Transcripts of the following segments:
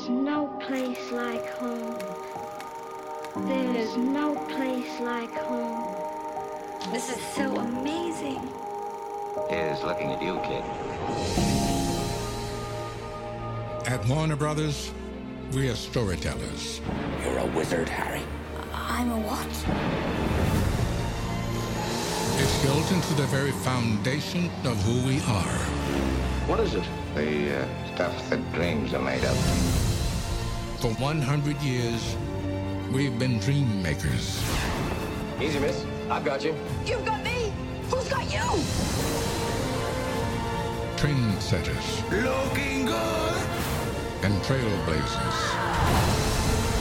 There's no place like home. There's no place like home. This is so amazing. Is looking at you, kid. At Warner Brothers, we are storytellers. You're a wizard, Harry. I'm a what? It's built into the very foundation of who we are. What is it? The uh, stuff that dreams are made of. For 100 years, we've been dream makers. Easy, miss. I've got you. You've got me. Who's got you? Trendsetters. Looking good. And trailblazers.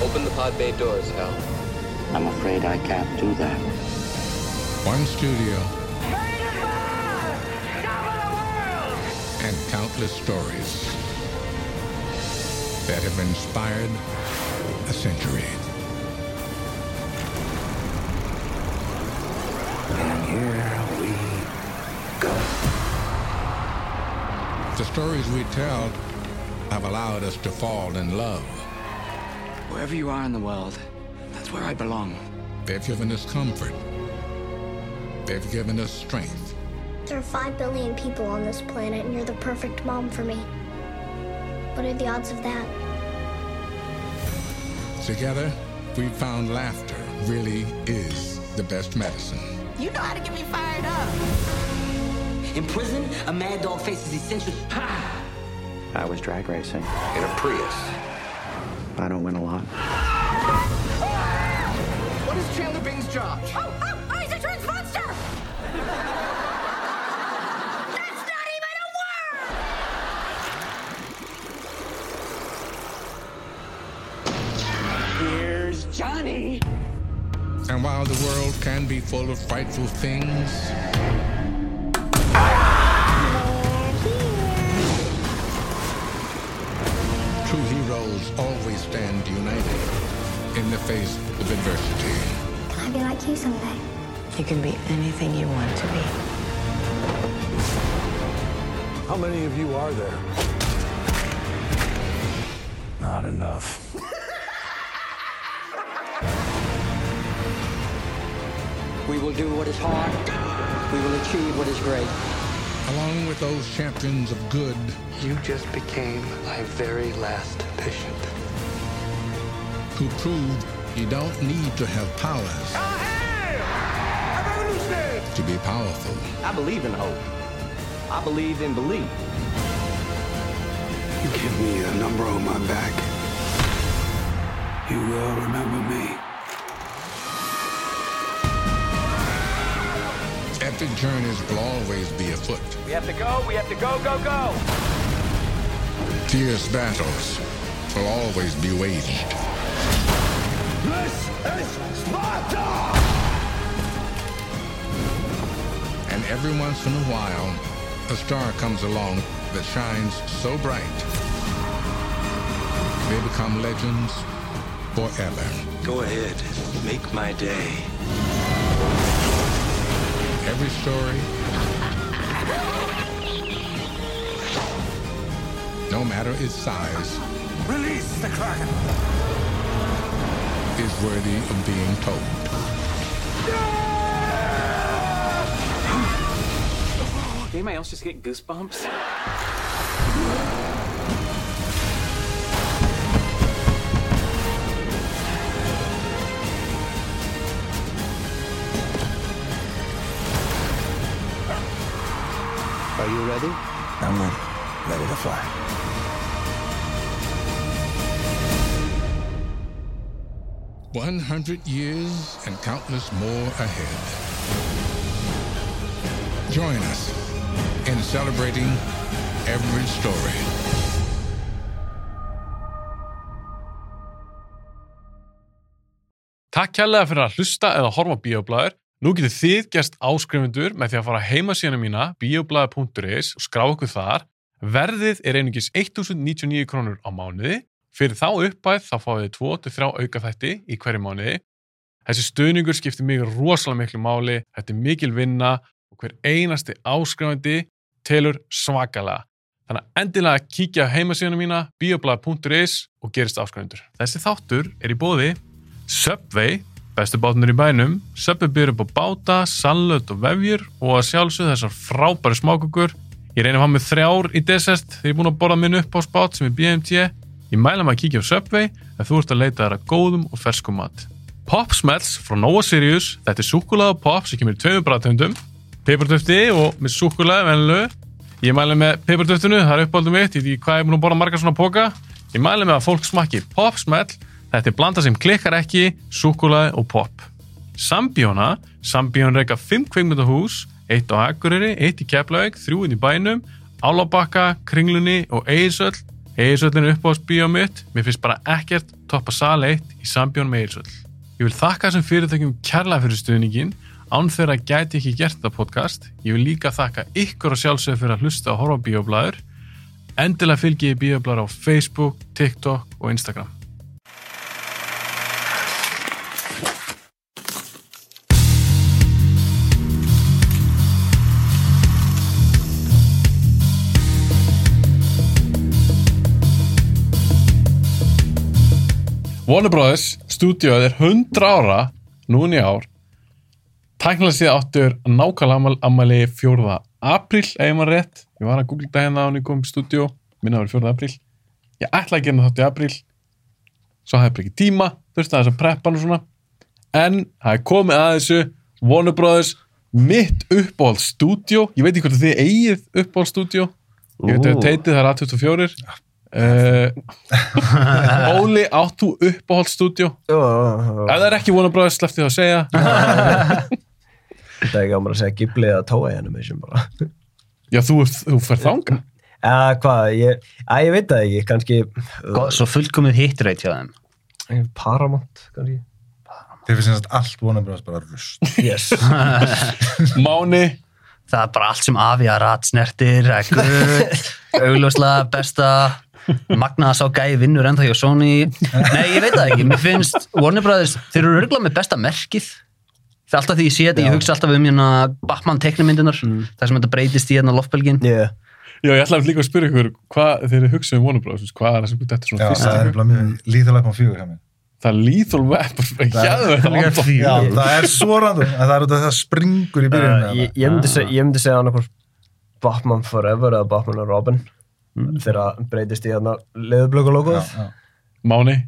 Open the pod bay doors, Hal. I'm afraid I can't do that. One studio. And countless stories that have inspired a century. And here we go. The stories we tell have allowed us to fall in love. Wherever you are in the world, that's where I belong. They've given us comfort. They've given us strength. There are five billion people on this planet, and you're the perfect mom for me. What are the odds of that? Together, we've found laughter really is the best medicine. You know how to get me fired up. In prison, a mad dog faces essential. Ha! I was drag racing. In a Prius. I don't win a lot. Full of frightful things, true heroes always stand united in the face of adversity. Can I be like you someday? You can be anything you want to be. How many of you are there? Not enough. will do what is hard. We will achieve what is great. Along with those champions of good, You just became my very last patient. who proved you don't need to have powers to be powerful. I believe in hope. I believe in belief. You give me a number on my back. You will remember me. Epic journeys will always be afoot. We have to go. We have to go, go, go. Fierce battles will always be waged. This is Sparta! And every once in a while, a star comes along that shines so bright, they become legends forever. Go ahead, make my day. Every story, no matter its size, Release the Kraken! is worthy of being told. Anybody else just get goosebumps? You ready? I'm ready. Ready to fly. One hundred years and countless more ahead. Join us in celebrating every story. Takk kærlega fyrir að hlusta eða horfa Bíoblæður. Nú getur þið gerst áskrifundur með því að fara heima síðan mína bioblæður.is og skrá okkur þar. Verðið er einungis 1099 krónur á mánuði. Fyrir þá uppæð þá fáið þið 2-3 auka þætti í hverju mánuði. Þessi stuðningur skiptir mig rosalega miklu máli, þetta er mikil vinna og hver einasti áskrifandi telur svakalega. Þannig að endilega kíkja á heimasíðuna mína bioblæð.is og gerist áskræfundur. Þessi þáttur er í bóði Subway, bestu bátunir í bænum, Subway byrður upp á báta, sallöt og vefjur og að sjálfsögðu þessar frábæri smákukur. Ég reynir að hafa með þrjár í desert þegar ég er búin að borða minn upp á spát sem er BMT. Ég mæla maður að kíkja á Subway ef þú ert að leita þær að góðum og ferskum mat. Pop Smells frá Nova Sirius, þetta er súkulega pop sem kemur í tveimur bræðtöndum, peppartöfti og með súkulega venlu. Ég mæli með peppartöftinu, það er uppáldum mitt, ég veit ekki hvað ég er búin að borða margar svona póka. Ég mæli með að fólk smakki Pop Smell, þetta er blanda sem klikkar ekki, súkulega og pop. Sambjóna, Sambjón reyka 5 kveikmyndahús, eitt á Akureyri, eitt í Keflavík, þrjú inn í bænum, Álabakka, Kringlunni og Eirsöll. Eirsöllin er uppáðs bíó mitt, mér finnst bara ekkert toppa sal 1 í Sambjón með Eirsöll. Ég vil þakka þessum fyrirtækjum kærlega fyrir stuðningin, án þeirra gæti ekki gert þetta podcast. Ég vil líka þakka ykkur og sjálfsögur fyrir að hlusta og horfa á bíóblæður. Endilega fylgi ég bíóblæður á Facebook, TikTok og Instagram. Warner Brothers stúdíóið er 100 ára núna í ár. Tæknilega síðan áttur nákvæmlega ammali 4. apríl ef maður rétt, ég var að googla það hérna á komum stúdíó, minna var 4. apríl. Ég ætlaði að gera þátt í apríl. Svo hafði bara ekki tíma þurfti að þess að preppa hann og svona. En það er komið að þessu Warner Brothers mitt uppáhald stúdíó ég veit ekki hvort þið eigið uppáhald stúdíó ég veit að teitið það er A24 Uh, Óli, átt þú uppáhald stúdjó? Ef það er ekki Brothers, sleppti það að segja. Það er ekki á mér að segja Ghibli eða Toei Animation bara Já, þú, þú fer þanga Eða hvað, ég, að, ég veit það ekki, kannski Gó, Svo fullkomið hitreit hjá þeim. Paramount, kannski. Þeir finnst semst allt Bros. bara rust Yes. Máni? Það er bara allt sem Avi Arad snertir augljóslega besta magnaða sá gæi vinnur ennþá hjá Sony. Nei, ég veit það ekki, mér finnst Warner Brothers, þeir eru örgulega með besta merkið. Það er alltaf því ég sé þetta, ég hugsa alltaf um hérna Batman teknimyndunar, mm. það sem þetta breytist í hérna lofbelgin yeah. Já, ég ætlaði líka að spyrja ykkur hvað þeir eru hugsað um Warner Brothers, hvað er það sem þetta er svona Já, fyrst það er bara mjög lethal weapon 4 hjá mér. Það er lethal weapon, það, já, það er svo random það er út af það springur í byrjun uh, ég, ég myndi segja, ég myndi segja annarkvæmst Batman Forever eða Batman and Robin mm. þegar breytist í hérna leðublöku logoð Máni?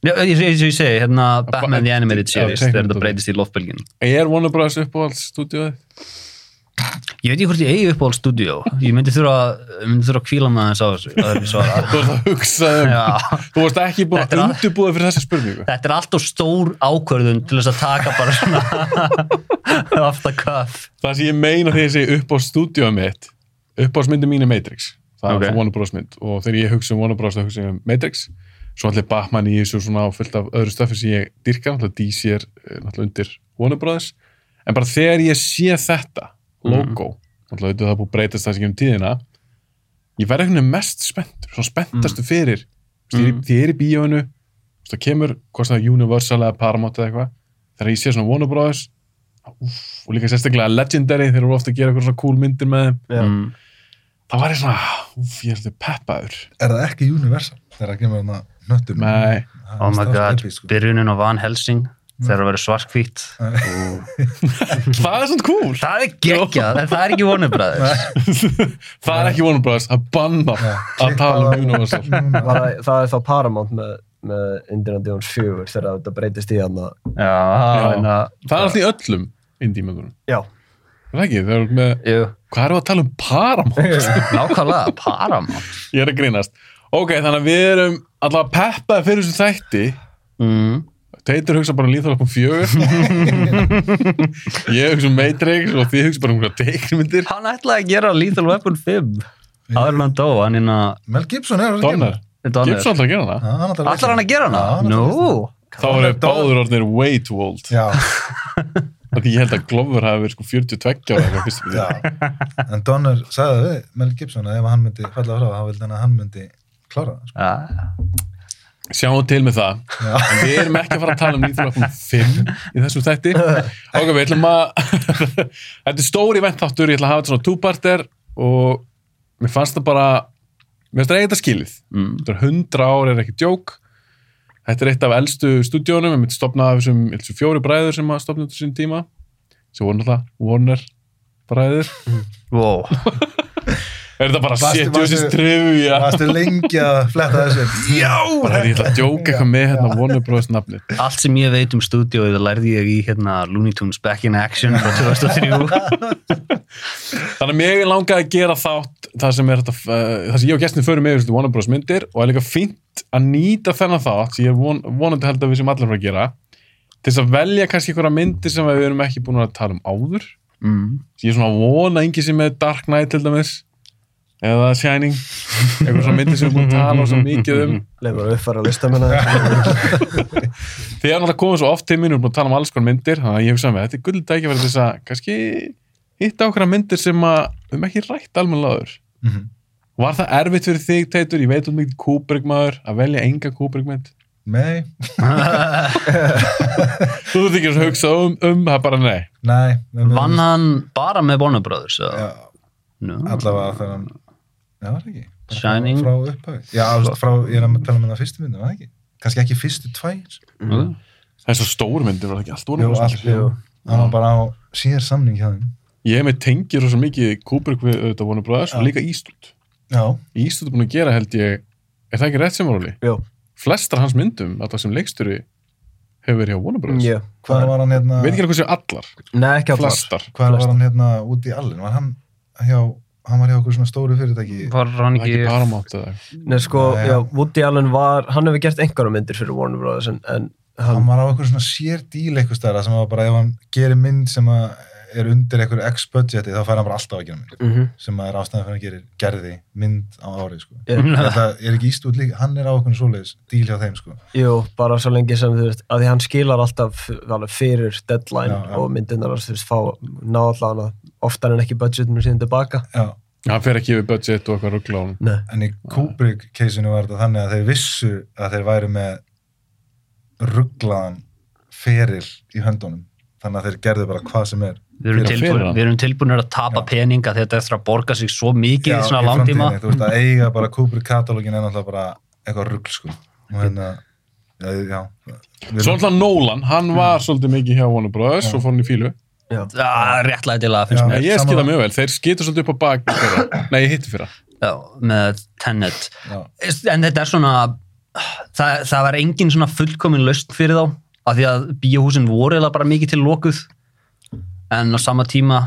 Já, ég, ég, ég segi, hérna Batman The Animated Series, þegar þetta breytist í lofbelgin Er Warner Bros. uppáhalds stúdíóið? Ég veit ekki hvort ég eigi uppáhald stúdíó ég myndi þurfa, myndi þurfa að kvíla með þess á þessu Þú ert að hugsa um Þú varst ekki búin að undirbúða fyrir þessa spurningu. Þetta er alltaf stór ákvörðun til þess að taka bara svona off the cuff. Það sem ég meina þegar ég segi uppáhald stúdíóið mitt uppáhaldsmyndi mín er Matrix það okay. er Warner Bros. mynd og þegar ég hugsa um Bros. þá hugsa ég um Matrix svo allir Batman í þessu svona fyllt af öðru stöfi sem ég dyrka, náttúrulega DC er náttúrulega undir Bros. en bara þegar ég sé þetta logo, mm. náttúrulega það er búið breytast það sem ekki um tíðina ég verði veginn mest spenntur, svona spenntastu fyrir mm. því ég er í bíóinu það kemur, hvort það er Universal eða Paramount eða eitthvað, þegar ég sé svona. Úf, og líka sérstaklega Legendary, þeir eru ofta að gera eitthvað svona cool myndir með þeim mm. Það var ég svona, úf, ég er þetta peppaður. Er það ekki Universal? Þegar það kemur þarna nöttum? Nei. Oh my god, sko. byrjunin á Van Helsing þegar það verður svartkvít Það er svona cool. Það er geggjað, en það er ekki Warner Brothers. Það er ekki Warner Brothers að banna að tala um Universal. Það er þá Paramount með með Indiana Jones 4 þegar þetta breytist í hann. Það er alltaf í öllum indímöndunum Já Það er ekki, þeir eru með Jú. Hvað eru að tala um Paramount? Nákvæmlega, Paramount. Ég er að grínast. Ok, þannig að við erum alltaf peppaði fyrir þessu þætti. Mm. Teitur hugsa bara um líðþálfum fjögur. Ég hugsa um Matrix og þið hugsa bara um hvað teiknmyndir Hann ætlaði að gera Lethal Weapon 5 áður hann dó, hann er að Mel Gibson er að Donner. Gibson ætlaði að gera hana. Ætlar hann að gera hana? Nú. Þá eru báður orðinir way too old. Já Því ég held að Glover hafi verið sko 42 ára en Donner sagði við Mel Gibson að ef hann myndi falla frá þá vildi hann að hann myndi klára það sko. Já Sjáum til með það, Já. en við erum ekki að fara að tala um nýþjóðlöfum 5 í þessum þætti. Ok, við ætlum að, þetta er stóri ventáttur, ég ætla að hafa þetta svona túparter og mér fannst það bara mér finnst það eitthvað skilið mm. þetta er hundra ár er ekki djók þetta er eitt af elstu stúdíónum við myndum stopna af þessum, fjóri bræður sem að stopna þessum tíma sem voru náttúrulega Warner bræður wow. er þetta bara Varstu- setjum þessi varstu- trivia Varstu lengi að fletta þessu Já! bara er ég ætla að djóka eitthvað með hérna Warner Bros. nafni allt sem ég veit um stúdíóið lærði ég í hérna Looney Tunes Back in Action frá 2003 Þannig að mér langaði að gera þátt það sem er þetta, uh, það sem ég og gestin förum með þessu Warner Bros. myndir og er líka fínt að nýta þennan þátt sem ég er von, vonandi held að við sem allir fara að gera til þess að velja kannski einhverja myndir sem við erum ekki búin að tala um áður mm. ég er svona að vona engi sem er Dark Knight til dæmis eða Shining. Eitthvað svona myndir sem að tala svo mikið um. Leifur að uppfæra listamina Þið er náttúrulega komið svo oft til mín og búin að tala um alls konar myndir þannig að ég hef saman þetta er gull dækja verið þess að kannski hitta okkur myndir sem að við erum ekki rætt almennilegaður Mhm. Var það erfitt fyrir þig, Teitur? Ég veit um mikið Kubrick maður að velja enga Kubrick mynd. Nei, Þú þurft ekki að hugsa um, um það bara nei. Nei vann hann bara með Warner Brothers eða? Já, no. allavega þegar Já, var það ekki? Bara Shining. Frá, upphafi. Já, frá, ég er að tala með það fyrstu myndum, var það ekki? Kannski ekki fyrstu tvær. Mm. Það er svo stór myndir, var það ekki? Allt Jú, voru allt, jú. Hann var bara á síðar samning hjá þeim. Ég hef með tengir svo mikið Kubrick við auðvitað Warner Brothers og líka Já, Eastwood er búin að gera held ég er það ekki rétt sem var? Jú. Flestar hans myndum, alltaf sem leikstjóri hefur verið hjá Warner Brothers. Já. hvað var hann hérna Veit ekki alveg hvað séu allar. Nei, ekki allar. Flestar. Hvað var hann hérna út í allin? Var hann hjá, hann var hjá okkur svona stóru fyrirtæki var hann Það ekki ekki Paramount eða Nei, sko, Nei, já, já. Woody Allen var, hann hefur gert einhverja myndir fyrir Warner Brothers en, en Hann hann, var á okkur svona sér díl eitthvað stæra sem var bara ef hann gerir mynd sem að er undir einhverju x-budgeti þá fær hann bara alltaf að gera mynd Mhm. sem að er ástæðan fyrir að hann gerir gerði mynd á árið sko. Já. Þetta er ekki íst út líka, hann er á okkur svoleiðis díl hjá þeim sko. jú, bara svo lengi sem þú veist, að því hann skilar alltaf alveg fyrir deadline Já, já. og myndirnar þú veist, fá, ná allan að oftar en ekki budgetinu síðan tilbaka. Já. Hann fer ekki yfir budget og eitthvað Nei. En í Kubrick keisinu var þetta þannig að þeir vissu að þeir væru með rugglaðan feril í höndunum. Þannig að þeir gerðu bara hvað sem er. Við erum, tilbúin, við erum tilbúinir að tapa peninga því að þetta eftir að borga sig svo mikið í svona langtíma. þú veist að eiga bara Kubrick katalógin er náttúrulega bara eitthvað ruggl sko. Og hérna já, já, við Svo alltaf Nolan, hann var svolítið mikið hjá Warner Brothers og fór hann í fílu Já, réttlega til að finnst Já. mér Ég skilða mjög vel, þeir skitur svolítið upp á bak í fyrra. Nei, ég hitti fyrra Já, með Tenet Já. en þetta er svona það, það var engin svona fullkomin löst fyrir þá af því að bíóhúsin voru eða bara mikið til lokuð en á sama tíma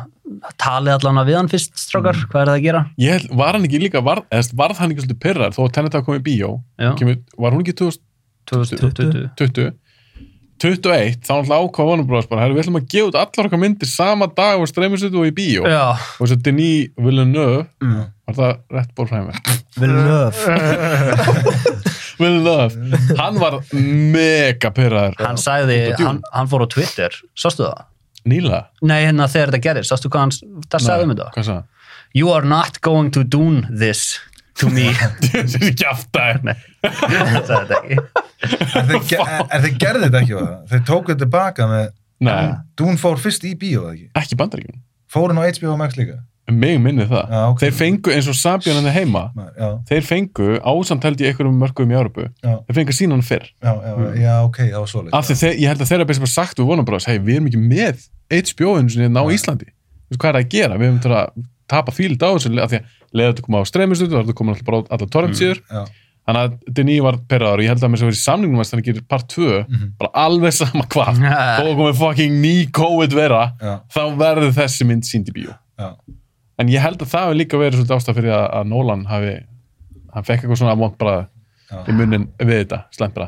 talið allan að við hann fyrst strákar, Mm. hvað er það að gera? Ég var hann ekki líka, var, varð hann ekki svolítið pyrrar þó að Tenet hafa komið í bíó. Kemur, Var hún ekki 2020 2020? 21, þá náttúrulega ákvað Warner Bros. bara, herru, við ætlum að gefa út allar okkar myndir sama dag og streymisut og í bíó. Já, og þess að Denis Villeneuve var það rétt ból fræmi Villeneuve. Villeneuve, hann var mega pyrraður hann sagði, hann, hann fór á Twitter. Sástu það? Nýla? Nei, hérna þegar þetta gerðist, sástu hvað hann það sagði um þetta? Hvað sagði? You are not going to do this to me. Þetta er ekki aftur Nei, það sagði þetta ekki. En þeir, en þeir gerðu þetta það. þeir tilbaka með Nei, Dún fór fyrst í bíó ekki? Ekki bandaríkjum fór hann á HBO Max líka? Mig minni það. Já, ok. Þeir fengu eins og Sabjörn henni heima já, Þeir fengu, ásamt held ég einhverjum mörgum í Árupu. Þeir fengu sína hann fyrr. Já, já, já, ok, það var því þeir, ég held að þeirra bara sagt við vonum bara hei, við erum ekki með HBO eins og á Íslandi. Hvað er það að gera? Við höfum til að tapa fíld á þessu af því að leiða þetta koma á streymistötu þá er þetta komin alltaf bara á allar torrent síður já. Þannig að Denis var perraður og ég held að með þess að vera í samningum að þannig gerir part 2 Mhm. bara alveg sama hvað þó að komið fucking ný COVID vera Já. þá verður þessi mynd sínd í bíó Já. en ég held að það hefur líka verið svolítið ástæð fyrir að, að Nolan hafi hann fekk eitthvað svona vond bara Já. í munnin við þetta, slæmt bara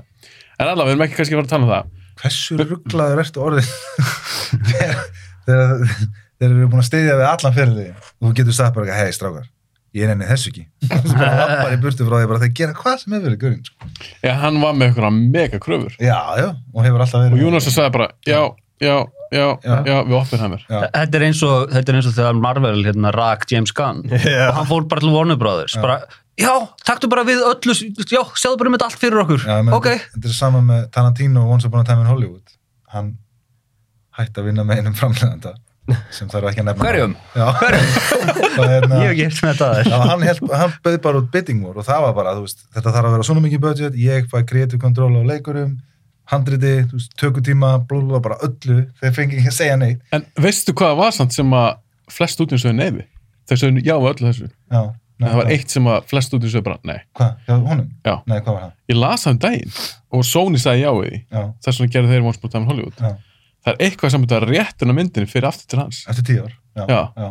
en allavega, við erum ekki kannski að fara að tala um það hversu rugglaður ertu orðið þeir eru búin að steyðja við allan fyrirlið og þú getur sagt bara, hei strákar ég nenni þessu ekki. Svo bara lappar í burtu frá því bara þeir gera hvað sem hefur verið gurinn sko. Já, hann var með eitthvað mega kröfur. Já, já, og hefur alltaf verið og Jónas sagði bara, já, já, já, já, Já. við Oppenheimer Já. Þetta er eins og, þetta er eins og þegar Marvel hérna rak James Gunn. Já. og hann fór bara til Warner Brothers bara, já, taktu bara við öllu já, sjáðu bara um þetta allt fyrir okkur. Já, menn, ok, þetta er sama með Tarantino og Once Upon a Time in Hollywood. Hann hætti að vinna með einum framleganda sem þarf ekki að nefna Hverjum? Já. Og hérna, Ég hef ekki heyrt með þetta aðeins. Já, hann, held, hann bauð bara út bidding war og það var bara, veist, þetta þarf að vera svona mikið budget, ég fæ creative control á leikurum, handriti, tökutíma, blúla, bara öllu, þeir fengi ekki að segja neitt. En veistu hvað var samt sem að flest út í sögðu neyfi? Þeir sögðu já við öllu þessu. Já. En það var eitt sem að flest út í sögðu bara nei. Hvað? Já, honum? Já. Nei, hvað var það? Ég las það um daginn og Sony sagði já við því. Þess vegna gerðu þeir Það er eitthvað sem þetta réttun á myndinni fyrir aftur til hans. Eftir tíu ár. Já. Já. Já.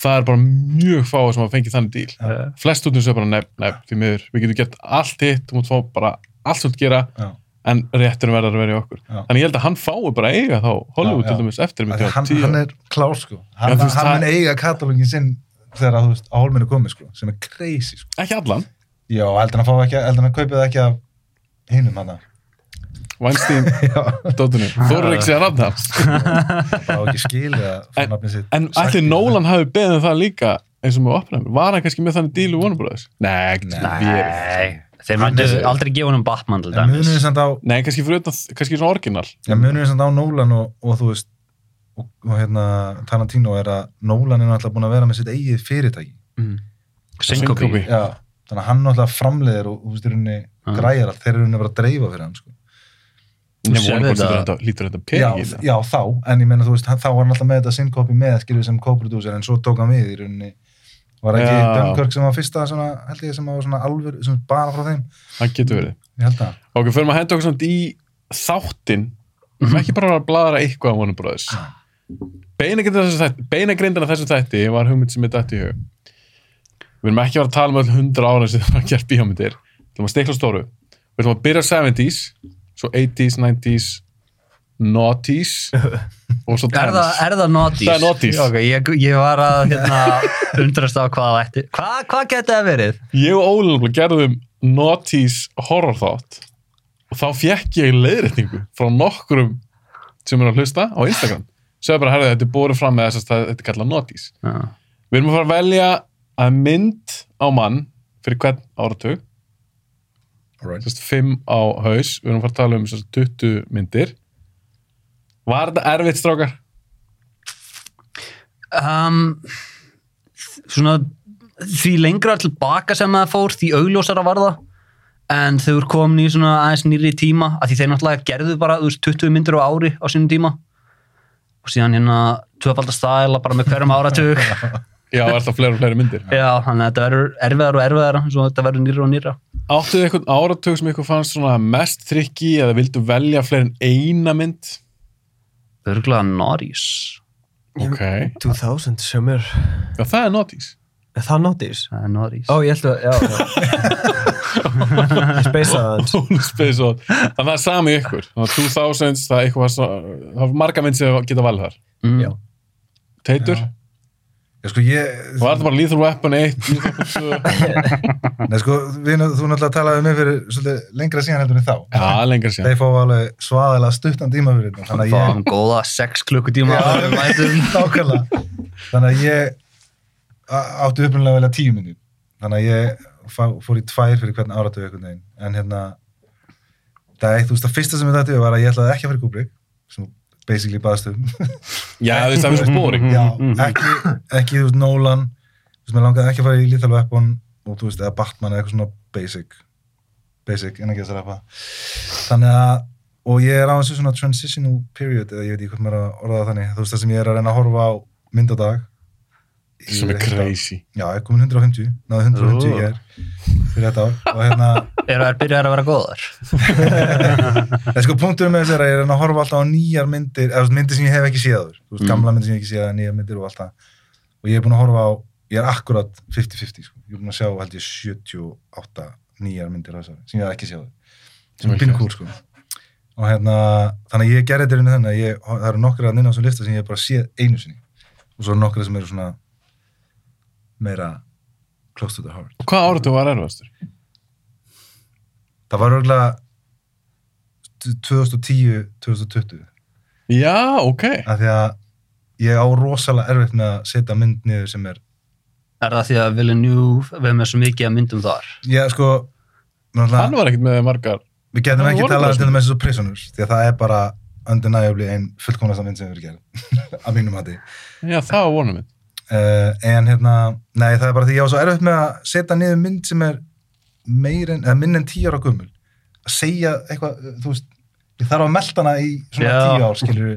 Það er bara mjög fáið sem að fengi þannig díl. Flest út í sögðu bara nei, nei, því miður. Við getum gert allt hitt, þú mútt fá bara allt svolítið gera Já. en réttunum verður að vera í okkur. Þannig ég held að hann fái bara að eiga þá Hollywood til dæmis eftir Af myndi því á Hann, hann er klár, sko. Hann, hann það- mun eiga katalógin sinn þegar, þú veist, á hólminu komið, sko, sem er crazy, sko. Ekki allan. Já, heldur hann að hann að kaupið ekki af hinum hann Weinstein, Dóttunni, Þorrik sé að nafna hans. Það á ekki fá En-. En ætli Nólan hafi beðið um það líka eins og með Oppenheimer? Var hann kannski með þannig díl í Warner Brothers? Nei, Nei, þeir myndu aldrei gefa honum Batman til dæmis. á, Nei, kannski fyrir utan, kannski svona orginal. já, munum við samt á Nolan og, og þú veist, og, og hérna, Tarantino er að Nolan er náttúrulega búin að vera með sitt eigið fyrirtæki. Syncope. Já, þannig að hann náttúrulega framleiðir og, þú veist, í rauninni græjar allt, þeir eru bara að dreifa fyrir hann, sko. Nefnum sérð Warner Brothers þetta- lítur þetta- þetta Já, já, þá, en ég meina, þú veist, hann, þá var hann alltaf með þetta synkopi með, skilur sem co-producer, en svo tók hann við í rauninni. Var ekki Já. Dunkirk sem var fyrsta svona, held ég, sem var svona alvör, sem bara frá þeim? Það getur verið. Ok, fyrir maður að henda okkur svona í þáttinn, mm -hmm. ekki bara að bladra eitthvað á Warner Brothers. Beinagrindina þessu þætti var hugmynd sem er dætt í hug. Við erum ekki að vera að tala um öll hundra ára sem það var gert bíómyndir. Við ætlum að stikla stóru. Við ætlum að byrja á 70s, svo 80s, 90s, noughties og svo Er það, er það naughties? Það er naughties. Ok, ég, ég var að hérna, undrast á hvað það ætti. Hvað, hvað geti það verið? Ég og Óli nefnilega gerðum noughties horror þátt og þá fekk ég leiðrétningu frá nokkrum sem er að hlusta á Instagram. Sögðu bara, herrðu, þetta er búið fram með þess að þetta er kallað noughties. Já. Við erum að fara að velja að mynd á mann fyrir hvern áratug. Sérst, fimm á haus við erum að fara að tala um sérst, 20 myndir Var þetta erfitt strákar? Um, svona, því lengra tilbaka sem það fór, því augljósara var það. En þau eru komin í svona aðeins nýri tíma, að því þeir náttúrulega gerðu bara veist, 20 myndir á ári á sínum tíma. Og síðan hérna tvöfaldar stæla bara með hverjum áratug. Já, er það fleiri og fleiri myndir? Já, þannig að þetta verður erfiðar og erfiðar svo þetta verður nýra og nýra. Áttuðu eitthvað áratug sem eitthvað fannst svona mest trikki eða vildu velja fleiri en eina mynd? Örgulega Norris. Ok. 2000 sem er Já, það er. Er það Naughties? Það er Norris. Ó, ég held að, já, já. Aðeins. Hún space on. Þannig að það er sami ykkur. Þannig að 2000s, það er eitthvað það er marga mynd sem geta valið þar. Mm. Já. Teitur? Já, sko, ég... Var þetta bara Lethal Weapon 1, Lethal Weapon 2? Nei, sko, við, þú náttúrulega talaði um mig fyrir svolítið lengra síðan heldur en þá. Já, lengra síðan. Þeir fá alveg svaðilega stuttan tíma fyrir þetta. Þannig að ég... Fáum góða 6 klukkutíma. Þannig að ég á- átti upprunnilega að velja tíu minnir. Þannig að ég fá, fór í tvær fyrir hvern áratu. En hérna, það er eitt, þú veist, það fyrsta sem ég dætti var að ég ætlaði ekki að fara í Kubrick, sem basically baðast um. Já, þú veist, það er svo boring. Já, ekki, ekki, þú veist, Nolan, þú veist, mér langaði ekki að fara í Lethal Weapon og þú veist, eða Batman eða eitthvað svona basic, basic, en ekki að rappa. Þannig að, og ég er á þessu svona transitional period, eða ég veit ekki hvað mér að orða það þannig, þú veist, það sem ég er að reyna að horfa á mynd á dag. Í Sem er crazy. Já, ég er komin 150, náðu 150 Ó. ég er fyrir þetta ár og hérna, Eru þær byrjar að vera góðar? en sko punkturinn með þessu er að ég er að horfa alltaf á nýjar myndir, eða myndir sem ég hef ekki séð áður, þú veist, Mm. gamla myndir sem ég hef ekki séð, nýjar myndir og allt það. Og ég er búin að horfa á, ég er akkurat 50-50, sko. Ég er búin að sjá, held ég, 78 nýjar myndir á þessari, sem ég hef ekki séð. Sem er Ok. pinn cool, sko. Og hérna, þannig að ég gerði þetta þannig að ég, það eru nokkra að nynna á þessu lista sem ég hef bara séð einu sinni. Og svo eru nokkra sem eru svona meira close to the heart. Og hvað áratu var erfastur? Það var örgulega 2010-2020 Já, ok. af því að ég á rosalega erfitt með að setja mynd niður sem er Er það því að Villeneuve við með svo mikið að myndum þar? ég sko Hann var ekkert með margar. við getum ekki talað til svona. þess að Prisoners því að það er bara undeniably ein fullkomnasta mynd sem við erum gerð að mínum mati Já, það var vonum minn. Uh, en hérna, nei það er bara því ég var svo erfitt með að setja niður mynd sem er en, eða minn en tíu ára gummul að segja eitthvað, þú veist ég þarf að melda hana í svona Já. tíu ár skilur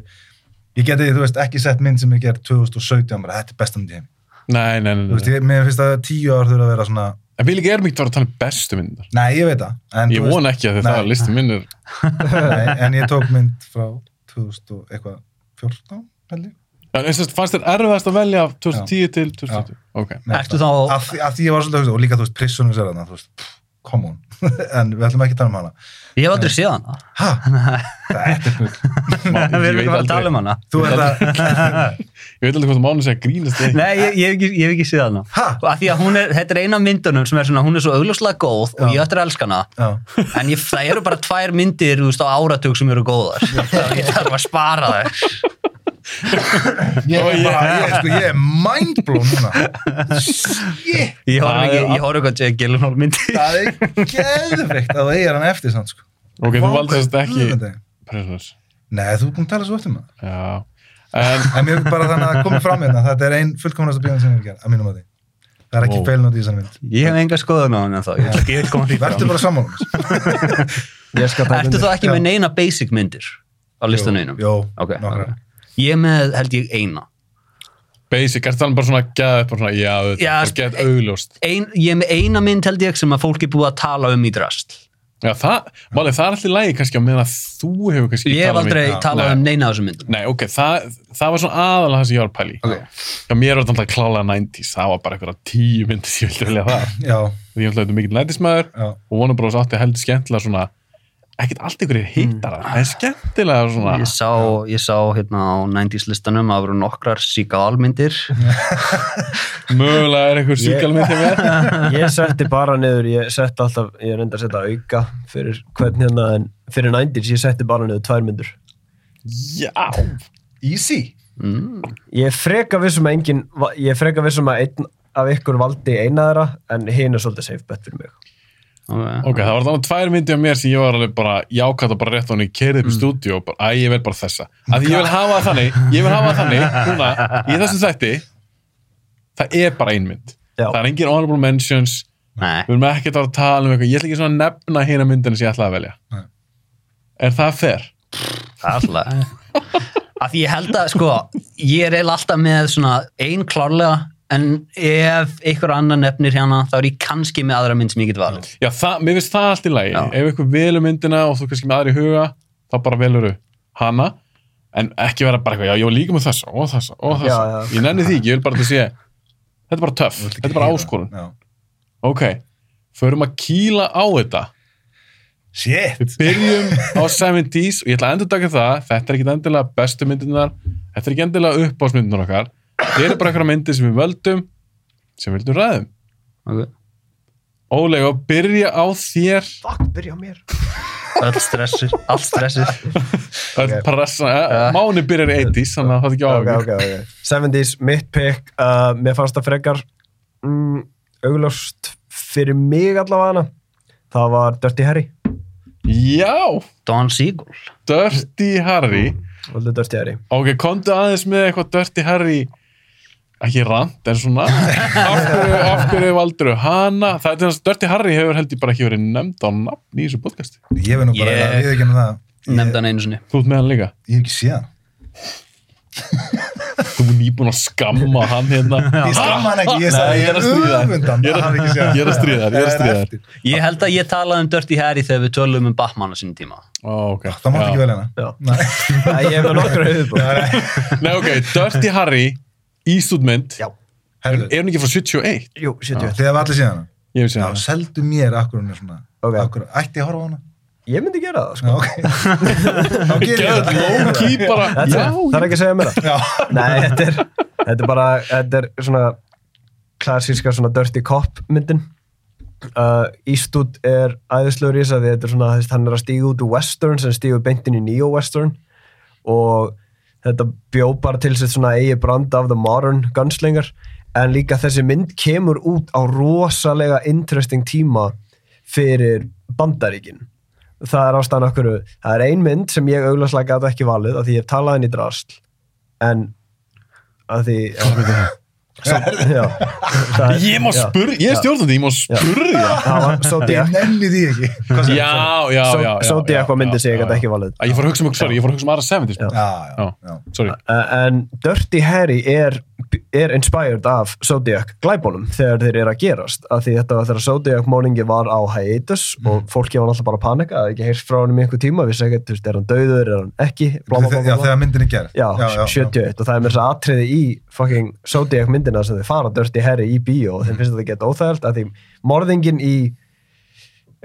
ég geti, þú veist, ekki sett mynd sem ég gerð 2017, bara þetta er besta mynd heim Nei, nei, nei. þú veist, ég, mér finnst að tíu ár þurfa að vera svona En erum ekki að fara að tala um bestu myndar. nei, ég veit það en, Ég vona ekki að þið það að listi minn er... nei, en ég tók mynd frá 2000 og eitthvað 14, held ég En eins og þess, fannst þér erfiðast að velja af 2010 til 2020? Ok. Nei, Ertu það- þá- að, því- að því ég var svolítið að hugsa, og líka þú veist, Prisoners er þarna, þú veist, come on en við ætlum ekki að tala um hana Ég hef aldrei séð hana. ha, það er bull Við erum ekki að að tala um hana. þú ert að, Ég veit aldrei hvort mánu segja grínast þig. Nei, ég, ég, hef ekki, ég hef ekki séð hana. Ha? Og að því að hún er, þetta er eina af myndunum sem er svona, hún er svo augljóslega góð og ég ættir að elska hana. já, En ég, það eru bara tvær myndir, þú veist, á áratug sem eru góðar. Það ég þarf að spara þær. Ég er bara, ég, sko, ég er mindblown núna shit, Ég horf Það ekki, er- ég horf ekki að Jake Gyllenhaal myndir. það er geðveikt að þú eigir hann eftir sann, sko Ok, þú hvað ekki er. Prisoners. nei, þú er búin að tala svo oft um það Já. En, en mér er bara þannig að koma fram hérna þetta er ein fullkomnasta bíðan sem við erum gerð, að mínum að því það er ekki Wow. feilnótt í þessari mynd Ég hef enga skoðun á hann en þá. Ég ætla ekki að koma því verður fram. bara sammála Ég skal taka Ertu þá ekki með neina basic myndir á listanum einum? Jó, Ok, nokkrar. ok. Ég er með, held ég, eina. basic, er það bara svona gæð, bara svona, já, þetta er bara gæð augljóst. Ein, ég er með eina mynd, held ég, sem að fólk er búið að tala um í drast. Já, það, málið, það er alltaf lægi kannski á meðan að þú hefur kannski Ég hef talað um aldrei í- talað Nei. um neina af þessum myndum. Nei, ok, það, það var svona aðalega það sem ég var að pæli. Ok. Já, mér var þetta alltaf klálega 90s, það var bara eitthvað tíu myndir sem ég vildi velja það. já, Því ég ætlaði þetta mikill nættismæður já og Warner Bros. átti heldur skemmtilega svona, ekkert allt ykkur hittara, en skemmtilega svona. Ég sá, ég sá hérna á 90s listanum að það voru nokkrar Seagal-myndir. Mögulega er einhver Ég- síkalmynd hjá mér. Ég setti bara niður, ég setti alltaf, ég reyndi að setja auka fyrir hvern hérna, en fyrir 90s, ég setti bara niður tvær myndur. Já, easy Mm. Ég er freka vissum að engin, ég er freka vissum að einn af ykkur valdi eina þeirra, en hinn er svolítið safe bet fyrir mig. Ok, það var þannig tvær myndi á mér sem ég var alveg bara og bara rétt á henni, kerið upp í stúdíu og bara, æ, ég vel bara þessa. Af því ég vil hafa þannig, ég vil hafa þannig, núna, í þessum þætti, það er bara ein mynd. Já. Það er engin honorable mentions, Nei. við erum ekkert að tala um eitthvað, ég ætla ekki svona að nefna hérna myndina sem ég ætlaði að velja. Nei. Er það fair? Alltaf. Af því ég held að, sko, ég er eiginlega alltaf með svona ein klárlega, en ef einhver annar nefnir hérna, þá er ég kannski með aðra mynd sem ég get valið. Já, það, mér finnst það allt í lagi. Já. Ef eitthvað velur myndina og þú kannski með aðri huga, þá bara velur hana, en ekki vera bara eitthvað, já, ég var líka með þessa og þessa og þessa. Já, já. Ég nenni því ekki, ég vil bara að sé, þetta er bara töff, þetta er bara áskorun. Já. Ok, förum að kýla á þetta. shit Við byrjum á 70s og ég ætla að endur taka það, þetta er ekki endilega bestu myndirnar, þetta er ekki endilega uppásmyndirnar okkar. Þetta eru bara eitthvað myndir sem við völdum, sem við vildum ræðum. Okay. Ólega, byrja á þér Fuck, byrja á mér. Öll stressir, allt stressir. okay. pressa, uh, Máni byrjar í 80s þannig að það er ekki á Ok, ok, ok. 70s, mitt pick, uh, mér fannst það frekar mm, augljóst fyrir mig allavega. Það var Dirty Harry. Já, Don Siegel. Dirty Harry Dirty Harry. Ok, komdu aðeins með eitthvað Dirty Harry ekki rand, en svona af hverju, valdur hana það er þess að Dirty Harry hefur held ég bara ekki verið nefnd á nafn í þessu podcasti ég verð nú bara Ég- að við ekki það Nefndi hann einu sinni. Þú ert með hann líka ég hef ekki séð hann Þú er nýbúin að skamma hann hérna ég skamma hann ekki, ég Nei, sagði ég er að stríða er hann. ég er að stríða þér, ég er að stríða þér. eftir. Ég held að ég talaði um Dirty Harry þegar við tölum um Batman á sinni tíma. Ó, ok það mátt ekki. Nei. Nei, ég hef með. Nei, ok, Dirty Harry Ístúdmynd Já. Herðu, Er hún ekki frá 71? Jú, 71. þið hafa allir séð hana Ég vil segja Já, það seldu mér akkur hún er svona Ok. akkur, ætti ég að horfa á hana Ég myndi gera það, Já, sko. ok þá gerir ég Gjöð, það key bara Já. Það er ekki að segja mér það. Já. Nei, þetta er, þetta er bara, þetta er svona klassíska svona Dirty Cop myndin. Uh, Eastwood er æðislegur í þess að þetta er svona, þess, hann er að stíga út úr western sem stígur beintin í neo-western og þetta bjó bara til sér svona eigi brand af the modern gunslinger. En líka þessi mynd kemur út á rosalega interesting tíma fyrir bandaríkin. Það er ástæðan okkur það er ein mynd sem ég augláslega gæti ekki valið af því ég hef talað henni í drasl. En að því Svo, já, er- Ég má spurja, ég er stjórnandi, ég má spurja. Var. Ég nenni því ekki. Já, já, já. Zodiac var myndin sem ég gæti ekki valið Að Ég fór að hugsa um, að um aðra 70s. Já, já, já. Sorry. Uh, en Dirty Harry er, er inspired af Zodiac glæbónum þegar þeir eru að gerast af því þetta var þegar Zodiac morningi var á hiatus Mhm. og fólki var alltaf bara að panika að ekki heyrst frá hann í einhver tíma, við segjum þú veist, er hann döður, er hann ekki bla, bla, bla, Já, þegar myndin er gerð. Já, Já, já, 71 og það er þess að atriði í fucking Zodiac myndina sem þið fara Dirty Harry í bíó og þeim finnst þetta geta óþægilt að því morðingin í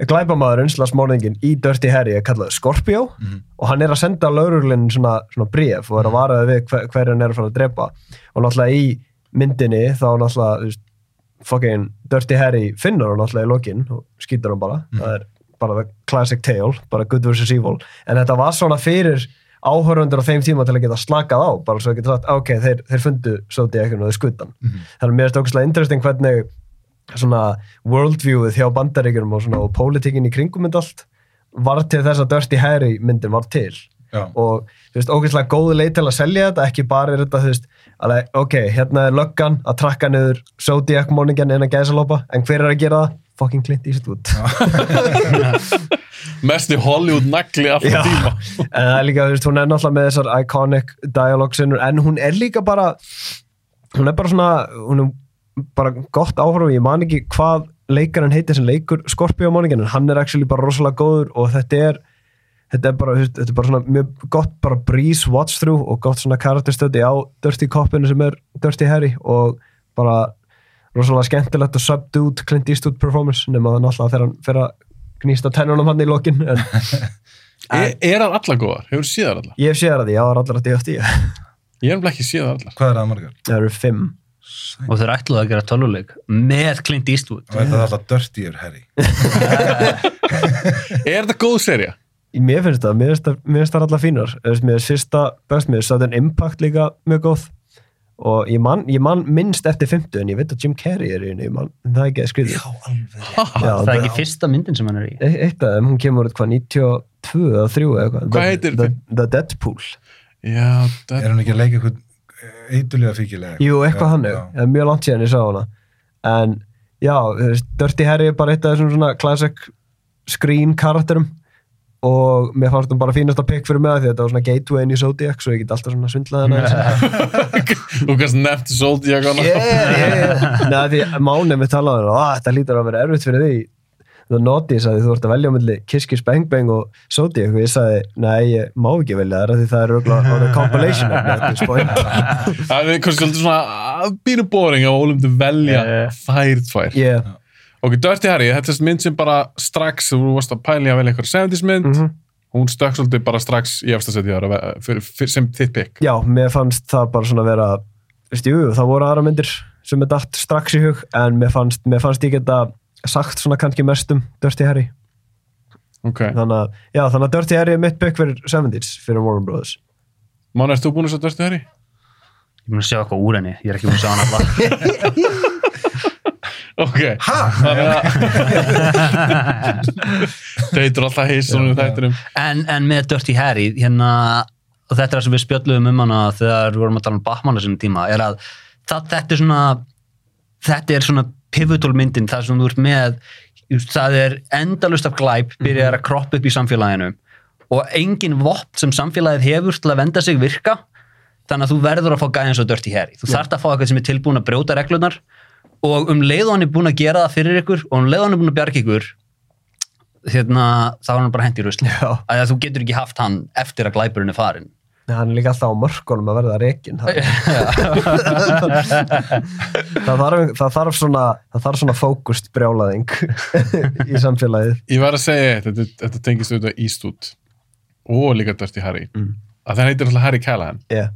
glæbamaðurinn, slags morðingin í Dirty Harry er kallað Scorpio og hann er að senda lauruglinn svona, svona bref og er að varaði við hver, hver hann er að fara að drepa. Og náttúrulega í myndinni þá náttúrulega veist, fucking Dirty Harry finnur hann náttúrulega í lokin og skýtur hann bara. Það er bara the classic tale, bara good versus evil. En þetta var svona fyrir áhörundur á þeim tíma til að geta slakað á bara svo að geta sagt, ok, þeir, þeir fundu Zodiacun og þeir skuttan þannig að mér er þetta ógæslega interesting hvernig svona worldviewið hjá bandaríkjum og svona og pólitíkin í kringum mynd allt var til þess að Dirty Harry myndin var til Já. og þú veist, ógeðslega góð leið til að selja þetta, ekki bara er þetta, þú veist alveg, ok, hérna er löggan að trakka niður Zodiac morningen innan gæsalópa en hver er að gera það? Fucking Clint Eastwood Mesti Hollywood nagli alltaf Já. tíma. en það er líka, þú veist, hún er náttúrulega með þessar iconic dialogsinur, en hún er líka bara hún er bara svona hún er bara gott áhrum ég man ekki hvað leikarinn heitir sem leikur Scorpio morningen, en hann er actually bara rosalega góður og þetta er þetta er bara, þetta er bara svona mjög gott bara breeze watch through og gott svona karakterstöði á Dirty Copinu sem er Dirty Harry og bara rosalega skemmtilegt og subdued Clint Eastwood performance nema það náttúrulega þegar hann fer að gnýsta tennunum hann í lokin en Er, er það allar góðar? Hefur þú séð það allar? ég hef séð það, já, allar að DFT Ég er nefnilega ekki séð það allar. Hvað er það margar? það eru fimm og þeir ætluðu að gera tölvuleik með Clint Eastwood. Og þetta er alltaf Dirtier Harry. Er þetta góð serja? Mér finnst það, mér finnst það, það allar fínar. Mér finnst fyrsta best, mér finnst það Impact líka mjög góð. Og ég man, ég man minnst eftir 50 en ég veit að Jim Carrey er í henni, það er ekki að alveg. Það er ekki fyrsta myndin sem hann er í. Eitt af þeim, hún kemur út hvað, 92 eða 3 eða eitthvað? Hvað The- heitir The, the Deadpool. Já, Er hann ekki að leika eitthvað eitulega fíkilega? Jú, eitthvað hann er, það er mjög langt síðan ég sá hana en já, Dirty Harry er bara eitt af þessum svona classic screen karakterum og mér fannst hún bara fínast að pikk fyrir mig að því að þetta var svona gatewayin í Zodiac svo ég get alltaf svona svindlað hana Þú kannski nefnt Zodiac hana. yeah, yeah, yeah. Nei, því mánið með talaði um að þetta lítur að vera erfitt fyrir því The Naughty sagði þú ert að velja á milli Kiss Kiss Bang Bang og Zodiac og ég sagði, nei, ég má ekki velja það því það er auðvitað on a compilation. Það er kannski svona býru boring að Ólum til velja þær tvær. Yeah. Ok, Dirty Harry, þetta er mynd sem bara strax, þú varst að pæli að velja einhver 70s mynd, Mhm. hún stökk svolítið bara strax í fyrir, fyrir, sem þitt pick. Já, mér fannst það bara svona vera veist, jú, það voru aðra myndir sem er dætt strax í hug en mér fannst, mér fannst ég geta sagt svona kannski mest um Dirty Harry Ok. þannig að, já, þannig að Dirty Harry er mitt pick fyrir 70s fyrir Warner Brothers Mána, erst þú búin að sjá Dirty Harry? Ég búin að sjá eitthvað úr henni, ég er ekki búin að sjá hann alltaf Ok. Heitur alltaf heisunum þættinum. en, en með Dirty Harry hérna, og þetta er það sem við spjöldluðum um hana þegar við vorum að tala um Batman á sinni tíma er að það, þetta er svona þetta er svona pivotal myndin það sem þú ert með just, það er endalust af glæp byrjar að kroppa upp í samfélaginu. Og engin vopn sem samfélagið hefur til að venda sig virka þannig að þú verður að fá gæðin svo Dirty Harry þú Já. þarft að fá eitthvað sem er tilbúin að brjóta reglunar og um leið og hann er búin að gera það fyrir ykkur og um leið og hann er búin að bjarga ykkur hérna, þá er hann bara í rusli að þú getur ekki haft hann eftir að glæpurinn er farin hann er líka alltaf á mörkunum að verða reikin það, það, þarf, það þarf svona það þarf svona fókust brjálaðing í samfélagið. Ég var að segja þetta, þetta tengist auðvitað Eastwood og líka Dirty Harry. Mm. að það heitir alltaf Harry Callahan. Yeah.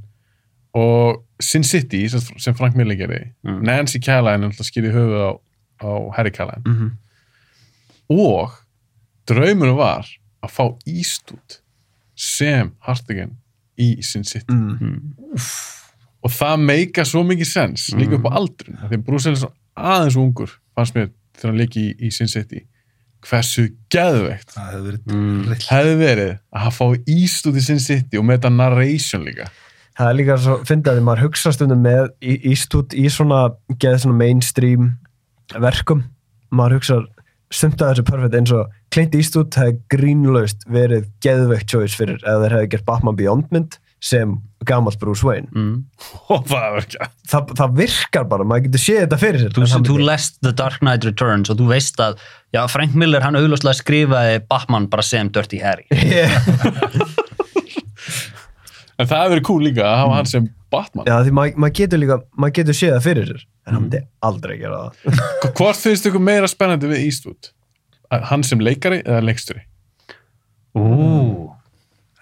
og Sin City sem, Frank Miller gerði Nancy Callahan er alltaf skýrði höfuð á, á Harry Callahan. Mhm. og draumunum var að fá Eastwood sem Hartigan í Sin City mm. og það meika svo mikið sens líka upp á aldrun af því að Bruce Ellis er aðeins ungur fannst mér þegar hann leiki í, í Sin City. Hversu geðveikt. Það hefur verið Mm. hefði verið að hafa fá Eastwood í Sin City og með þetta narration líka. Það er líka svo, fyndið að því maður hugsa stundum með í- Eastwood í svona geð svona mainstream verkum. Maður hugsa stumt að þessu perfect eins og Clint Eastwood hefði grínlaust verið geðveikt choice fyrir ef þeir hefði gert Batman Beyond mynd sem gamalt Bruce Wayne. Mm. og það virkar bara, maður getur séð þetta fyrir sér. Þú, þú lest The Dark Knight Returns og þú veist að já, Frank Miller hann augljóslega skrifaði Batman bara sem Dirty Harry. En það hefði verið cool líka að hafa hann sem Batman. Já, því maður maður getur líka, maður getur séð það fyrir sér en hann myndi aldrei gera það. Hvort finnst ykkur meira spennandi við Eastwood? Að hann sem leikari eða leiksturi Ú,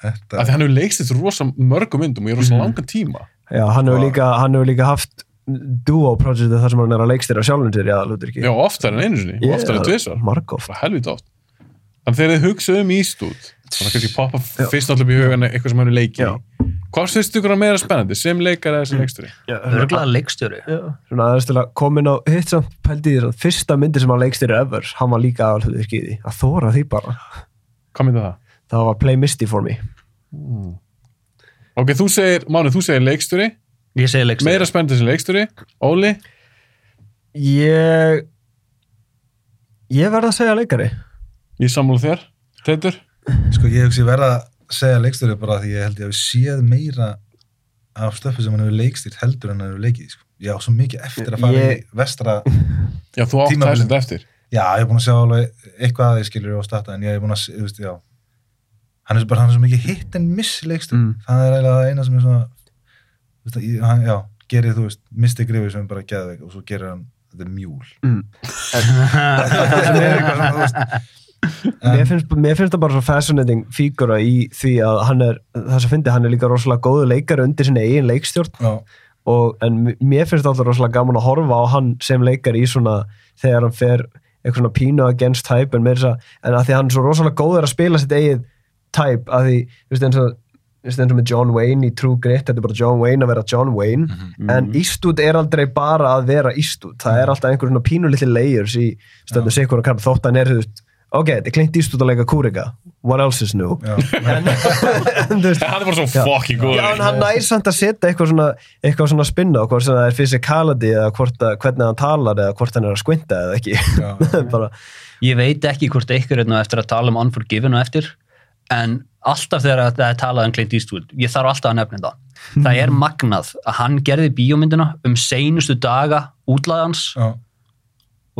Þetta, af því hann hefur leikst rosa mörgum myndum og ég er rosa langan tíma. Já, hann hefur líka, hann hefur líka haft duo projektið þar sem hann er að leikstýra sjálfum sér í aðalutur ekki já, oftar en einu sinni, og oftar en tvisvar. Margóft. Það er helvít oft. Þannig þegar þið hugsa um Eastwood þannig að kannski poppa fyrst alltaf í hugan eitthvað sem hann er leikið Já. í hvað finnst ykkur að meira spennandi, sem leikari eða sem leiksturi örgulega leikstjóri. Já, svona aðeins til að koma inn á hitt samt pældi því, svona, fyrsta myndi sem hann leikstýri ever, hann var líka aðalhutur í því. Að þóra því bara, hvað myndi það? það var Play Misty for me. Ok, þú segir, Máni, þú segir leiksturi Ég segi leikstjóri. Meira spennandi sem leiksturi Óli, Ég ég verð að segja leikari. Ég sammála þér. Teitur, sko ég hugsi verða að segja leikstjóri bara því ég held ég að við séð meira af stöffi sem hann hefur leikstýrt heldur en hann hefur leikið sko. ég á svo mikið eftir að fara Ég- í vestra já, þú átt það eftir já, ég er búin að sjá alveg eitthvað að því skilur og starta en ég er búin að, þú veist, já hann er bara hann er svo mikið hit and miss leikstjóri Mm. það er eiginlega það eina sem er svona þú veist, hann, já, gerir þú veist misti grifi sem er bara geðveik og svo gerir hann er mjúl mm. það er eitthvað svona, þú veist mér, finnst, mér finnst það bara svo fascinating fígura í því að hann er það sem fyndi, hann er líka rosalega góðu leikari undir sinni eigin leikstjórn. Og, en mér finnst alltaf rosalega gaman að horfa á hann sem leikari í svona þegar hann fer eitthvað svona pínu against type en, að- en að því hann er svo rosalega góður að spila sitt eigið type að því, þú veist eins og eins og með John Wayne í True Grit þetta er bara John Wayne að vera John Wayne. En Eastwood er aldrei bara að vera Eastwood. Það er alltaf einhver svona pínu litli layers í stöndu sikur og kannar þótt að hann er þú veist, ok, þetta er Clint Eastwood að leika kúrika. What else is new? En, en, veist, hann er bara svo fucking góð Já, en hann nær samt að setja eitthvað svona, eitthvað svona spinna á hvort sem það er physicality eða hvort að, hvernig hann talar eða hvort hann er að squinta eða ekki. já. Bara, Ég veit ekki hvort eitthvað er eftir að tala um Unforgiven og eftir en alltaf þegar það er talað um Clint Eastwood ég þarf alltaf að nefna það það er magnað að hann gerði bíómyndina um seinustu daga útlæðans já.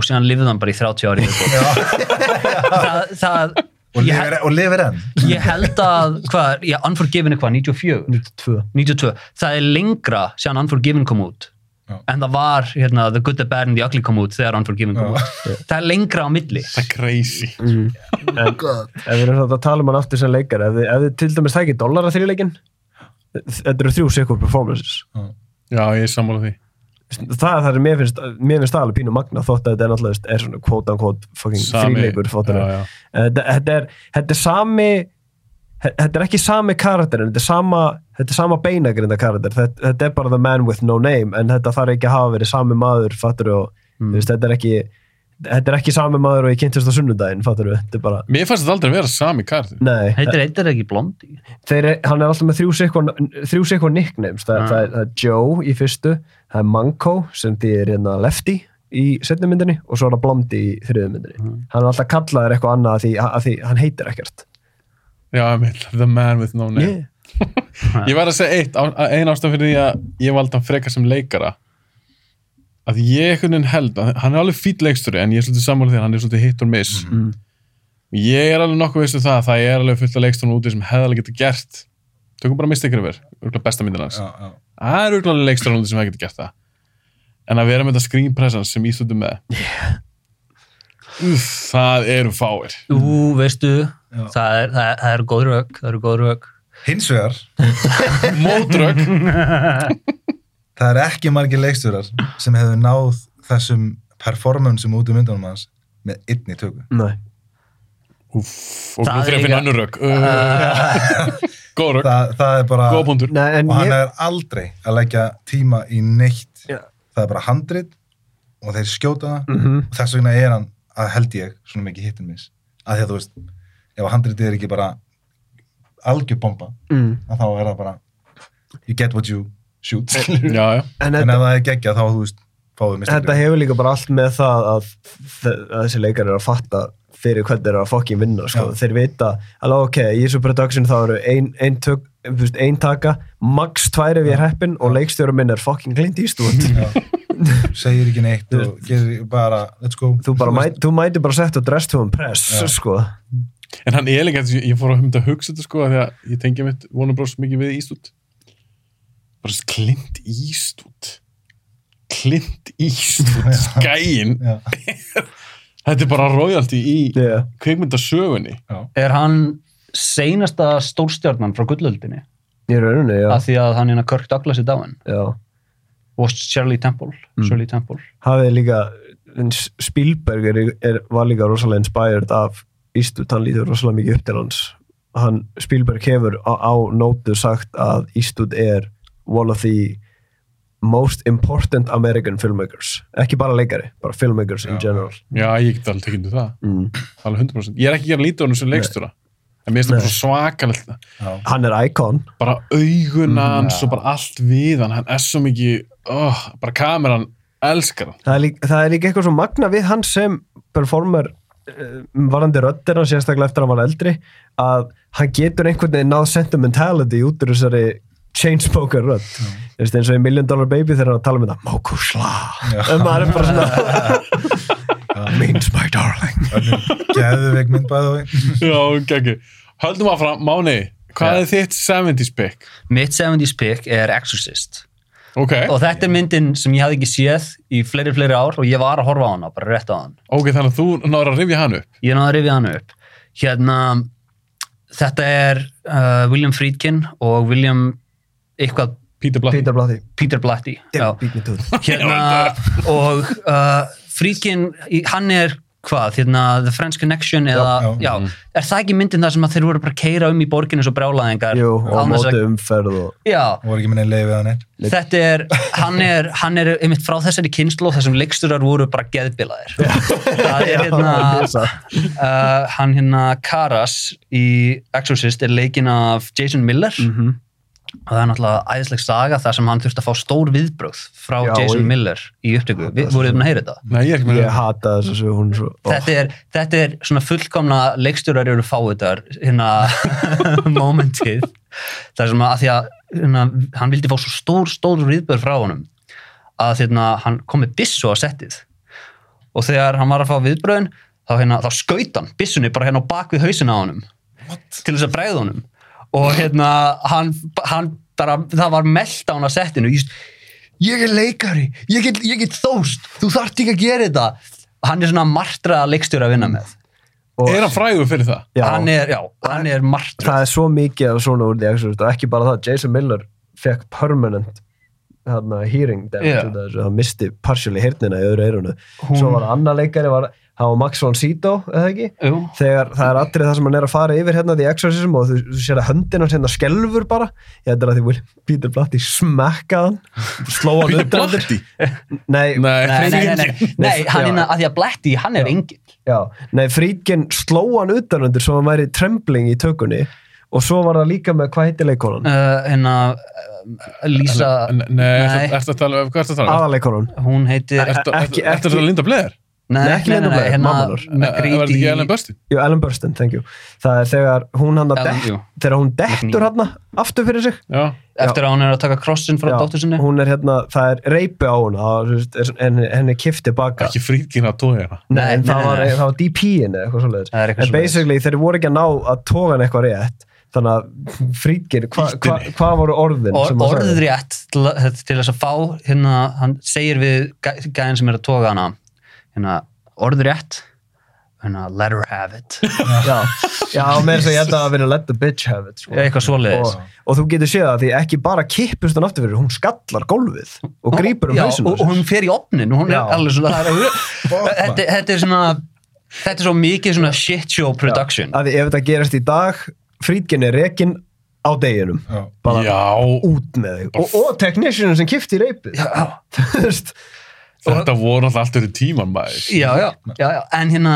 Og síðan lifði hann bara í 30 ári það, það Og, lifir, og lifir enn. ég held að hvað, já, Unforgiven er hvað, 94 92. 92, það er lengra síðan Unforgiven kom út Já. en það var hérna, The Good, The Bad and The Ugly kom út þegar Unforgiven kom Já. út. Það er lengra á milli. Það er crazy. En, ef við erum að tala um hann aftur sem leikar, ef þið, ef þið til dæmis tækir dollara þrjuleikin, þetta eru þrjú sikur performances. já, ég er sammála því Það er það sem mér finnst, mér finnst það alveg pínu magna þótt að þetta er náttúrulega er svona þrjuleikur fóttunum. já, já. þetta, er, þetta er sami þetta er ekki sami karakter þetta er sama, þetta er sama beinagrinda karakter þetta, þetta er bara the man with no name en þetta þarf ekki að hafa verið sami maður fattur og mm. veist, þetta er ekki þetta er ekki sami maður og ég kynntist á sunnudaginn fattur þetta er bara, mér fannst þetta aldrei að vera sami kartur nei heitir heitir ekki Blondi Þeir, er- hann er alltaf með þrjú sikkur nicknames, það, Ah. það, er, það er Joe í fyrstu, það er Manko sem þýðir hérna Lefty í setni myndinni og svo er það Blondie í þriðu myndinni. Hann er alltaf kallaður eitthvað annað að því, að því hann heitir ekkert. Já, einmitt, the man with no name. Yeah. ég verð að segja eitt, á- ein ástæð fyrir því að ég valdi hann frekar sem leikara. Að ég einhvern veginn held að hann er alveg fýtt leiksturi en ég er svolítið sammála því að hann er svolítið hit or miss. Mm. ég er alveg nokkuð veist um það að það er alveg fullt af leiksturnum úti sem hefði alveg getið gert tökum bara Mystic River, örgulega besta myndin hans. Já, já. Það er leiksturnum úti sem hefði getið gert það. En að vera með þetta screen presence sem Íslutu með. Úff, það eru fáir. Ú, veistu, það er, það, er, það eru góð rauk það eru góð rauk hins vegar. Mótrögg það er ekki margir leikstjórar sem hefur náð þessum performanceum út í myndunum hans með einni tökum Nei. Úff, og Það nú er fyrir að finna önnur rögg uh, góð rögg, það, það er bara Nei, en og hann ég, er aldrei að leggja tíma í neitt Já. það er bara handrit og þeir skjóta það Mhm. og þess vegna er hann að held ég svona mikið hittin miss að því að þú veist, ef handritið er ekki bara algjör bomba Mm. þá er það bara you get what you shoot. Já, já. En en, þetta- ef það er geggjað þá þú veist fáðu Þetta mistökum hefur líka bara allt með það að, að þessi leikar eru að fatta fyrir hvernig þeir eru að fokkin vinna sko. Þeir vita, alveg ok, í þessu production þá eru ein, ein, tök, þú veist, ein taka max tvær ef ég er heppin og leikstjóra minn er fokkin Clint Eastwood segir ekki neitt og gerir bara, let's go þú, bara mæ, þú mæti bara sett og dress to impress sko. En hann er líka, ég fór að humta að hugsa þetta sko, af því að ég tengja mitt Warner Bros. mikið við Eastwood. Bara þessi Clint Eastwood. Clint Eastwood, skæin. þetta er bara royalty í yeah. kveikmyndasögunni. Er hann seinasta stórstjarnan frá gullöldinni? í rauninni, já, Af því að hann hérna Kirk Douglas er dáin. já. Og Shirley Temple. Mm. Shirley Temple. hafið líka en Spielberg er, er, var líka rosalega inspired af Eastwood, hann lítur rosalega mikið upp til hans hann, Spielberg hefur á, á nótu sagt að Eastwood er one of the most important American filmmakers ekki bara leikari, bara filmmakers in general Já, ég get alveg tekið undir það. mm. Alveg 100%. Ég er ekki að gera lítið á hann sem leikstjóra. En mér finnst það svakalegt. hann er icon Bara auguna Mm, hans já. og bara allt við hann. Hann er svo mikið, oh, bara kameran elskar hann. það er, líka, það er líka eitthvað svo magna við hann sem performer uh, varandi hann sérstaklega eftir að hann var eldri að hann getur einhvern veginn náð sentimentality út úr þessari chainspoker rödd Þú veist, eins og í Million Dollar Baby þegar hann tala um þetta Mokusla en maður er bara svona means my darling geðveik mynd bæðu Já, geggi. Höldum áfram, Máni, hvað Já. er þitt 70s pick? Mitt 70s pick er Exorcist. Ok. Og þetta er myndin sem ég hafði ekki séð í fleiri, fleiri ár og ég var að horfa á hana, bara rétt á hann. Ok, þannig að þú náður að rifja hann upp. Ég náði að rifja hann upp. Hérna, þetta er uh, William Friedkin og William eitthvað Peter Blatty. Peter Blatty. Já. Hérna, og uh, Friedkin, í- hann er hvað, hérna, The French Connection eða, já, er það ekki myndin það sem að þeir voru bara að keira um í borginu svo brjálaðingar? Jú, og þess að- móti umferð og Já, voru ekki minni leiðið hann er þetta er, hann er, hann er einmitt frá þessari kynslu þessum leiksturar voru bara geðbilaðir. það er hérna, uh, hann hérna Karas í Exorcist er leikinn af Jason Miller Mhm. Og það er náttúrulega æðisleg saga þar sem hann þurfti að fá stór viðbröð frá Já, Jason ég- Miller í upptöku. Vi, voruð þið búin að heyra þetta? Nei, ég ég hata þess að svo hún svo þetta er, þetta er svona fullkomna leikstjórar eru fáiðar hérna momentið það er sem að, að því að hérna, hann vildi fá svo stór, stór viðbörð frá honum að hérna, hann kom með bissu á settið og þegar hann var að fá viðbröðin þá, hérna, þá skaut hann bissunni bara hérna á bak við hausina á honum What? til þess að bregða honum og hérna hann, hann bara, það var meld á hann á settinu. Ég, ég er leikari, ég get, ég get þóst þú þarft ekki að gera þetta. Hann er svona martraða leikstjóra að vinna með. Er hann frægur fyrir það? Já. hann er, já, hann er martrað það er svo mikið af svona úr því og ekki bara það, Jason Miller fekk permanent hérna, hearing damage þessu, hann misti partially heyrnina í öðru eirunu Hún- svo var annar leikari, var, það var Max von Sydow eða ekki, Jú. þegar það er allir það sem hann er að fara yfir hérna því Exorcism og þú, þú sér að höndin hans hérna skelfur bara ég heldur að því Will- Peter Blatty smekkaði hann sló hann undir. Blatty? nei, Nei, nei, nei, nei, hann er að því að Blatty, hann er Já, nei, Frídgen sló hann utan undir svo hann væri trembling í tökunni og svo var það líka með, hvað heitir leikonan? uh, hérna uh, Lisa Nei, Nei. ertu að tala um, hvað ertu að tala um? Aðaleikonan hún heitir ertu að tala um Linda Blair? Nei, Nei, ekki nei, Blair, hérna mammanar. Var þetta ekki Ellen Burstyn? Jú, Ellen Burstyn, thank you. Það er þegar hún hann að jú. þegar hún dettur hann aftur fyrir sig. Já. eftir að hún er að taka krossin frá dóttur sinni. hún er hérna, það er reypi á hún er- henni, henni kifti baka. Ekki fríðkinn að tója hérna. Nei, en Nei, það, var, var DP-in eða eitthvað svoleiðis. Það er eitthvað en svoleiðis. basically þeir voru ekki að ná að toga hann eitthvað rétt. Þannig að Frídgen, hvað hva, hva voru orðin Or, hann orðrétt til, til þess að fá hérna, hann segir við gæ- gæðin sem er að toga hana hérna, orðrétt hérna, let her have it. Já, já með þess að ég held að það verið let the bitch have it sko. eitthvað svoleiðis. Og, og þú getur séð það því ekki bara kippust hann aftur fyrir, hún skallar gólfið og grípur um hausinu og, og hún fer í opnin og hún Já. er alveg svona er, þetta, þetta er svona þetta er svo mikið svona shit show production. Að því ef þetta gerist í dag Frídgen er rekin á deginum. Bara Já, út með þig. Og, og technicianin sem kipti í reipið þú veist þetta voru alltaf allt öru tíman maður. já, já, já, já, en hérna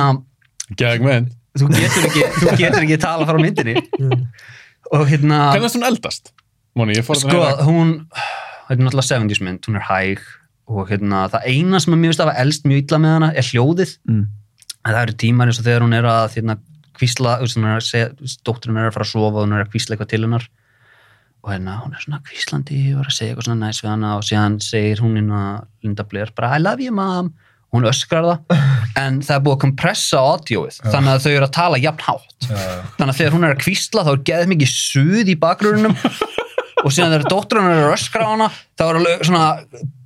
Gæg menn. þú getur ekki, þú getur ekki tala frá myndinni og hérna Hvernig er það svona eldast? Móni, ég fór sko, hún þetta er náttúrulega 70s mynd, hún er hæg og hérna, það eina sem er mjög veist að hafa elst mjög illa með hana er hljóðið Mm. það eru tímar eins og þegar hún er að hérna, kvísla, þú veist, hún er að segja þú veist, dótturinn er að fara að sofa og hún er að kvísla eitthvað til hennar og hérna, hún er svona kvíslandi og er að segja eitthvað svona næs við hana og síðan segir hún inn að Linda Blair bara I love you mom og hún öskrar það en það er búið að kompressa audioið þannig að þau eru að tala jafn hátt. Þannig að þegar hún er að kvísla þá er geðið mikið suð í bakgrunum og síðan þegar dótturinn er að öskra á hana þá er alveg svona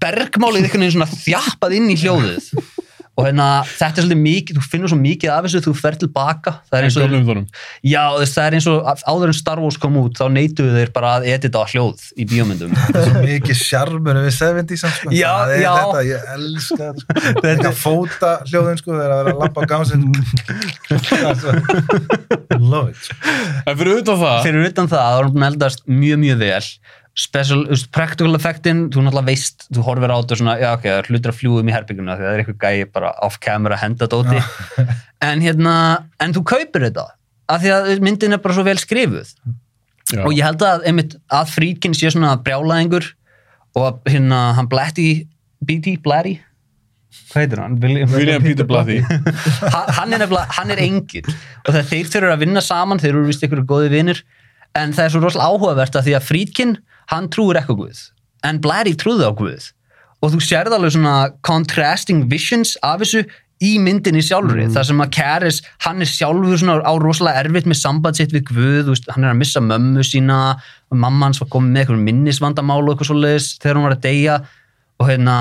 bergmálið einhvern veginn svona þjappað inn í hljóðið og hérna þetta er svolítið mikið, þú finnur svo mikið af þessu þú fer tilbaka, það er eins og þórum. já, þess, það er eins og að- áður en Star Wars kom út þá neituðu þeir bara að edita á hljóð í bíómyndum Svo mikið sjarmur við 70s sko. Já, það er já. þetta, ég elska þetta sko. þetta fóta hljóðin sko þegar að vera að lappa á gámsinn love it sko. En fyrir utan það fyrir utan það, það var hún eldast mjög mjög vel special, þú veist, practical effectin þú náttúrulega veist, þú horfir á þetta svona, já ok, það er hlutur að fljúum í herbygguna það er eitthvað gæi bara off camera henda dóti. En hérna, en þú kaupir þetta af því að myndin er bara svo vel skrifuð. Já. og ég held að einmitt að Friedkin sé svona brjálæðingur og að hérna, hann Blatty BT, Blatty? Hvað heitir hann? William, William Peter Blatty. Hann, er nefnilega, hann er engil og þeir þurfa að vinna saman þeir eru vist ykkur góði vinnir en það er svo rosalega áhugavert að því að Friedkin hann trúir ekki á Guð. En Blatty trúði á Guð. Og þú sérð alveg svona contrasting visions af þessu í myndinni sjálfri. Mm. þar sem að Karis, hann er sjálfur svona á rosalega erfitt með samband sitt við Guð veist, hann er að missa mömmu sína mamma hans var komið með eitthvað minnisvandamál og eitthvað svoleiðis þegar hún var að deyja. Og hérna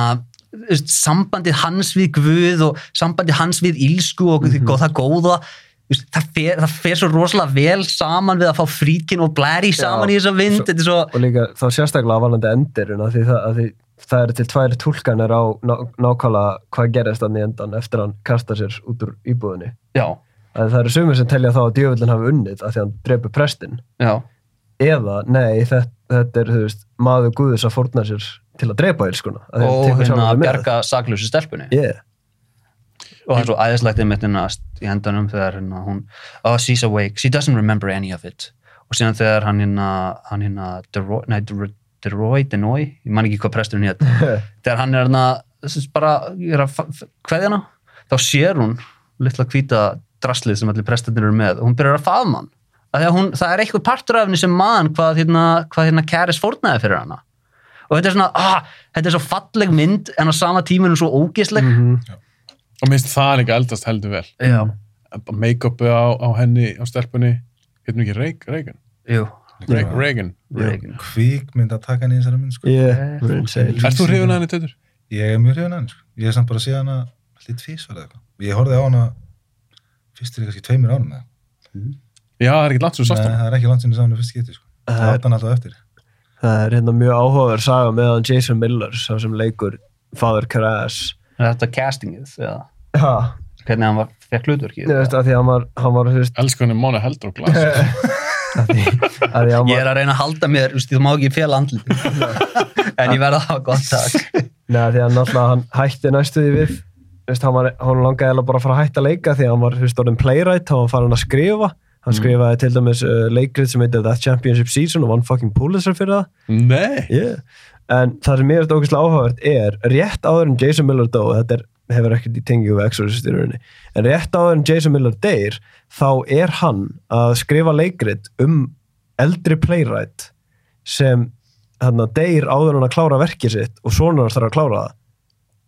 sambandið hans við Guð og sambandið hans við ílsku og, Mhm. og það góða það fer, það fer svo rosalega vel saman við að fá fríkin og blæri saman í þessa vind er svo og líka þá sérstaklega valandi endirinn af því af því það eru til tvær tólkanir á ná, nákvæmlega hvað gerist þannig endan eftir hann kastar sér út úr íbúðinni. Já, að það eru sumir sem telja þá að djöfullin hafi unnið af því að hann dreipur prestin já, eða, nei, þetta, þetta er veist, maður guðus að fórna sér til að ílskuna af því að hann sig með. bjarga saklausu stelpunni. Yeah. Og það er svo æðislegt einmitt hérna í hendanum þegar hérna hún oh she's awake, she doesn't remember any of it. Og síðan þegar hann hérna hann hérna Deroy, Denoy? Ég man ekki hvað presturinn hétt þegar hann er hérna bara, er að kveðja hana þá sér hún litla hvíta draslið sem allir prestarnir eru með. Og hún byrjar að faðma hann. Hún, það er eitthvað partur af henni sem mann hvað hérna, hvað hérna Karis fórnaði fyrir hana. Og þetta er svona, ah, þetta er svo falleg mynd en á sama tíma er hún svo ógisleg og minnst það líka eldast heldur vel Já. make-upi á, á henni á stelpunni, hérna ekki Reagan Reagan, Jú. Re- Reagan. kvíkmynd að taka henni í þessari mynd sko. Yeah. Ert þú hrifin að henni teitur? ég er mjög hrifin að henni sko. ég er samt bara að sé hana alltaf eða eitthvað ég horfði á hana fyrst fyrir kannski tveimur árum eða Já, það er ekki Nei, hana það er ekki langt sinni sá henni fyrst geti sko. það er- hann alltaf eftir það er hérna mjög áhugaverð saga meðan Jason Miller sem leikur Father Crash Er þetta castingið? Já. Hvernig hann var, fekk hlutverkið? Þú veist, að því að hann var, hann var þú veist, Elsku henni Móni heldur og glas. Að því að hann Ég er að reyna að halda mér, þú veist, þú má ekki fela andliti en ég verða að hafa gott takk Nei, því að náttúrulega hann hætti næstu því við. Þú veist, hann, var, hann langaði eiginlega bara að fara að hætta að leika því að hann var, þú veist, orðin playwright hann var farin að skrifa. Hann skrifaði til dæmis uh, leikrið sem heitir That Championship Season og vann fucking Pulitzer fyrir það. Nei. Yeah. En það sem mér er ógeðslega áhugavert er rétt áður en Jason Miller dó þetta er, hefur ekkert í tengi við Exorcist í rauninni en rétt áður en Jason Miller deyr þá er hann að skrifa leikrit um eldri playwright sem hann að deyr áður hann að klára verkið sitt og svona hann þarf að klára það.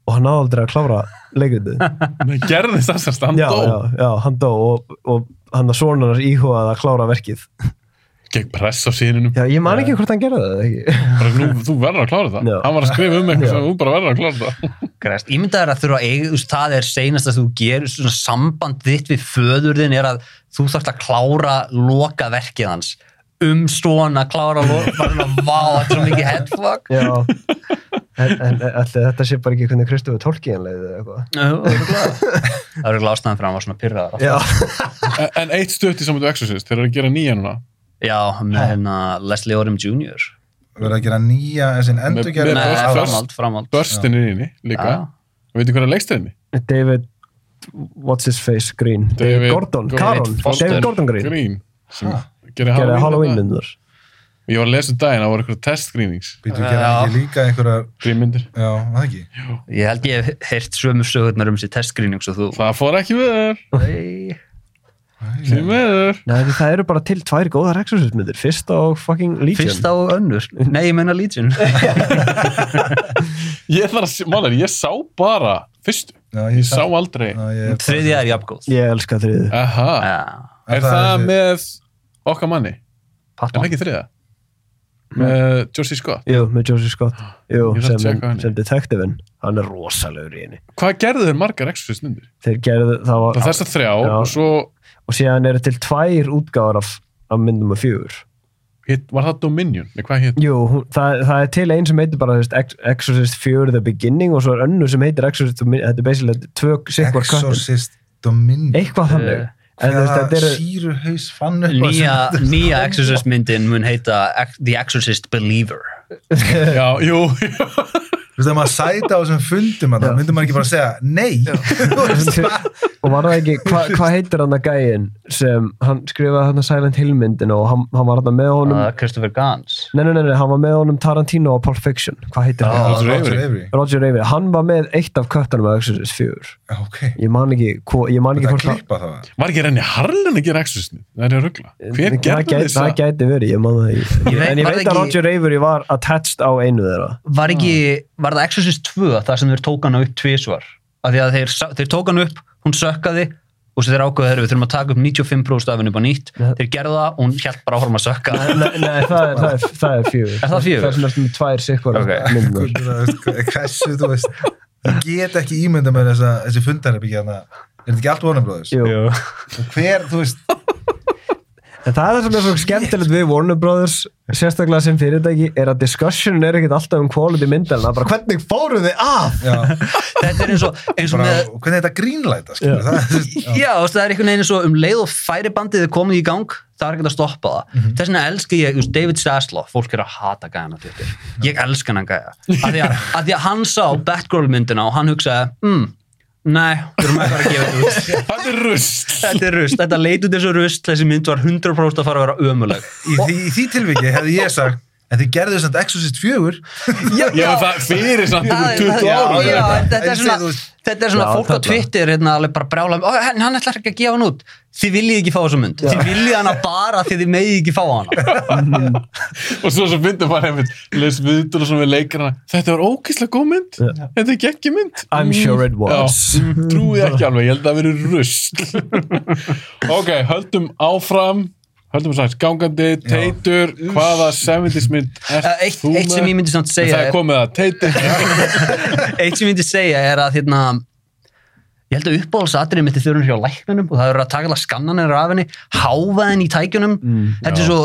Og hann aldrei að klára leikritið. Nei, gerðist það sérst, hann já, dó. já, já, hann dó og, og hann að svona hann íhugaði að klára verkið Gegn press á sínunum já, ég man ekki hvort hann gerði það ekki. Bara, nú, Þú verður að klára það. Já. Hann var að skrifa um eitthvað sem þú bara verður að klára það. Grest. Ímyndaður að þurfa að eiga, þú veist, það er seinast að þú gerir svona samband þitt við föðurðin er að þú þarfst að klára loka verkið hans. Um svona klára loka, bara svona, vá, þetta er svo mikið headfuck. Já, en, en ætli þetta sé bara ekki hvernig Kristofur Tolkien leiði eða eitthvað. Það eru glástaðan fyrir að hann var svona pyrraðar Já. En- En eitt stutt í saman til Exorcist Þeir eru að gera nýja núna Já, með hérna Leslie Odom Jr. verður að gera nýja þessin endur gera með- Nei, framhald, framhald. Burstin er inni líka. Já. Veitu hvað er leikstæðinni? David what's his face Green? David Gordon, Caron, David Gordon Green, Green sem gerði Halloween, Halloween mynda. myndur Ég var að lesa um daginn, það voru eitthvað testgrínings. Býtu, gera ekki líka einhverjar Grínmyndir. Já, það ekki? Ég held ég hef heyrt sömu sögurnar um sér testskrýning svo þú Það fór ekki við þér Nei. Því meður Nei, það eru bara til tvær góðar Exorcist myndir Fyrsta og fucking Legion. Fyrsta og önnur. Nei, ég meina Legion. Ég þarf að, málega, ég sá bara fyrstu. Já, Ég sá aldrei. Já, ég er Þriðja er jafngóð Ég elska þriðu Aha, er það það er- með okkar manni? Patton. það ekki þriða? Með Josie Scott? Jú, með Josie Scott. Jú, Ég þarf að sem, checka henni. sem detektivin Hann er rosalegur í henni. Hvað gerðu þeir margar Exorcist myndir? Þeir gerðu, það var Það þessar þrjá Já. og svo Og síðan eru til tvær útgáðar af, af myndum og fjögur. Hit, var það Dominion? Jú, hún, það, það er til ein sem heitir bara þú veist, Ex- Exorcist 4 The Beginning og svo er önnur sem heitir Exorcist Domin- Þetta er basically þetta er tvö sikvar köttin Exorcist Dominion. Eitthvað þannig. Þetta fann upp á Nýja, nýja Exorcist myndin mun heita The Exorcist Believer. Já, jú Þú veist að maður sæta á þessum fundum að það myndi maður ekki bara að segja nei. Og var það ekki, hvað hva heitir hann að gæin sem hann skrifaði hann að Silent Hill myndin og hann, hann var hann með honum? Uh, Christopher Gans nei, nei, nei, nei, hann var með honum Tarantino og Pulp Fiction. Hvað heitir Já, hann? Roger Roger Avery. Roger Avery, hann var með eitt af köttunum af Exorcist 4 Ok, ég man ekki, hvo, ég man ekki það hvort það það. Var ekki Renni Harlan að gera Exorcist? Það er að ruggla Hver það gerði gæti, þess það gæti verið, ég man það ekki. Ég veit- en ég veit það að ekki- Roger Avery var attached á einu þeirra. Var ekki, var það Exorcist 2 þar sem þeir tók hana upp tvísvar af því að þeir, þeir tók hana upp, hún sökkaði og svo þeir ákveðu þeir við þurfum að taka upp 95% af henni upp á nýtt, þeir gerðu það og hún hjælt bara áfram að sökka. Nei, nei það, er, það, er, það er fjögur. Er það fjögur? það er er með tvær sikvar Hversu, þú veist Ég get ekki ímynda með þessa, þessi fundarherbyggi hérna Er þetta ekki allt. Og hver, þú veist En það er það sem er svo skemmtilegt við Warner Brothers, sérstaklega sem fyrirtæki, er að discussionin er ekkert alltaf um quality myndalina, bara hvernig fóruð þið af? Þetta er eins og, eins og bara, með hvernig er þetta grínlæta, skilur það já. Já, veist, það er einhvern veginn eins og um leið og færibandið er komið í gang, það er ekkert að stoppa það. Mhm. Þess vegna elska ég, veist, David Zaslow, fólk er að hata gæðan á Twitter. Ég elska hann gæða. Af því að, að því að hann sá Batgirl myndina og hann hugsaði, mm, nei, við erum ekki að gefa þetta út. Þetta er rust Þetta er rust, þetta leit út þessu rust, þessi mynd var 100% að fara að vera ömuleg. Í, því, í því tilviki hefði ég sagt En þið gerðu þess að Exorcist 4 Já, það fyrir samt Já, ykkur 20 já, árum. já, þetta er svona, þetta er svona Já, fólk á. Twitter hérna alveg bara brjála "Ó, hann, hann ætlar ekki að gefa hann út. Þið viljið ekki fá þessu mynd, þið viljið hana bara því þið megið ekki fá hana. Og svo svo myndum bara einmitt Les viðdur og svona við leikarana. Þetta var ógeðslega góð mynd. Þetta er ekki mynd. I'm sure it was. Já, mm, trúið ekki alveg, ég held að það veri rust Ok, höldum áfram Höldum sagt, gangandi, teitur Hvaða 70s mynd Uh, eitt- þú eitt sem með? ég myndi samt segja Það er er- komið að teitur. Eitt sem ég myndi segja er að hérna, ég held að uppáhaldsatrið mitt er þurfum hjá læknunum og það eru að taka allar skannanir af henni, háfa henni í tækjunum. Þetta er svo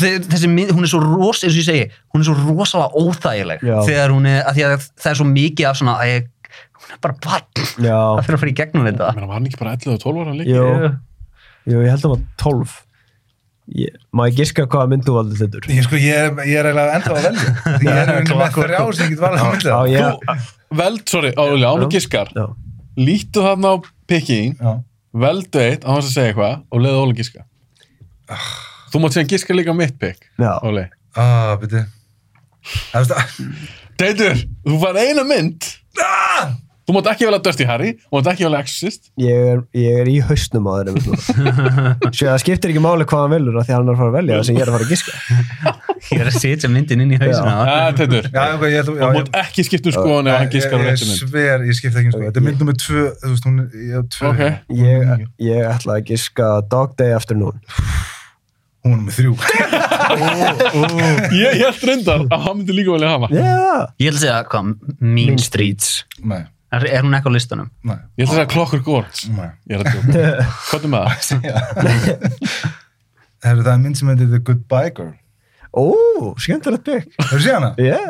þe- þessi mynd, hún er svo ros, eins og ég segi hún er svo rosalega óþægileg Já. þegar hún er, að því að það er svo mikið af svona að ég, hún er bara barn. Já, það fyrir að fara í gegnum þetta. Menna, var hann ekki bara 11 og 12 ára líka? jú, jú, ég held að það var 12. Ég, má ég giska hvaða mynd þú valdi þetta? Ég, sko, ég, er, ég er eiginlega ennþá að velja. Því Ég er veginn með þrjá sem ég get valið að mynda ég, Veld, sorry, álega, án og giskar. Já. Lítu þarna á pikkin Já, Veldu eitt, á þess að segja eitthvað Og leiðu Óli giska. Þú mátt segja giska líka á mitt pikk. Óli. Ah, að Teitur, þú fær eina mynd. Ah! Þú mátt ekki velja Dirty Harry Þú mátt ekki velja Exorcist. Ég er, ég er í hausnum á þeirra Svo það skiptir ekki máli hvað hann velur af því að hann er að fara að velja það sem ég er að fara að giska. Ég er að setja myndin inn í ég ætla Þú já, mátt ekki skipta um skoðan ef hann giskar á ég, ég réttu mynd sver, ég skipta ekki um sko Þetta er mynd nummið tvö, þú veist, hún er ég á tvö. Ok. Ég, ég ætla að giska Dog Day Afternoon Hún er nummið þrjú. Ég held reyndar að hann myndi líka velja hana. Já, ég ætla að segja hvað, Mean Streets. Nei, er, er hún ekki á listanum? nei, Ég ætla að segja Clockwork Orange. Nei. Ég er að djóka. Hvað er með það? Mynd sem heitir The Goodbye Girl. Ó, skemmtilegt bygg Hefur séð hana? Já,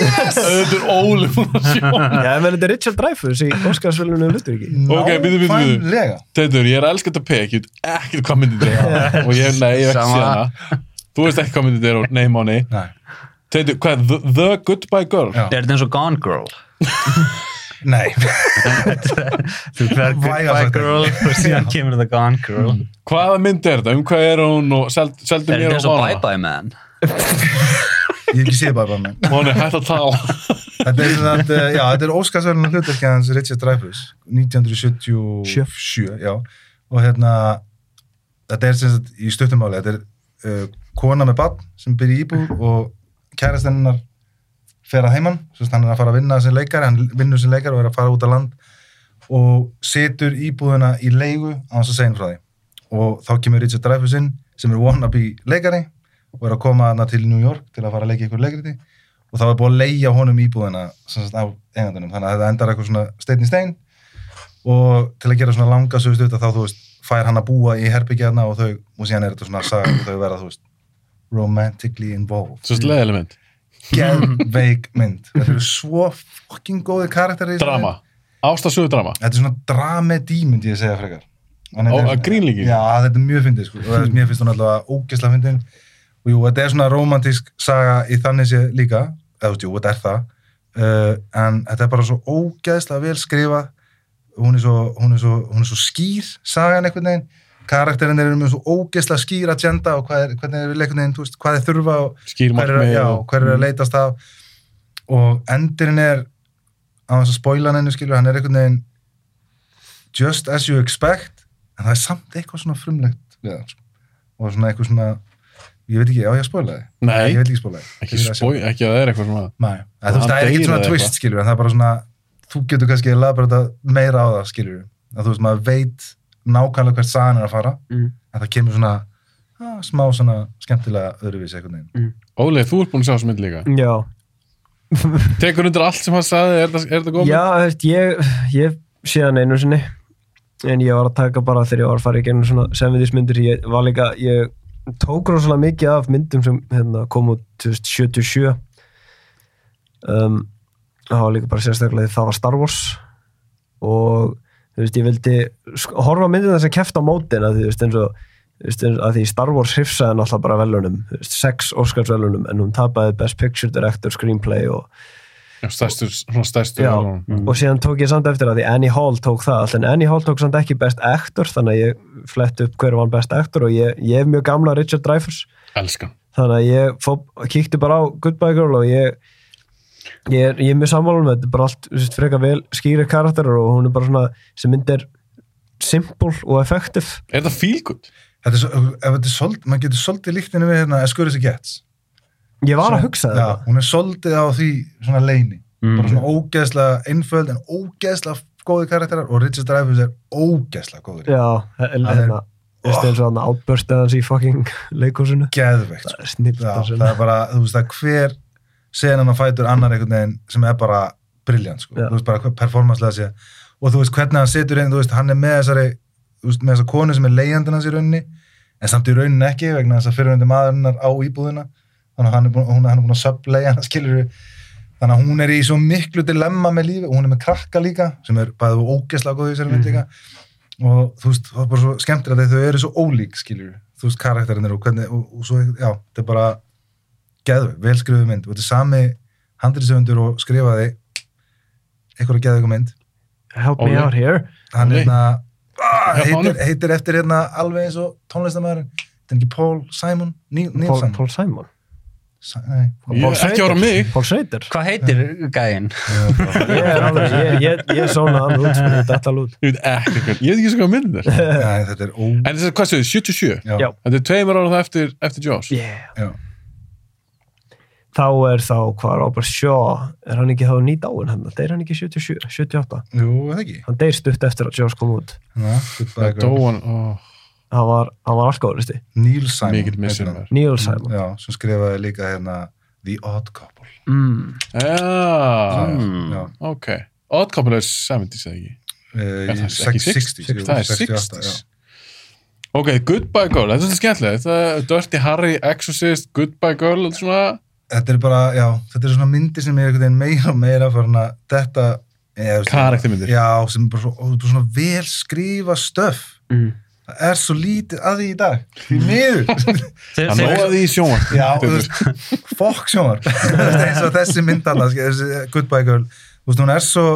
Þetta er búin að sjá Já, menn þetta er Richard Dreyfuss í Óskarsvölunum hlutur ekki? Ok, býtu, býtu. Nákvæmlega Teitur, ég er að elska þetta pek Ég veit ekkert hvað myndið þetta er Og ég, nei, ég hef ekki séð hana. Þú veist ekki hvað myndið þetta er og nei, má nei. Teitur, hvað er The, the Goodbye Girl? Já. er þetta og? Nei. Þú hver Goodbye Girl og síðan kemur The Gone Girl. Hvaða mynd er þetta? Um hvað er hún og seld, seldu Er mér þetta og svo bána? Bye Bye Man? Ég hef ekki séð bara bara með. Hún er hægt að tala. Þetta er, svona, að, já, þetta er Óskarsverðinu hlutverkið hans Richard Dreyfuss 1977 já. og hérna þetta er sem sagt í stuttumáli þetta er uh, kona með barn sem byrja íbúð og kærast hennar fer að heimann, hann er að fara að vinna sem leikari, hann vinnur sem leikari og er að fara út á land og setur íbúðuna í leigu á hans að segja frá því. Og þá kemur Richard Dreyfuss inn sem er wannabe leikari og er að koma hana til New York til að fara að leika ykkur leikriti og þá er búið að leigja honum íbúðina sem sagt, af eigandunum, þannig að þetta endar eitthvað svona stein í stein. Og til að gera svona langa sögust auðvitað þá þú veist fær hann að búa í herbyggjarna og þau og síðan er þetta svona saga og þau verða þú veist romantically involved. Svo sleðileg mynd. Geðveik mynd þetta eru svo fucking góði karakter Drama. Ástasögu drama. þetta er svona dramedí myndi ég segja frekar er- að grínleiki? já, þetta er mjög fyndið sko. mér finnst hún alltaf ógesla fyndin og jú, þetta er svona romantísk saga í þannig sé líka eða jú, þetta er það uh, en þetta er bara svo ógeðslega vel skrifað hún er svo, hún er svo, hún er svo skýr sagan einhvern veginn karakterinn eru með svo ógeðslega skýr agenda og hvað er, hvernig er þú veist, hvað er þurfa og Skýr hver er, já, hver er að leitast af og endurinn er á þess að spoila hann henni skilur, hann er einhvern veginn just as you expect en það er samt eitthvað svona frumlegt við hann sko. og svona eitthvað svona ég veit ekki, á ég að spoila þið? Nei. ég veit ekki spoila þið Ekki ekki að það er eitthvað svona. Nei, að, þú veist, það er ekkert svona twist skilur, en það er bara svona þú getur kannski að laða bara þetta meira á það skilur, að þú veist, maður veit nákvæmlega hvert sagan er að fara Mm. en það kemur svona á, smá svona skemmtilega öðruvísi einhvern veginn Óli, þú ert búin að sjá þessu mynd líka. Já. Tekur undir allt sem hann sagði, er þetta- er þetta góð? Já, þú veist, ég, ég sé hann einu sinni en ég var að taka bara þegar ég var að fara í gegnum svona 70s myndir ég var líka, ég tók rosalega mikið af myndum sem hérna, kom út 2077 um, það var líka bara sérstaklega því það var Star Wars og þú veist, ég vildi horfa myndina sem keft á mótin að þú veist, eins og veist, að því Star Wars hrifsaði náttúrulega bara velunum, veist, sex Oscars velunum en hún tapaði Best Picture Director, Screenplay og Já, stærstur, stærstur. Já, verðlaunum. og síðan tók ég samt eftir að því Annie Hall tók það allt, en Annie Hall tók samt ekki best actor, þannig að ég flett upp hver var best actor og ég, ég hef mjög gamla Richard Dreyfuss, Elskan. þannig að ég fó, kíkti bara á Goodbye Girl og ég ég er, ég er mjög sammála með þetta er bara allt, þú veist, frekar vel skýri karakterar og hún er bara svona, sem mynd er simple og effektiv Er þetta feel good? Þetta er svo, ef þetta er sold, maður getur soldið líkt henni við hérna As Good As It Gets Ég var að Svo- hugsa já, þetta hún er soldið á því svona leini Mm. bara svona ógeðslega einföld en ógeðslega góði karakterar og Richard Dreyfuss er ógeðslega góður Já, Það er- hérna, þú veist, eins og hann átbörstið hans í fucking leikúsinu geðveikt. Sko. Það er snilt Já, það er bara, þú veist að hver senan að fætur annar einhvern veginn sem er bara briljant, sko, þú veist bara hvað performanslega sé. Og þú veist hvernig hann situr inn, þú veist hann er með þessari, þú veist með þessa konu sem er leigjandinn hans í rauninni, en samt í rauninni ekki vegna þess að fyrirhundi maðurinnar á íbúðina. Þannig að hann er búin, hún, hann er búin að subleia hann skilur þannig að hún er í svo miklu dilemma með lífi og hún er með krakka líka sem er bæðið ógeðslega góð í þessari mynd líka. Og þú veist, það er bara svo skemmtir að þau eru svo ólík skilur, þú veist karakterinir og hvernig, og, og svo, já, þetta er bara geðveg, velskrifuð mynd og þetta er sami handriðsöfundur og skrifaði einhverja geðveiku mynd Help me out here hann Óli. hérna ah, heitir, heitir eftir hérna alveg eins og tónlistamæðurinn þetta er ekki Paul Simon Neil, Neil Paul, Simon Paul Simon Sa- nei, Ég, ekki ára mig. Paul Schrader Hvað heitir gæinn? Ég er alveg, ég, ég, ég svona út, sko, ég alveg veit ekki hvað, ég veit ekki svo hvað mynd er. nei, þetta er ó En þetta er hvað séu, 77? já, Já. Þetta er tveimur ára það eftir, eftir Jaws. Yeah. Þá er þá, hvað er Robert Shaw, er hann ekki þá nýt áinn hann, deyr hann ekki 77, 78? jú, það ekki Hann deyr stutt eftir að Jaws kom út. Girl. dóan, ó, Hann var, hann var alkoholisti. Neil Simon. Neil Simon. já, sem skrifaði líka hérna The Odd Couple Mm. Já, Mm. já, ok. Odd Couple er 70s eða ekki? uh, Er það sex- ekki 60s, jú, Það er 68, 60s. Ok, Goodbye Girl, þetta er skemmtilegt. Er Dirty Harry, Exorcist, Goodbye Girl, og svona, þetta er bara, já, þetta er svona myndir sem er einhvern veginn meira og meira farin að þetta veist, Karaktermyndir. já, sem er bara, svo, bara svona vel skrifa stöf Mm. það er svo lítið að því í dag því miður það nóga því í sjónvarp. já, þú veist, fokk sjónvar eins og þessi myndalla þessi Goodbye Girl, þú veist, hún er svo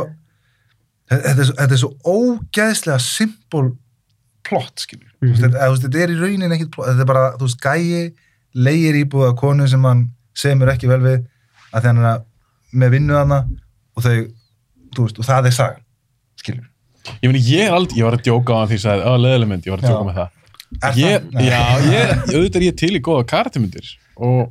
þetta er, er svo ógeðslega simpul plott skilur mm. -hmm. þetta er í raunin ekkit plott þetta er bara, þú veist, gæi leigir íbúða konu sem hann semur ekki vel við að er að með vinnu hana og þau, þú veist, og það er sagan skilur Ég meni, ég er aldrei, ég var að djóka á hann því að að leðileg mynd, ég var að djóka með það. Er Ég, það? Já, ég, auðvitað er ég til í góða karaktermyndir og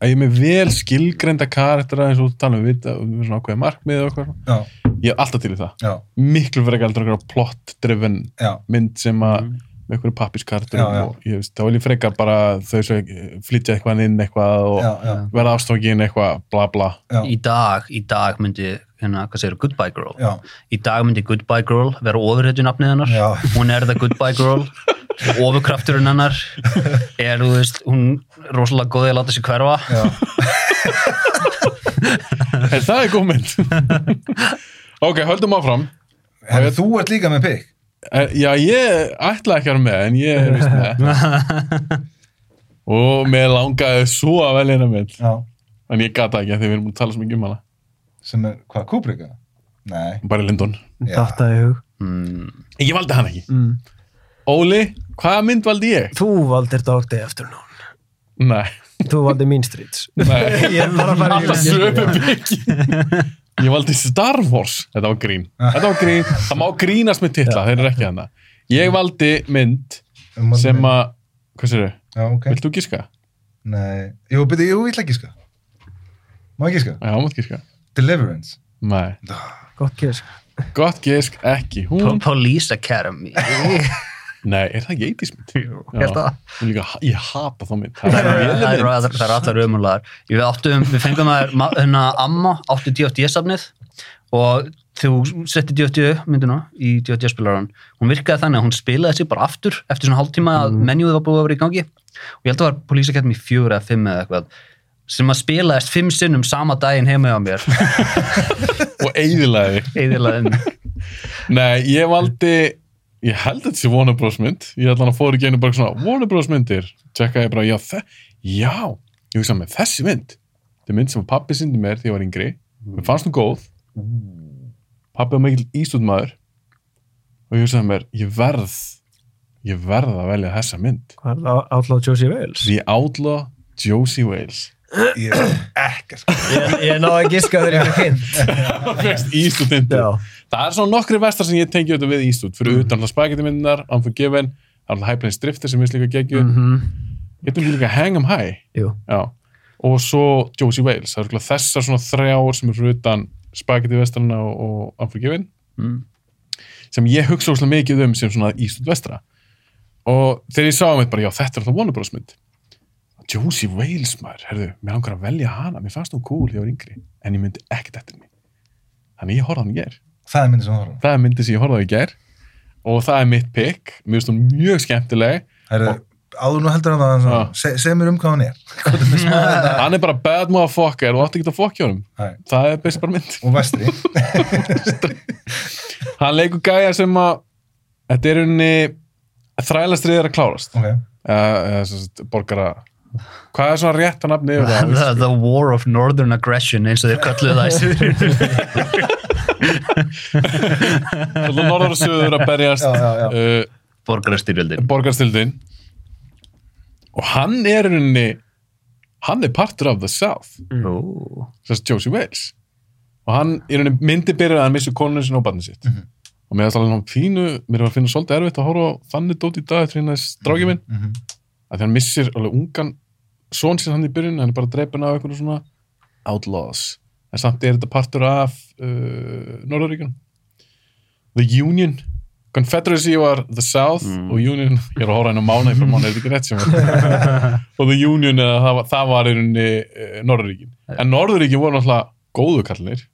að ég er með vel skilgreinda karaktera eins og þú tala um við, við svona ákveðið markmið og eitthvað. Já. Ég er alltaf til í það. Já. Miklu fyrir ekki aldrei plot-driven Já. mynd sem að með einhverju pappiskartur Já, já. og ég veist, þá vil ég frekar bara þau svo flytja eitthvað inn eitthvað og Já, já. verða ástofngin eitthvað bla bla. í dag, í dag myndi hérna, hvað segir, Goodbye Girl Já. í dag myndi Goodbye Girl vera ofurhetju nafnið hennar Já. hún er það Goodbye Girl ofurkrafturinn hennar er, þú veist, hún rosalega góði að láta sig hverfa En það er góð mynd. ok, höldum áfram. Herri, þú ert líka með pikk Já, ég ætla ekki að vera með, en ég er vist með. og mér langaði svo að velja mynd. Já. En ég gata ekki, af því við erum búin að tala svo mikið um hana. sem er, hvað, Kubrick? Nei. Bara Lindon. Mm. Ég valdi hann ekki. mm. Óli, hvaða mynd valdi ég? Þú valdir Dog Day Afternoon Nei. Þú valdir Mean Streets Nei. Ég er bara að fara í Alltaf sömu byggi. Ég valdi Star Wars. Þetta var grín. Þetta var grín. Það má grínast með titla, þeir eru ekki hana. Ég valdi mynd Um sem að, hvað sér þau? Já, ok. Vilt þú gíska? Nei. Jú, byrju, jú, ég ætla ekki sko. Má ég gíska? Já, mátt gíska. Deliverance. Nei. Gott gisk Gott gisk, ekki. Hún... Police Academy Nei, er það ekki 80s mynd? Jú, ég held líka, ég hata þá mynd. það er allar umhverlegar við, fengum að hérna Amma átti DFD-safnið og þú setti DFD myndina í DFD-spilaran hún virkaði þannig að hún spilaði sig bara aftur eftir svona hálftíma að menjúið var búið að vera í gangi og ég held að það var Police Academy 4 eða 5 eða eitthvað sem að spilaðist 5 sinnum sama daginn heima á mér og eiðilaði. Eyðilagði. Nei, ég valdi, ég held að þetta sé Warner Bros. mynd. Ég hann að fóra í genið bara svona, Warner Bros. myndir. Tjekka ég bara, já, já, ég hugsa með þessi mynd. Þetta er mynd sem pappi sindi mér þegar ég var yngri. Mér fannst hún góð. Pappi var mikil ístúdmaður. Og ég hugsaði mér, ég verð, ég verð að velja þessa mynd. Hvað er það Outlaw Josie Wales? The Outlaw Josie Wales. Ég er ekkert. Ég, ég náði að giska þegar ég fikk hinn Fyrst Eastwood myndir. Það er svona nokkri vestar sem ég tengi auðvitað við Eastwood. Fyrir utan það spagetti myndinar, Unforgiven, er alltaf High Plains Drifter sem við líka geggju. Mm Mhm. Ég myndi líka Hang 'em High. Og svo Josie Wales. Það er örugglega þessar svona þrjár sem er fyrir utan spagetti vestarna og, og Unforgiven. Mm. Sem ég hugsa óslega mikið um sem svona Eastwood vestra. Og þegar ég sá um þetta bara, já, þetta er alltaf Warner Bros. mynd. Josie Wales, maður, herðu, mér langar að velja hana, mér fannst hún cool þegar ég var yngri, en ég myndi ekkert eftir henni. Þannig ég horfði hann í gær. Það er myndið sem þú horfði á. Það er myndið sem ég horfði á í gær og það er mitt pick, finnst hún mjög skemmtileg. Herru, áður nú heldur hann að seg, seg mér um hvað hann er. hann er bara bad motherfucker og átti ekki að fokja honum. Nei. Það er best bara mynd. Og vestri. hann leikur gæja sem að, þetta er unni þrælastriðir að klárast. Ok. Eða, eða, borgara, hvað er svona rétt að nafni yfir það? the, the War of Northern Aggression eins og þeir kalluðu það í Alltaf norður og söður að berjast uh, Borgarastyrjöldin Borgarstyrjöldin og hann er í rauninni hann er partur af the South mm. þess að Josie Wales og hann í rauninni myndi byrja að hann missi konunum sinna og barnið sitt Mhm. og mér er alltaf fínu, mér er að finna svolítið erfitt að horfa á þannig dót í dag eftir hérna strákið minn Mhm. Að hann missir alveg ungan són sín hann í byrjun, hann er bara dreipin af eitthvað svona outlaws. En samt er þetta partur af uh, Norðuríkjum The Union. Confederacy var The South og Union, ég er að horfa henni á mánu fyrir mánu, er þetta ekki rétt sem var og The Union, eða, það, var, það var í rauninni uh, Norðuríkin, en Norðuríkin voru náttúrulega góðu kallinir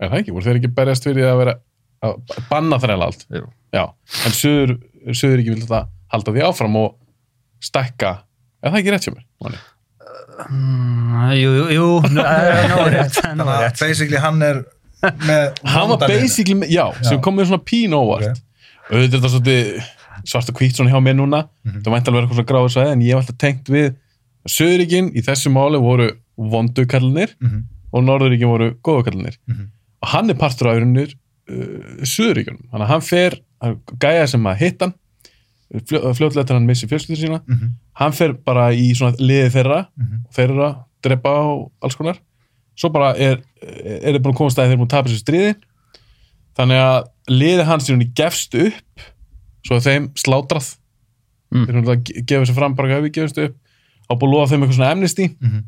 er það ekki, voru þeir ekki berjast fyrir að vera að banna þræla allt já, en Suður, Suðuríki vil þetta halda því áfram og stækka, er það ekki rétt sem er? Manni? Mm, Jú, jú, jú Þannig að basically hann er með hann var basically, með- já, sem Já. kom með svona pín óvart auðvitað er þetta svart og hvít svona hjá mér núna Mhm. það vænti alveg eitthvað svona gráðu svæði en ég hef alltaf tengt við Söðuríkin í þessu máli voru vondu kallinir Mhm. og Norðuríkin voru góðu kallinir Mhm. og hann er partur af raunir uh, að hann fer gæja sem að hitta hann fljó, fljótlega til hann missi fjölskyldur sína Mhm. hann fer bara í svona liði þeirra Mhm. og þeir eru að drepa á alls konar svo bara er, er þið búin að komast að þeir eru búin að tapa þessu stríði þannig að liði hans í rauninni gefst upp svo er þeim slátrað Mm. þeir eru að ge- gefa sér fram bara hvað við gefumst upp á búin að lofa þeim eitthvað svona amnesty Mhm.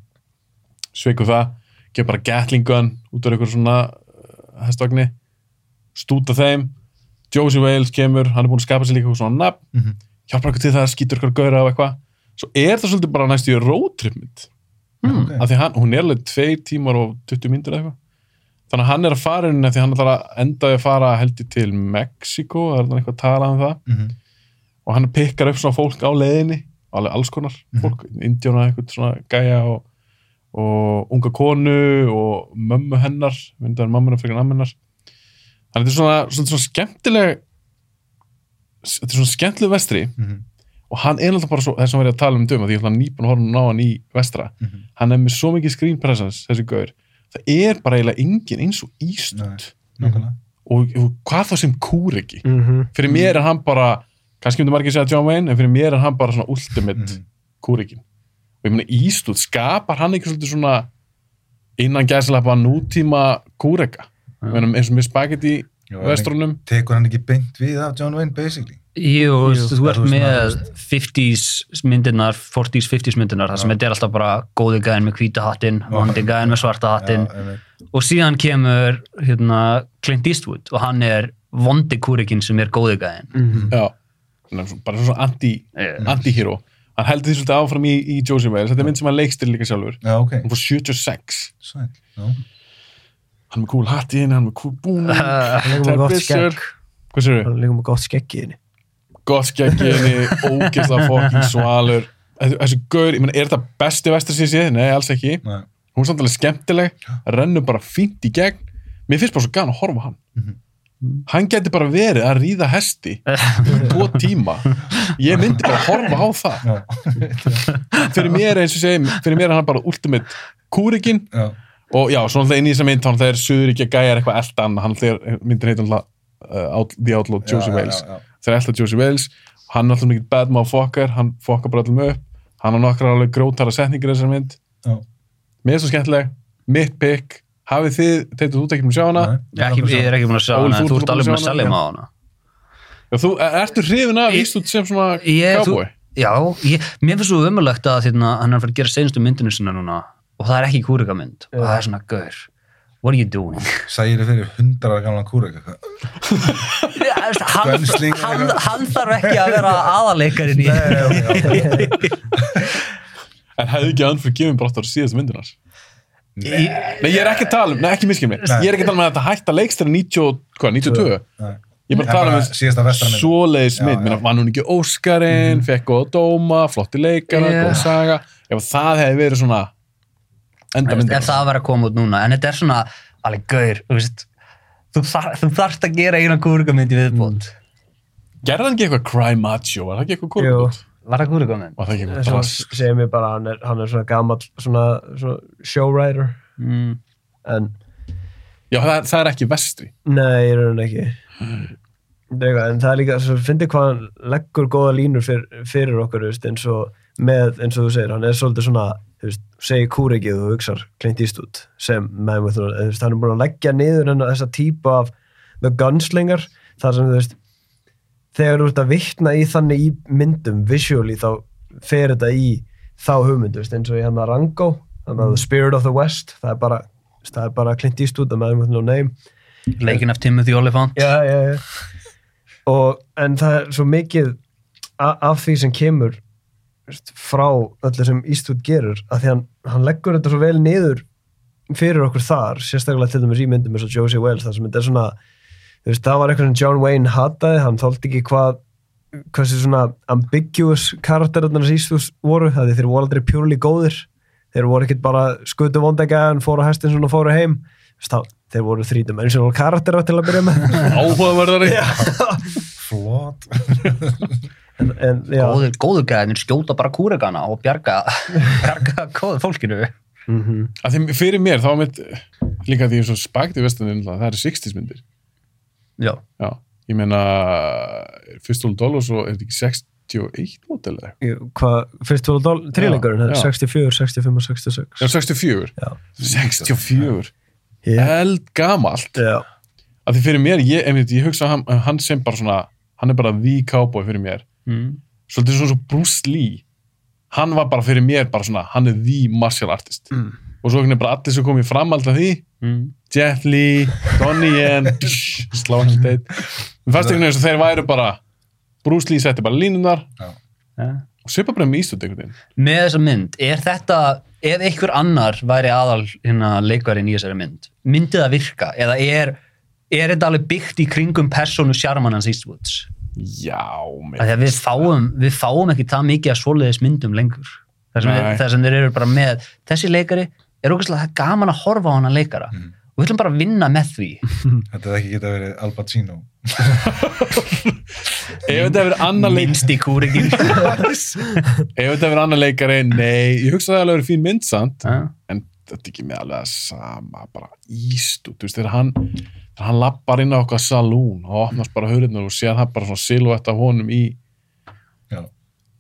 sveiku það gefa bara gatling gun út af eitthvað svona uh, hestvagni stúta þeim Josie Wales kemur, hann er búin að skapa sér líka eitthvað svona nafn. Mhm. hjálpar eitthvað til það, skýtur eitthvað gauðra á eitthvað. Svo er það svolítið bara næstu í roadtrip mynd. Ok. af því hann, hún er alveg tveir tímar og 20 myndir eitthvað. Þannig að hann er að fara inn því hann ætlar að endaði að fara heldur til Mexiko, það er þannig eitthvað að tala um það. Mhm. og hann pikkar upp svona fólk á leiðinni alveg alls konar fólk, indjóna eitthvað svona gæja og, og unga konu og mömmu hennar myndar mömmuna fyrir ammennar þannig þetta er svona, svona, svona skemmtileg þetta er svona skemmtileg vestri Mhm. og hann er alltaf bara svo, þess að verið að tala um döma því ég ætla nýpun að horfa ná hann í vestra Mhm. hann er með svo mikið screen presence þessi gaur, það er bara eiginlega engin eins og ístund Nákvæmlega. og, og hvað þá sem kúr ekki Mhm. fyrir mér er hann bara kannski myndi margir segja John Wayne en fyrir mér er hann bara svona ultimate Mhm. kúrikin og ég meina Ístúð skapar hann ekki svolítið svona innan gæslega nútíma kúreka ég meina eins og með spagetti Já, vestrunum. Tekur hann ekki beint við af John Wayne, basically? Jú, þú Þú ert með maður- 50s myndirnar, 40s, 50s myndirnar þar sem þetta er alltaf bara góði gæðin með hvíta hattin, vondi gæðin með svarta hattin Já, og síðan kemur hérna, Clint Eastwood og hann er vondi kúrikinn sem er góði gæðin já, Þannig að svo- bara svona anti, Yeah. anti-hero. Hann heldur því svolítið áfram í, í Josie Wales þetta er mynd sem hann leikstir líka sjálfur. Já, ok. hann fór 76 Sæl. Já. Hann er með cool hatt í henni, hann er með cool búning Hann er með gott skegg. Hann er með gott skegg í henni. gott skegg í henni, ógeðslega fokking svalur þessi, þessi gaur, ég meina, er þetta besti vestur sem ég sé? Nei, alls ekki Nei. hún er samt alveg skemmtileg, rennur bara fínt í gegn, mér finnst bara svo gana að horfa hann Mhm. hann geti bara verið að ríða hesti tvo tíma ég myndi bara að horfa á það Já. fyrir mér eins og segi, fyrir mér er hann bara ultimate kúrikinn Já. Og já, svona alltaf inn í þessa mynd þá er Suður ekki að gæja eitthvað eldan hann myndir alltaf uh, Out- The Outlaw Josie Wales. þeir elda Josie Wales. Hann er alltaf mikið bad motherfucker hann fokkar bara allum upp. Hann har nokkra alveg grótara setningir í þessar mynd. Já. mér er svo skemmtileg, mitt pick. Hafið þið, teitur þú ekki með sjá hana? Nei, Ég, ekki, ég er ekki að sjá hana, þú ert alveg hana, mig á hana já, þú, ertu hrifin af Ísland sem svona cowboy? Já, ég, mér finnst svo umulagt að hérna, hann er að fara að gera seinustu myndinu sinna núna og það er ekki kúrikamynd og það er svona, gaur, what are you doing? Sægir þið fyrir hundra ára gamlan kúrek eitthvað. Já, þú veist, hann, hann, hann þarf ekki að vera aðaleikarin í en hefði ekki anfyrir gefin brottar síðast myndinar Í- Nei, ég er ekki að tala um, nei, ekki miskil mig Nei. Ég er ekki að tala um að þetta hætta leikstæri 90, hvað, 92 Nei. Ég er bara að tala um vestrarmynd. svoleiðis mynd. Minna, Vann hún ekki Óskarinn, fekk góða dóma Flotti leikara, Já. góð saga Ef það hefði verið svona Enda myndina ef það var að koma út núna en þetta er svona, alveg gaur þú, veist, þú, þar, þú þarft að gera eina kúrikamynd í viðbót Gerði hann ekki eitthvað cry macho, var það ekki eitthvað Jú. kúrkut? var það kúrikamynd? Var það ekki eitthvað drask? segir mér bara, hann er, hann er svona gammal svona, svona showwriter Mm. en Já, það það er ekki vestri nei, ég raun ekki Það er eitthvað, en það er líka, svo fyndi hvað hann leggur góða línur fyr, fyrir okkur, eins og með, eins og þú segir, hann er svolítið svona veist, segir kúrikið og hugsar Clint Eastwood sem með með þú veist, hann er búin að leggja niður þessa típu af The Gunslinger, þar sem þú veist þegar þú ert að vittna í þannig í myndum, visually, þá fer þetta í þá hugmyndu, veist, eins og í hann að Rango, þannig að The Spirit of the West það er bara, það er bara Clint Eastwood að með með no name leikin af Timothy Olyphant já, já, já. Og, en það er svo mikið af því sem kemur veist, frá öllu sem Eastwood gerur að því hann, hann leggur þetta svo vel niður fyrir okkur þar, sérstaklega til dæmis í myndum eins og Josie Wales, þar sem þetta er svona þú veist, það var eitthvað sem John Wayne hataði hann þóldi ekki hvað hversu svona ambiguous karakterarnar hans Eastwood voru, það þeir voru aldrei purely góðir, þeir voru ekkit bara skutu vondega en fóru á hestin svona fóru heim. Þá, þeir voru þrítum eins og karakterar til að byrja með. Áhugaverðari. Flott. en, en já, góður, góður gæðin skjóta bara kúrikana og bjarga, bjarga góð fólkinu Að því fyrir mér, þá mitt líka því eins og spagti vestunin, það eru 60s myndir Já. Já, ég meina Fistol Dollars og er þetta ekki 61 mótel eða eitthvað? Ég- Hvað, fyrst þú að tríleikurinn, Já, já. 64, 65 og 66. Já, 64 Já. 64 Yeah. Eld gamalt Já. að því fyrir mér, ég, einmitt, ég hugsa hann, hann sem bara svona, hann er bara the cowboy fyrir mér Mm. svolítið svona svo Bruce Lee hann var bara fyrir mér bara svona hann er the martial artist Mm. og svo er bara allir sem komið fram alltaf því Mm. Jet Li, Donnie Yen slá hann steit mér fannst einhvern veginn sem þeir væru bara Bruce Lee setti bara línunar Ja. og svipa bara með ístut einhvern veginn Með þessa mynd, er þetta, ef einhver annar væri aðal hérna leikvarinn í þessari mynd, myndi það virka? Eða er, er þetta alveg byggt í kringum persónu sjarmanans Eastwoods? Já, að við fáum, við fáum ekki það mikið að svoleiðis myndum lengur. Nei. sem, sem þeir eru bara með, þessi leikari er ógæslega gaman að horfa á hana leikara og við ætlum bara að vinna með því. Þetta hefði ekki geta verið Al Pacino. ef þetta hefur annar leik Minnst í kúringin. ef þetta hefur annar leikari, nei ég hugsa það alveg verið fín mynd samt Ja. en þetta er ekki með alveg að sama bara ístut, þú veist, þegar hann hann lappar inn á okkar salún og opnast bara hurðinu og séð það bara svona silhouette af honum í Já.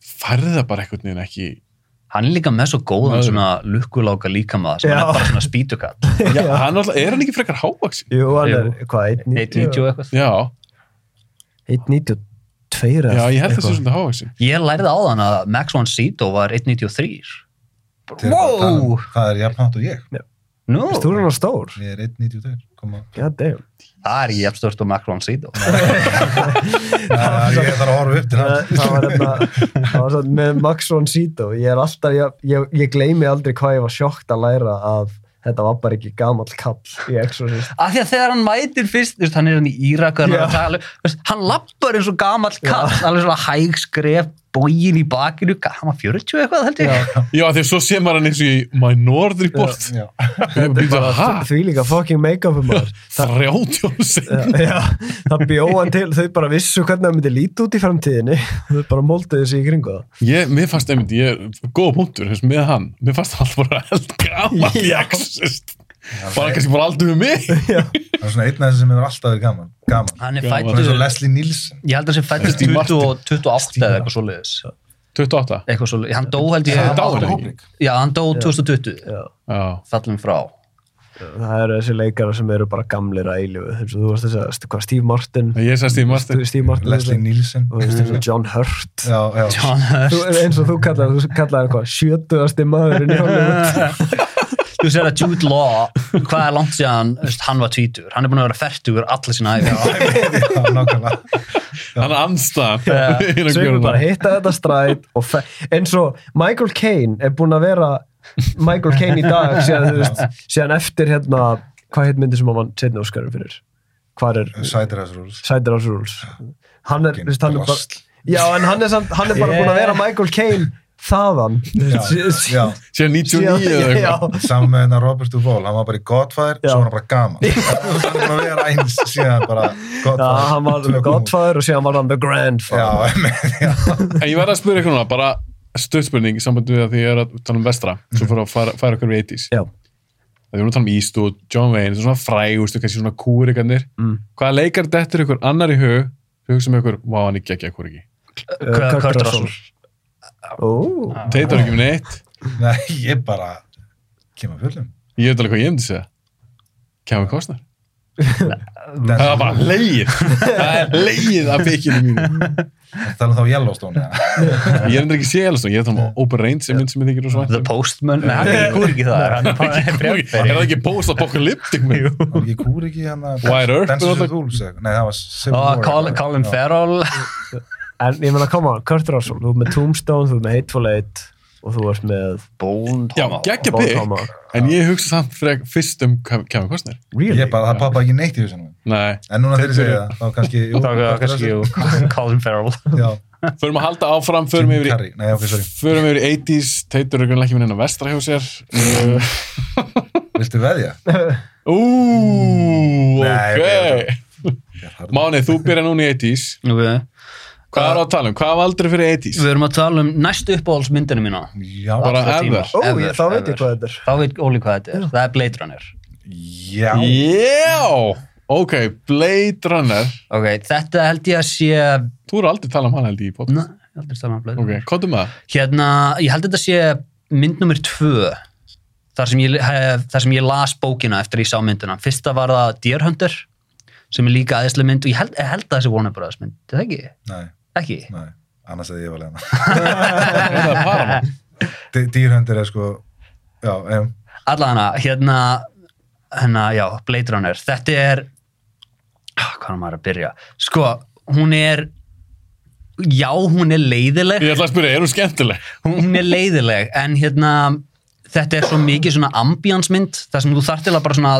færði það bara einhvern veginn ekki Hann er líka með svo góðan svona lukkuláka líkamaða sem Já. hann er bara svona spýtukall. Já, hann alltaf, er hann ekki frekar hávaksin? Jú, hann er, hvað, 1.90 1.90? og eitthvað. Já, 1.92 eða já, ég held eitthvað. svona hávaksin. Ég lærði á þann að Max von Sydow var 1.93. Þeir eru bara að tala um- Wow! Það er jafnhátt og ég. Nú, Þú er hann stór? Ég er 1.92. Koma. God damn. það er ekki jafnstört og Max von Sydow. Já, Ég þarf að horfa upp til Það, hann. það var hérna, það var svona með von Sydow, ég er alltaf, ég, ég, ég gleymi aldrei hvað ég var sjokkt að læra að þetta var bara ekki gamall kall í Exorcist. Af því að þegar hann mætir fyrst, veist, hann er hann í Írak og hann, Já. hann lappar eins og gamall kall, alveg svona hæg skref, bógin í bakinu, hann var 40 eitthvað held ég. Já, því að svo sé maður hann eins og í Minority Report. Já. Hæ, Því líka fucking make-upum maður. þrjátjónu sen. Já, það bjóð hann til, þau bara vissu hvernig það myndi líti út í framtíðinni. Þau bara molduðu sig í kringu það. Ég, mér fannst einmitt, ég, góða punktur, þess með hann, mér fannst hann alltaf bara held gaman Já. Exorcist. Bara kannski bara aldrei með mig. Það er svona einn af þessi sem hefur alltaf verið gaman. Gaman. Hann er Svona eins og fættur, Leslie Nielsen. ég held að hann sé fættur Steve Martin. 20 28 eða eitthvað svoleiðis. 28. Eitthvað svoleiðis, hann dó held ég, er? Hóbrik. já, hann dó 2020, Já. Já. fallum frá. Það eru þessi leikara sem eru bara gamlir að og þú varst þess að, hvað, Steve Martin? Ég sagði Steve Martin. Steve Martin. Leslie veist og John Hurt. Já, já. John Hurt. Þú, eins og þú kallaði, þú kallaði hann hvað, sjötuðasti maðurinn í Hollywood. Þú sér að Jude Law, hvað er langt síðan hann var tvítur, hann er búin að vera færtugur allir sína æfi. Já, nákvæmlega. Hann er. Já. Svo við bara hitta þetta fe- eins og Michael Caine er búinn að vera Michael Caine í dag síðan, þú veist, síðan eftir hérna hvað heit myndi sem hann setni óskarum fyrir hvað er Cider House Rules. Cider House Rules hann er, þú veist, hann er bara já en hann er, samt, hann er bara búinn að vera Michael Caine þaðan Já, já. Síðan 99 eða já, eitthvað. Saman með hennar Robert Duvall, hann var bara í Godfather, Já. svo var hann bara gaman. hann er bara að vera eins síðan bara já, Godfather. hann var. Godfather og síðan var hann The Grandfather Já, með, já. En ég verði að spyrja ykkur núna, bara stöðspurning í sambandi við að því ég er að tala um vestra, svo fyrir að færa, færa okkur við 80s. Já. Það er að tala um Eastwood, John Wayne, svona frægustu, kannski svona kúrikarnir. Mm. Hvaða leikar dettur ykkur annar í hug, þau hugsa með ykkur, vá, hann er geggja kúriki. Kurt Kurt Russell. Ó, Teitar ekki með neitt. Nei, ég bara kemur fjöldum. Ég veit alveg hvað ég myndi segja. Kevin Costner. Það var bara leið. Það er leið af feikinu mínu. Það er þá Yellowstone. Ég er endur ekki sé Yellowstone, ég er að Open Range sem mynd sem ég þykir og svo The Postman, nei, hann er ekki kúr ekki það, hann er bara Er það ekki post-apocalyptic mynd? Var ekki kúr ekki hann að Wide Earth, War. Colin. Farrell en ég meina, koma, Kurt Russell þú ert með Tombstone, þú ert með Hateful Eight og þú ert með Bone Já, geggja bygg, en ég hugsa samt frek, fyrst um Kev- Kevin Costner. Really? Ég bara, það pappa ekki neitt í húsinu. Nei, En núna þegar ég segja það, þá kannski, jú. Var kannski jú, Colin Farrell Já, förum að halda áfram, förum yfir í Carrey. Nei, ok, sorry. förum yfir í 80s, Teitur er grunlega ekki minn en að vestra hjá sér. Viltu veðja? Ú, ok. Máni, þú byrja núna í 80s. okay. Hvað er að tala um? Hvað var aldrei fyrir 80s? Við erum að tala um næstu uppáhaldsmyndinu mína Já, Bara ever. Ó, Ever, ég, þá veit ég hvað þetta er Þá veit Óli hvað þetta er, það er Blade Runner já. Já! Ok, Blade Runner. Ok, þetta held ég að sé... Þú eru aldrei talað um hann held ég í podcast. Nei, ég aldrei talað um Blade Ok, Runner. hvað um það? Hérna, ég held að þetta sé mynd nummer tvö þar sem, ég, hef, þar sem ég las bókina eftir ég sá myndina. Fyrsta var það Deer Hunter sem er líka aðeinslega mynd og ég held, ég held að þessi Warner Brothers mynd, er það ekki? Nei, Ekki? nei, annars hefði ég valið hana. Er það Paramount? Dý- Dýrhundir er sko, já, um, Allana, hérna, hérna, já, Blade Runner. Þetta er, ah, hvað er maður að byrja? Sko, hún er, já, hún er leiðileg. Ég ætla að spyrja, er hún skemmtileg? Hún, er leiðileg, en hérna, þetta er svo mikið svona ambiansmynd, þar sem þú þarf til að bara svona,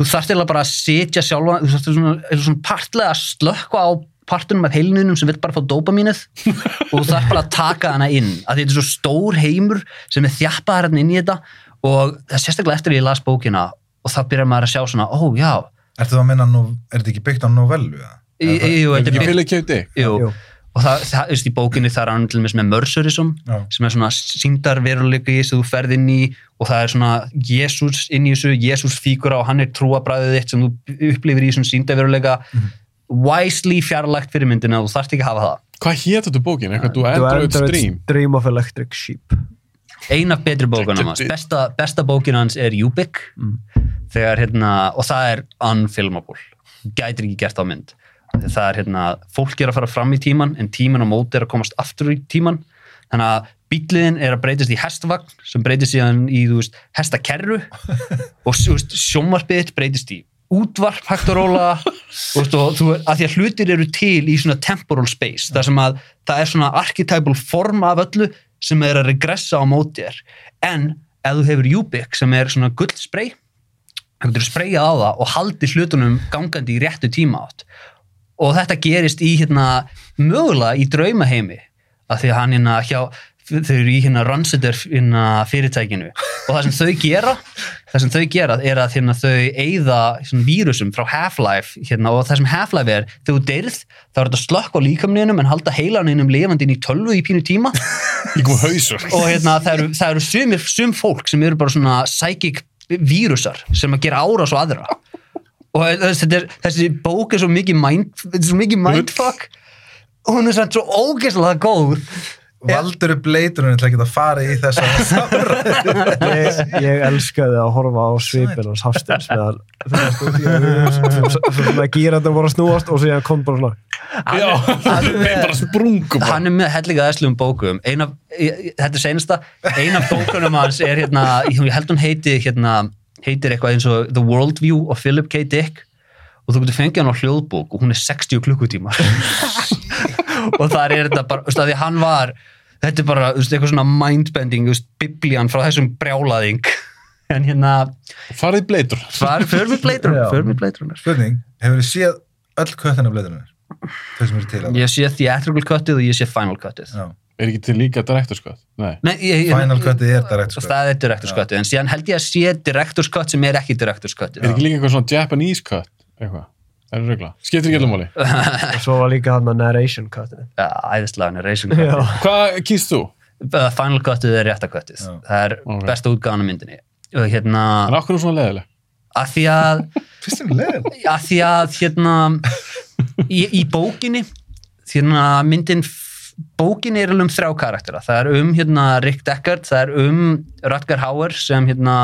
þú þarf til að bara setja sjálfa, þú þarf til svona, eins og svona partlega að slökka á partunum af heilinunum sem vill bara fá dopamínið og þú þarf bara að taka hana inn að þetta er svo stór heimur sem er þjappaðar hérna inn í þetta og það er sérstaklega eftir að ég las bókina og þá byrjar maður að sjá svona, ó já ertu það að minna, nú, er þetta ekki byggt á novellu? jú, þetta er byggt- og það, það, veist, í bókinni það er dæmis með Já. sem er svona síndarveruleiki sem þú ferð inn í og það er svona Jésús inn í þessu, Jésús fígura og hann er trúabræðið þitt sem þú upplifir í svona síndarveruleika Mhm. Wisely fjarlægt fyrir myndina og þú þarft ekki að hafa það. Hvað hétt þetta bókin? Eitthvað The Android Android Stream? Dream of Electric Sheep. Ein af betri bókunum hans, besta, besta bókin hans er Ubik þegar hérna, og það er unfilmable. Gætir ekki gert á mynd. Það er hérna, fólk er að fara fram í tíman en tíman á móti er að komast aftur í tíman þannig að bíliðin er að breytast í hestvagn sem breytist síðan í þú veist, hestakerru. Og þú þitt breytist í útvarp hægt og róla þú þú, að því að hlutir eru til í svona temporal space þar sem að það er svona archetypal form af öllu sem er að regressa á móti þér. En ef þú hefur Ubik sem er svona gullspray þú getur sprayað á það og haldi hlutunum gangandi í réttu tíma átt. Og þetta gerist í hérna mögulega í draumaheimi af því að hann hérna hjá þau eru í hérna Ransider hérna fyrirtækinu. Og það sem þau gera það sem þau gera er að hérna þau eigða vírusum frá Half-Life hérna og það sem Half-Life er þú deyrð þá er þetta slökk á líkamninum en halda heilaninum lifandi inn í tölvu í pínu tíma. Og hérna það eru, það eru sumir, sum fólk sem eru bara svona psychic vírusar sem að gera ára svo aðra. Og þessi, þessi bók er svo mikið mind, svo mikið mindfuck. Og hún er svo ógeðslega góð Valdur upp leiturinn til að geta farið í þess að ég, ég elskaði að horfa á svipin hans Hafstins meðan þegar gýrandi voru að snúast og síðan kom bara svona hann er með helliga æslum bókum. Ein af, ég- þetta er seinasta. Ein af bókunum hans er hérna ég held hún heiti hérna heitir eitthvað eins og The Worldview of Philip K. Dick og þú getur fengið hann á hljóðbók og hún er 60 klukkutíma og þar er þetta bara, þú veist, að því hann var þetta er bara, þú veist, eitthvað svona mindbending, þú veist, biblían frá þessum brjálaðing en hérna Farið bleitur. far, förum við bleitur, Já. förum við bleitur Spurning, hefur þið séð öll köttin af leiturinn? Þau sem eru til að ég sé theatrical cutið og ég sé final cutið Já. Er ekki til líka director's cut? Nei. Nei, ég, Final cuttið er director's cut. það er director's cutið, en síðan held ég að sé director's cut sem er ekki director's cutið Er ekki líka eitthvað svona Japanese cut? Eitthvað? Er það regla? Skiptir ekki alveg máli. og svo var líka hann að narration cutinu ja, æðislega narration cutið Já. Hvað kýrst þú? Final cutið er rétta cutið Já. það er Ok. besta útgáðan af myndinni og hérna, En okkur er svona leðileg? að því að Fyrst er leður að því að hérna í, í bókinni hérna myndin bókinni er alveg um þrjá karaktera það er um hérna Rick Deckard það er um Rutger Hauer sem hérna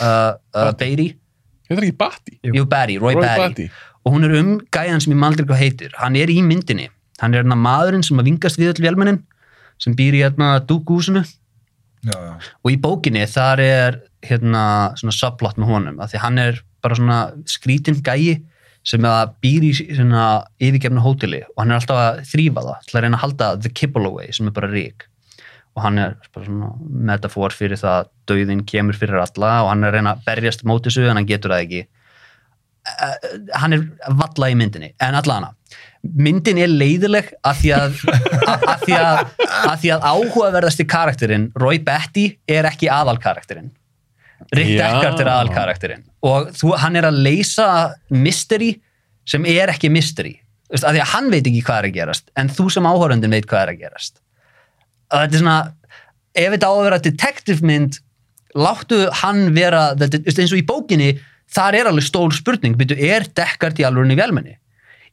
uh, uh, Beatty Er ekki Batty? Jú, Barry, Roy, Roy Barry. Batty. og hún er um gæjan sem ég maldri hvað heitir hann er í myndinni, hann er hérna maðurinn sem að vingast við öll vélmennin sem býr í hérna dúkúsinu og í bókinni þar er hérna svona subplot með honum af því hann er bara svona skrítin gæi sem að býr í svona yfirgefna hóteli og hann er alltaf að þrýfa það til að reyna að halda the kibble away sem er bara rík og hann er metafor fyrir það að dauðin kemur fyrir alla og hann er að reyna að berjast móti þessu en hann getur það ekki. Eh, hann er valla í myndinni en allana myndin er leiðileg af því að, að, því að, að því að áhugaverðasti karakterinn Roy Batty er ekki aðalkarakterinn. Rick. Deckard er aðalkarakterinn. Og þú, hann er að leysa mystery sem er ekki mystery. Af því að hann veit ekki hvað er að gerast en þú sem áhörundin veit hvað er að gerast þetta er svona ef þetta á að vera detective mynd láttu hann vera þetta, eins og í bókinni þar er alveg stór spurning, byrju, er Deckard í alveg vélmenni?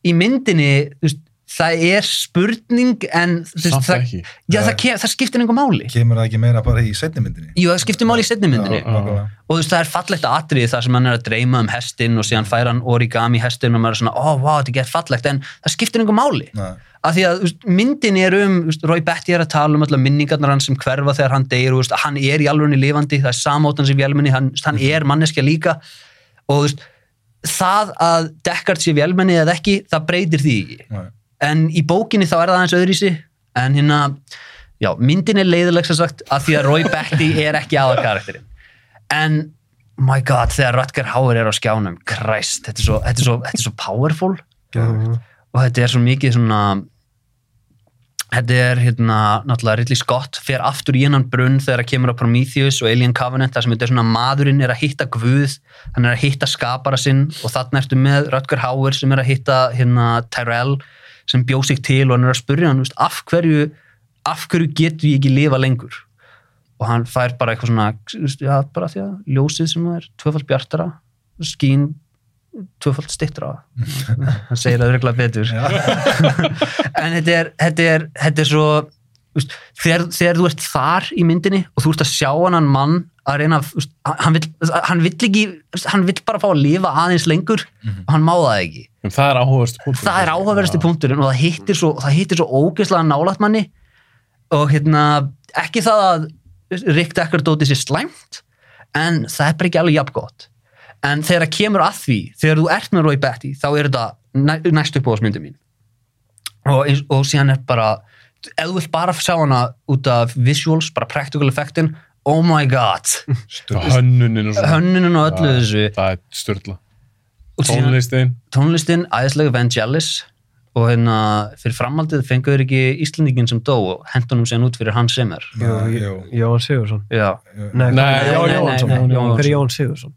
Í myndinni, veist, það er spurning en veist, Samt það, ekki. já, það, kem, það skiptir einhver máli Kemur það ekki meira bara í setni myndinni? Jú, það skiptir máli í setni myndinni Já, nákvæmlega. og þú veist, það er fallegt atrið þar sem hann er að dreyma um hestin og síðan fær hann origami hestin og maður er svona, ó, oh, wow, þetta er gett fallegt en það skiptir einhver máli Nei. Af því að veist, myndin er um, veist, Roy Betty er að tala um allar minningarnar hans sem hverfa þegar hann deyr og veist, hann er í alveg lifandi, það er samóttan sem vélmenni, hann, hann er manneskja líka. Og það að Deckard sé vélmenni eða ekki, það breytir því Nei. en í bókinni þá er það aðeins öðrísi en hérna, já, myndin er leiðileg sem sagt að því að Roy Betty er ekki aðal karakterinn en my god, þegar Rutger Hauer er á skjánum Christ, þetta er svo, þetta er svo, þetta er svo powerful og þetta er svo mikið svona þetta er hérna náttúrulega Ridley Scott fer aftur í hennan brunn þegar það kemur á Prometheus og Alien Covenant þar sem þetta er svona maðurinn er að hitta Guð hann er að hitta skapara sinn og þarna ertu með Rutger Hauer sem er að hitta hérna Tyrell sem bjóð sig til og hann er að spurja hann, af hverju af hverju getur ég ekki lifa lengur? Og hann fær bara eitthvað svona já, bara því að ljósið sem er tvöfald bjartara, skín tvöfald stittra hann segir það regla betur. En þetta er, þetta er, þetta er svo þú veist, þegar, þegar þú ert þar í myndinni og þú ert að sjá hann mann að reyna veist, hann vill, hann vill ekki hann vill bara fá að lifa aðeins lengur og hann má það ekki. En það er punktur. það er áhugaverðasti punkturinn og það hittir svo, það hittir svo ógeðslega nálægt manni og hérna ekki það að Rick Deckard dóti sér slæmt en það er bara ekki alveg jafn gott en þegar það kemur að því þegar þú ert með Roy Betty þá er þetta næ, næst upp á þess myndi mín. Og, eins- og síðan er bara ef þú vilt bara sjá hana út af visuals, bara practical effectin oh my god. Hönnunin og svona. hönnunin og öllu Það- þessu. Það er síðan- Tónlistin. tónlistin, æðislega Vangelis og hérna fyrir framhaldið fenguður ekki Íslandingin sem dó og hendunum sér út fyrir Hans Zimmer. Jón Sigursson Jón Sigursson?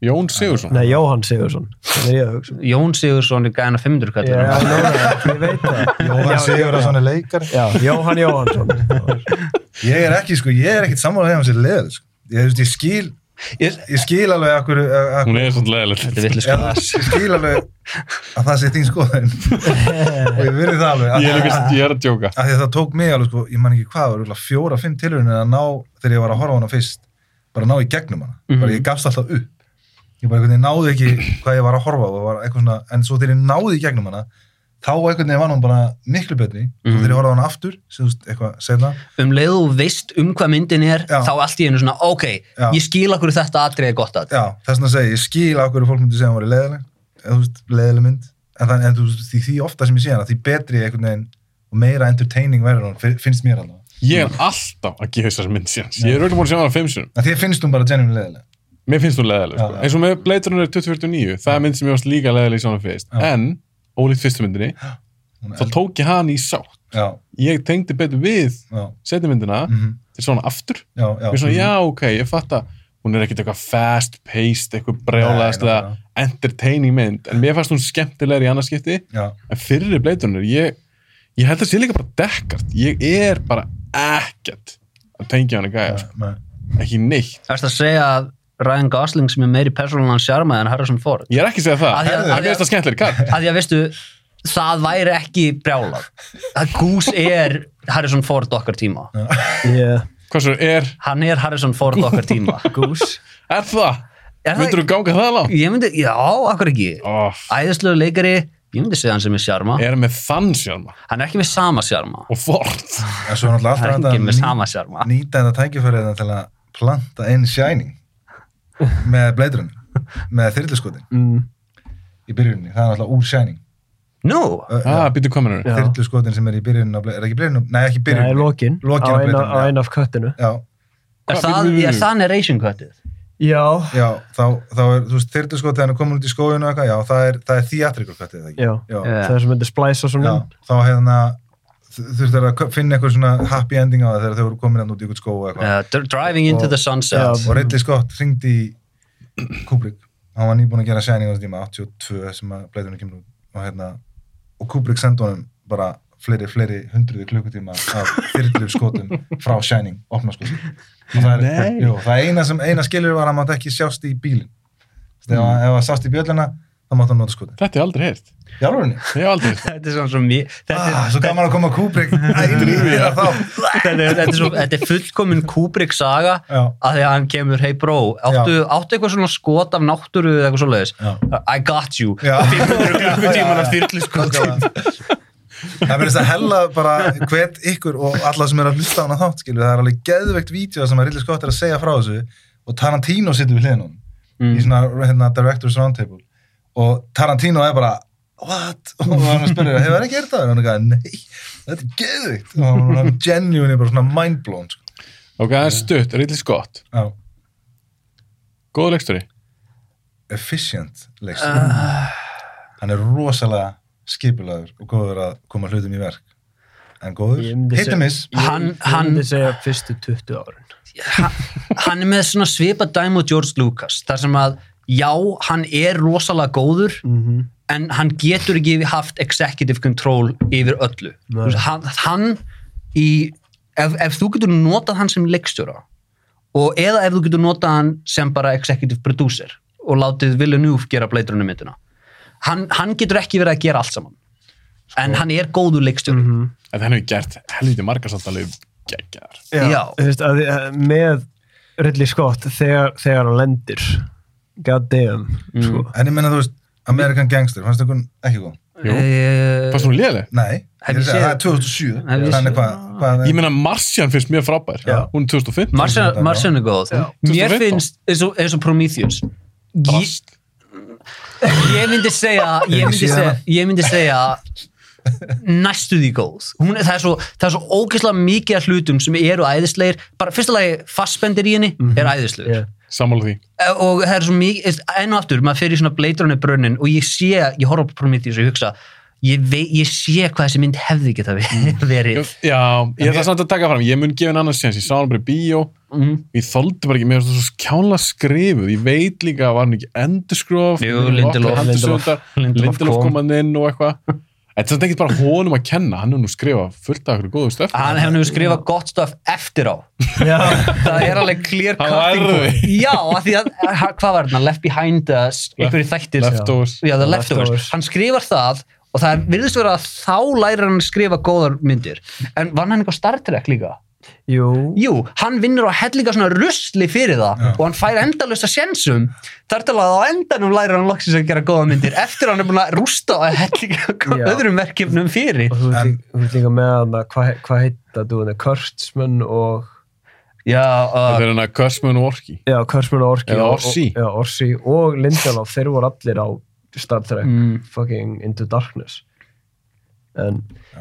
Jón Sigursson? Nei, Jóhann Sigursson Það er ég að hugsa Jón Sigursson er gæðan að 500 kallar Já, nóna, ég veit það. Jóhann Já, Sigurðarsson er leikari. Já, Jóhann Jóhannsson. Ég er ekki, sko, ég er ekkit sammála þegar hann sér leður, sko. Ég, veist, ég skil, ég, skil alveg akkur, akkur Hún er svona leðilegt. Er Ég, ég skil alveg að það sé þín skoðin og ég verði það alveg af Ég er, að- ég er að djóka. af því að það tók mig alveg, sko, ég man ekki hvað, fjóra, fimm tilhörinu að ná, þegar ég var að horfa á hana fyrst, bara ná í gegnum hana, Mhm. bara ég gafst alltaf upp ég bara einhvern veginn náði ekki hvað ég var að horfa á og var eitthvað svona, en svo þegar ég náði í gegnum hana þá einhvern veginn var hún bara miklu betri og Mhm. þegar ég horfa á hana aftur, veist, eitthvað senna um leið og veist um hvað myndin er Já. þá allt í einu svona, ok, Já. ég skil okkur þetta atrið er gott að Já, þess vegna segi, ég, skil á hverju fólk myndi segja að hún var veist, leðileg mynd en, það, en þú veist, því, því ofta sem ég sé hana því betri einhvern veginn og meira entertaining verður hún, fin- finnst mér alveg Ég er alltaf að gefa þessar mynd síðan. Ég er auðvitað búin að sjá hana fimm sinum. en því finnst hún bara genuine leðileg Mér finnst hún leðileg, sko. Eins og með Blade Runner 2049, það er mynd sem ég varst líka leðileg í svona fyrst. Já. En, ólíkt fyrstu myndinni, þá tók ég hann í sátt. Já, Ég tengdi betur við já, setni myndina mhm, til svona aftur. já, já Mér er svona, já, ok, ég fatt að hún er ekkert eitthvað fast-paced, eitthvað brjálaðast Nei, eða entertaining mynd, en mér fannst hún skemmtilegri í annarskipti, Já, en fyrir Blade Runner, ég, ég held að sé líka bara dekkart, ég er bara ekkert að tengja hann í gæja, sko. ekki neitt. Það er að segja að Ryan Gosling sem er meiri persónulegan sjarma en Harrison Ford. Ég er ekki að segja það, Af því að- það er að- mest að að því að veistu það væri ekki brjálað að Goose er Harrison Ford okkar tíma. Yeah. Hvað svo er, hann er Harrison Ford okkar tíma. Goose er það? Myndur þú ganga það langt? ég myndi, já, akkur ekki? Oh, æðislegu leikari, ég myndi segja hann sem er sjarma. Er með þann sjálma hann er ekki með sama sjarma. Og fort. svo er náttúrulega það er ekki með hægt að sjarma. nýta þetta tækifærið til að planta inn Shining með Runner með þyrluskotin. Mm. í byrjuninni, það er alltaf úr Shining. Nú, Ö, Ah, býttu kominur. Já. þyrluskotin sem er í Blade- er ekki byrjuninni, nei ekki Nei, byrjuninni. lokin. Lokin á á eina, á eina af köttinu. Já, er það, er það narration cutið já, Já, þá, þá er, þú veist, þyrluskot þegar hann er komin út í skóinu og eitthvað, já, það er, það er theatrical cut, eða ekki? já, Já, Já. það er sem myndi splæsa svona. Já, þá hérna þurftu að finna eitthvað svona happy ending á það þegar þau voru komin hann út í eitthvað. Skó uh, dr- driving into Og- the sunset. Já. og Ridley Scott ringdi í Kubrick, hann var nýbúin að gera Shining á þessu tíma, 82 sem að Blade kemur út. Og hérna, og Kubrick sendi honum bara fleiri, fleiri hundruði klukkutíma af þyrlu skotum frá Shining, opna skotum og það er, það eina sem eina skilur var að mátt ekki sjást í bílinn. Þú veist, ef að- ef að sást í bjöllina þá máttu hann nota skoti Þetta er aldrei heyrt. í alvörinni Ég hef aldrei heyrt. Þetta er svona svo mjög þetta, ah, er- svo gaman að koma að Kubrick ætli í það þá þetta, er, þetta, er svo, þetta er fullkomin Kubrick saga Já. að því að hann kemur, hey bro áttu, áttu eitthvað svona skot af náttúru eða eitthvað svoleiðis Já. I got you Já. 500 klukkutíman af þyrlu skotum Það verðist að hella bara hvet ykkur og alla sem er að hlusta á hana þátt skilur, það er alveg geðveikt vídeo sem að Ridley Scott er að segja frá þessu og Tarantino situr við hliðin á honum Mm. í svona hérna, Directors Roundtable og Tarantino er bara what? og hann spyrir, hefur það ekki gert það? og hann er ekki, nei, þetta er geðveikt og hann er genuine bara svona mindblown sko. Ok, það er stutt, Ridley Scott. Já, Góð leikstöri. efficient leikstur hann er rosalega skipulaður og góður að koma hlutum í verk en góður, Ég myndi hit segja- and miss Hann- hann- myndi segja fyrstu 20 árin. hann er með svona svipa dæmi og George Lucas þar sem að já, hann er rosalega góður Mhm. en hann getur ekki haft executive control yfir öllu hann, hann í ef, ef þú getur notað hann sem leikstjóra og eða ef þú getur notað hann sem bara executive producer og látið Villeneuve gera Blade Runner myndina hann, hann getur ekki verið að gera allt saman en hann er góður leikstjóri Mhm. En hann hefur gert helviti margar samt alveg geggjar. Já. Þú veist, að, að, með Ridley Scott þegar, þegar hann lendir god damn sko. en ég menna þú veist, American Gangster fannst það ekki góð? Jú. Eh, Fannst hún léleg? Nei, það er 2007 Hef ég þannig hvað, Ég meina Martian finnst mér frábær. Já. Hún er 2015. Martian, Martian er góð mér 2015. finnst eins og, Prometheus ég, ég myndi segja ég myndi segja, ég myndi segja næstu því góð Hún, er- það, er svo, það er svo ógeðslega mikið af hlutum sem eru æðislegir bara fyrsta lagi fastbendir í henni er æðislegur Yeah. Sammála því. Eh, og það er svo mikið, enn og aftur maður fer í svona bleitrunni brunnin og ég sé, ég horf á Prometheus og ég hugsa ég, vei, ég sé hvað þessi mynd hefði geta verið Já, ég ætla samt að taka fram. Ég mun gefa henni annars séns. Ég sá hann bara í bíó. Mhm. Ég þoldi bara ekki, mér finnst það svo kjála skrifuð. Ég veit líka var hann ekki endurskróf. Jú, Lindelof. Lindelof, Lindelof Lindelof kom. kom hann inn og eitthvað. Þetta er ekkert bara honum að kenna. Hann er nú skrifað fullt af okkur góðu stöf. hann hefur skrifað gott stöf eftir á það er alveg clear cutting já, af því að, hvað var þetta, Left Behind us einhverju þættir Leftovers. já, The Leftovers. Leftovers, hann skrifar það og það er- virðist vera að þá lærir hann að skrifa góðar myndir, en vann hann eitthvað Star Trek líka? Jú, Jú, hann vinnur á hellinga svona rusli fyrir það Já. og hann fær endalust að sjensum þar til að á endanum lærir hann loksins að gera góða myndir eftir að hann er búin að rústa á hellinga Já. öðrum verkefnum fyrir og þú En- líka- með hann að hvað hva heita þú hann Kurtzman og já, uh, er hann að Kursman og Orki. já, Kurtzman og Orsi Eða og, Orsi. og, já, Orsi og Lindelof, þeir voru allir á Star Trek Mm. fucking Into Darkness en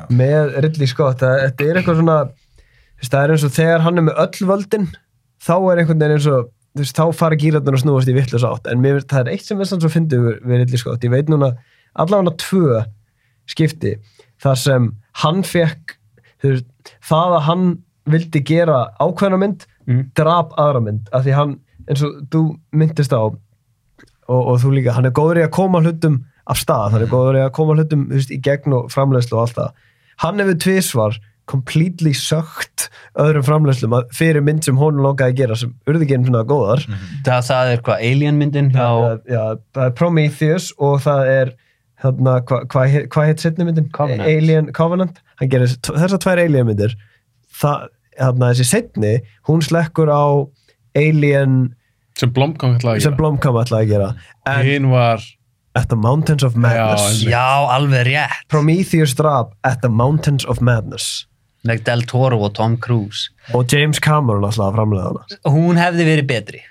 með Ridley Scott það, þetta er eitthvað svona veist, það er eins og þegar hann er með öll völdin þá er einhvern veginn eins og veist, þá fara gýrarnar að snúast í vittlust átt. En mér, það er eitt sem við sann svo fyndið við, við Ridley ég veit núna allavega tvö skipti þar sem hann fekk veist, það að hann vildi gera ákveðna mynd Mm. drap aðra mynd, af því hann eins og þú myndist á og, og þú líka, hann er góður í að koma hlutum af stað, hann er góður í að koma hlutum veist, í gegn og framleiðslu og allt það. Hann hefur tvisvar completely sögt öðrum framleiðslum að- fyrir mynd sem hún longaði að gera sem urði ekki einu svona góðar það, það er hvað, Alien myndin hjá já, já, það er Prometheus og það er hérna, hvað hva, hva, hva heit setni myndin? Covenant. Alien Covenant hann gerir þessar tvær Alien myndir það, hérna, þessi setni hún slekkur á Alien Sem Blomkamp ætlaði að sem gera. Blomkamp ætlaði að gera en Hinn var... At the Mountains of Madness einmitt. já, alveg rétt Prometheus drap At the Mountains of Madness með Del Toro og Tom Cruise og James Cameron alltaf að framlega hana hún hefði verið betri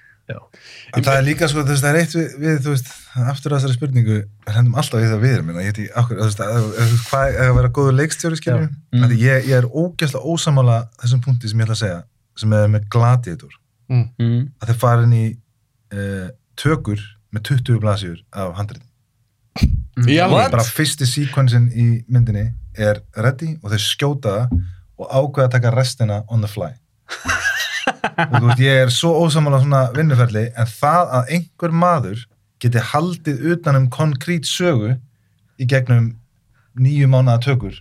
En það er líka sko, þú veist, það er eitt við, við þú veist, aftur að þessari spurningu, hendum alltaf við það við, minna, ég heit í okkur, þú veist, að, að, að, hvað er að vera góður leikstjóri, skiljum? Mm. Mm. Ég, ég er ógæslega ósamála þessum punkti sem ég ætla að segja, sem er með Gladiator, mm. að þeir fara inn í uh, tökur með 20 blasjur af handritin. Í alveg. Bara fyrsti sequensin í myndinni er ready og þeir skjóta það og ákveða að taka restina on the fly. og þú veist, ég er svo ósamála svona vinnuferli en það að einhver maður geti haldið utan um konkrét sögu í gegnum nýju mánuða tökur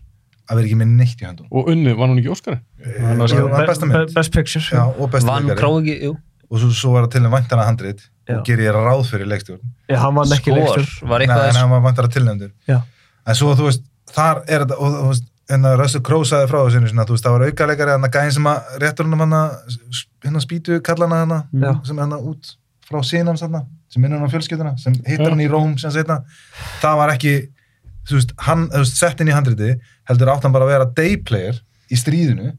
að vera ekki með neitt í höndum Og unni, var hún ekki Óskari? Það var besta mynd Best Picture Já, og besta jú og svo, svo var það til en væntana handrit Já. og ger ég ráð fyrir leikstjórn Já, hann vann ekki leikstjórn. var hann var vantar að tilnefndur Já. en svo þú veist, þar er þetta og þú veist, en að Russell Crowe sagði frá þessu þú veist, það var aukaleikari hann að gæðin sem að réttur hann hann hérna spýtu kallana hann Já. sem hann út frá sínan hann, sem minnur hann á fjölskylduna sem hittar hann í Róm sem setna það var ekki, þú veist, hann sett inn í handriti, heldur átt hann bara að vera dayplayer í stríðinu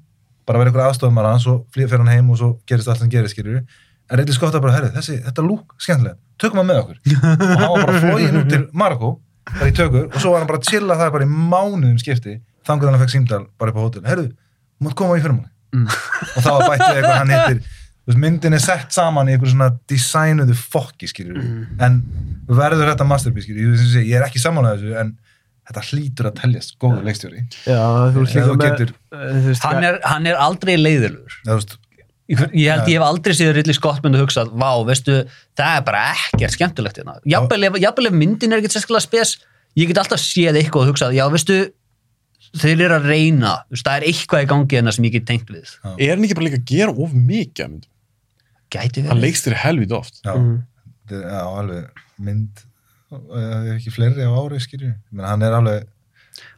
bara vera einhver aðstofumar hans og flýja fyrir hann heim og svo gerist allt sem gerist, skilur en reyndi skotta bara, herri, þessi, þetta lúk, skemmtilega tökum hann með okkur. Og hann var bara flógin út til Marokko bara í tökur og svo var hann bara að chilla það bara í mánuðum skipti þangur hann fekk símdal bara upp á hótel herru, þú mátt koma í fyrir manni Mm. og það var bættið eitthvað hann heitir myndin er sett saman í eitthvað svona designuðu fokki skilur Mm. en verður þetta masterpiece skilur ég, ég, ég er ekki sammálað þessu en þetta hlýtur að teljast góður leikstjóri. Já, þú með getur- eh, hann er, hann er aldrei leiðilegur. Þú veist, ég, ég held ég hef aldrei séð Ridley Scott myndi að hugsa að, vá, veistu, það er bara ekkert skemmtilegt hérna. jafnvel ef, jafnvel ef myndin er ekkert sérskilega spes ég get alltaf séð eitthvað og hugsað, já, veistu þeir eru að reyna, þú veist, það er eitthvað í gangi hérna sem ég get tengt við. Er hann ekki bara líka að gera of mikið gæti Hann verið leikst þér helvít oft. já, þetta er- já, alveg mynd uh, ekki fleiri á ári menn hann er alveg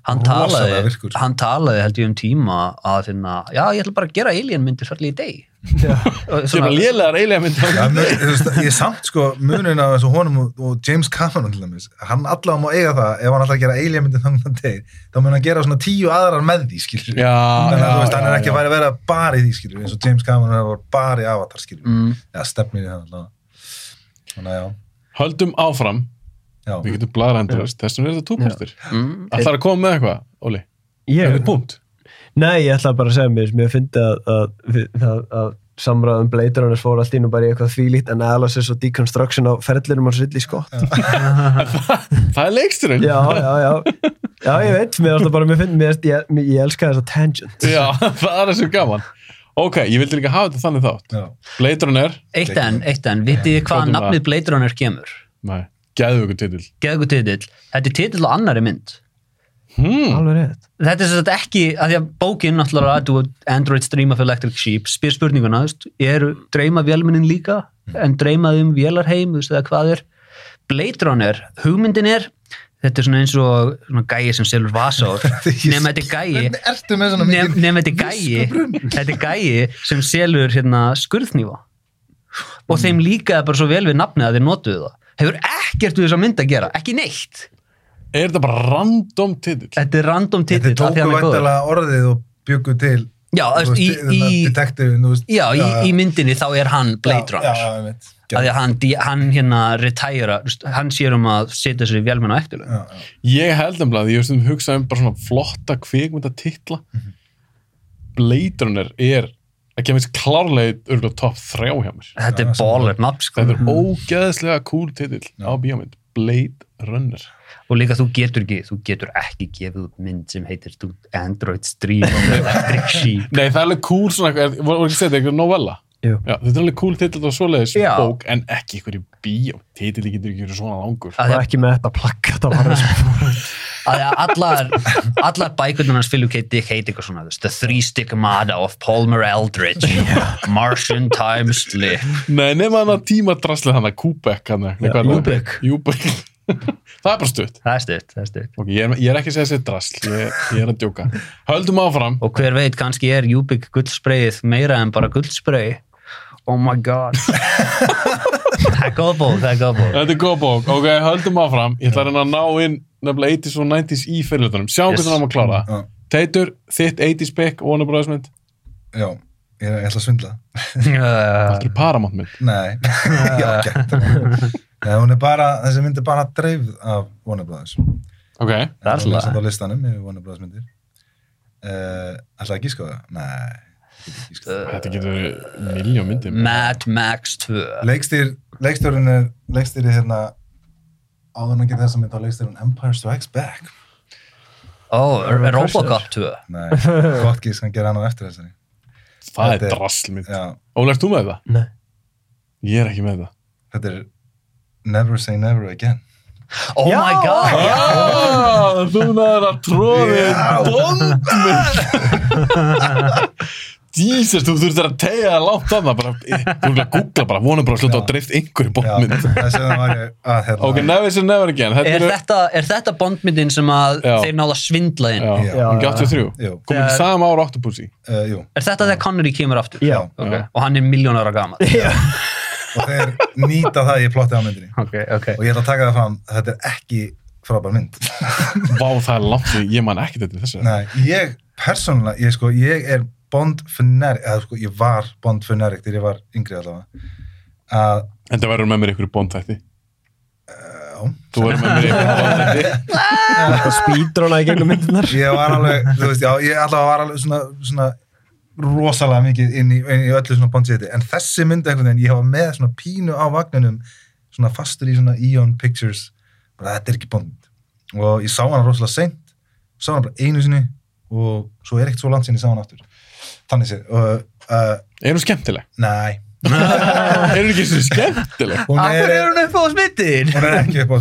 hann talaði, virkur hann talaði held ég um tíma að finna, já, ég ætla bara að gera alien myndir ferli í deg Er bara lélegar eiginlega myndir. Já, mun, þú veist, ég samt sko munin af þessu honum og, og James Cameron til dæmis, hann allavega má eiga það ef hann alltaf að gera alien myndi þannig að deg þá mun hann gera svona tíu aðrar með því skilur Já, þannig að já, þú veist, hann er já, ekki já. að vera, vera bara í því skilur eins og James Cameron er bara bara í avatar skilur mm. já, stefnir í það allavega þannig að já, Höldum áfram. já. Við getum bladra endurist. Þess vegna er þetta túpartir. Mm. Það að koma með eitthvað, Óli. Ég, Eitthvað punkt. Nei, ég ætla bara að segja mér, mér finnst að, að, að, að, að samræðum Blade Runners fór allt inn og bara í eitthvað þvílíkt analysis og deconstruction á ferðlirum á Ridley Scott Það er leiksturinn. já, já, já já, ég veit, mér finnst það bara, mér finnst ég, ég, ég, elska þessa tangent Já, það er þessu gaman. Ok, ég vildi líka hafa þetta þannig þátt. Já. Blade Runner. eitt en, eitt en, vitið þið hvað Hvað er það? nafnið Blade Runner kemur Nei, ykkur titill. geðu titill, þetta er titill á annari mynd Hmm. alveg rétt. Þetta er sem sagt ekki, að því að bókin náttúrulega að Android Stream of Electric Sheep spyr spurninguna, þú veist, eru dreyma vélmennin líka, en dreymaði um vélarheim, þú veist, eða hvað er? Blade Runner, hugmyndin er þetta er svona eins og svona gæi sem selur vasár, nema þetta er gæi. Nema þetta er gæi. þetta er gæi sem selur hérna skurðnýfa og þeim líkaði bara svo vel við nafnið að þeir notuðu það. Hefur ekkert við þess að mynda að gera, ekki neitt Er þetta bara random titill? þetta er random Þetta titill af því tóku væntalega orðið og byggu til Já, veist, í- í- detektiv Já, í, í myndinni þá er hann Blade Runner Já, já, ég veit að því að hann, hann hérna retæra, hann sér um að setja sér í vélmenn á eftirlun Já, já. Ég held nefnilega að ég veist um hugsa um bara svona flotta kvikmynda titla. Blade Runner er að kemur klárlega örgulega topp þrjá hjá mér. þetta er baller nafn sko. Þetta er ógeðslega cool titill á bíómynd. Blade Runner. Og líka þú getur ekki, þú getur ekki gefið út mynd sem heitir Android Stream of Electric Sheep Nei, það er alveg cool svona, er, voru ekki að segja þetta eitthvað novella? Já, þetta er alveg cool titill og svoleiðis Já. bók, en ekki ykkur í bíó. Titilli getur ekki verið svona langur. að því og að ekki með þetta plakka það var allar, allar bækurnar hans Philip K. Dick heiti eitthvað svona The Three Stigmata of Palmer Eldridge Martian Time Slip Nei, nema hann að tíma draslið hann að Kubek hann Já, Ubek. Júbek Það er bara stutt. Það er stutt, það er stutt. Ok, ég er, ég er ekki að segja þessi drasl ég, ég er að djóka. Höldum áfram. Og hver veit, kannski er Júbik guldspreyið meira en bara guldsprey oh my god. Það er góð bók, það er góð bók. Þetta er góð bók. Ok, höldum áfram. Ég ætla að reyna að ná inn nefnilega 80s og 90s í fyrirlutunum Sjáum Yes. hvernig hann má klára. Já. Teitur, þitt 80s pick Warner Bros. mynd. Já, ég, ég ætla að svindla. Uh, Aldrei Paramount mynd. Nei, já, gætt Nei, hún er bara, þessi mynd er bara dreifð af Warner Brothers. Ok, Það er satt á listanum með Warner Brothers myndir. Uh, að gíska á það? Nei, ekki það. þetta getur miljón myndir. Mad Max 2 Leikstýr, leikstjórinn er leikstýri hérna áður en að gera þessa mynd á leikstýrun Empire Strikes Back. Oh, Robocop 2 Nei, gott gísk, hann gera hann á eftir þessari. Það Þetta er er- draslmynd Já, Óli, ert þú með það? Nei. Ég er ekki með það. Þetta er Never say never again. Oh já, my god ah, oh. Núna er það tróðið Bóndmur Jesus, þú þurftir að tegja það látt af það Þú vilja googla bara, vonum bara að hluta á drift einhverju bóndmynd hérna, Ok, never say never again. Þetta Er, eru... þetta, er þetta bóndmyndin sem að já. þeir náða svindlaðin? Hún gætti þrjú, komið í sama ára áttupúsi eh, Er þetta þegar Connery kemur aftur? Já. Og hann er miljónara gaman Já. og þeir nýta það í plotti á myndinni. Ok, ok. og ég ætla að taka það fram þetta er ekki frábær mynd. Vá, það er langt því, ég man ekki þetta þessu. Nei, ég persónulega, ég sko, ég er Bond fanatic, eða sko, ég var Bond fanatic þegar ég var yngri allavega. Að, en það verður með mér ykkur bóndþætti já. Þú verður með mér ykkur bóndþætti Þetta spýdróna í gegnum myndunar. ég var alveg, þú veist, já, ég allavega var alveg svona, svona rosalega mikið inn í, inn í öllu svona Bond seti, en þessi mynd einhvern veginn, ég hafa með svona pínu á vagninum svona fastur í svona Eon Pictures. Bara þetta er ekki Bond. Og ég sá hana rosalega seint. Sá hana bara einu sinni og svo er ekkert svo langt sinni sá hana aftur. Þannig séð og, uh, er hún skemmtileg? nei er hún ekki svo skemmtileg? hún Af er, er hún upp á smittin? hún er ekki upp á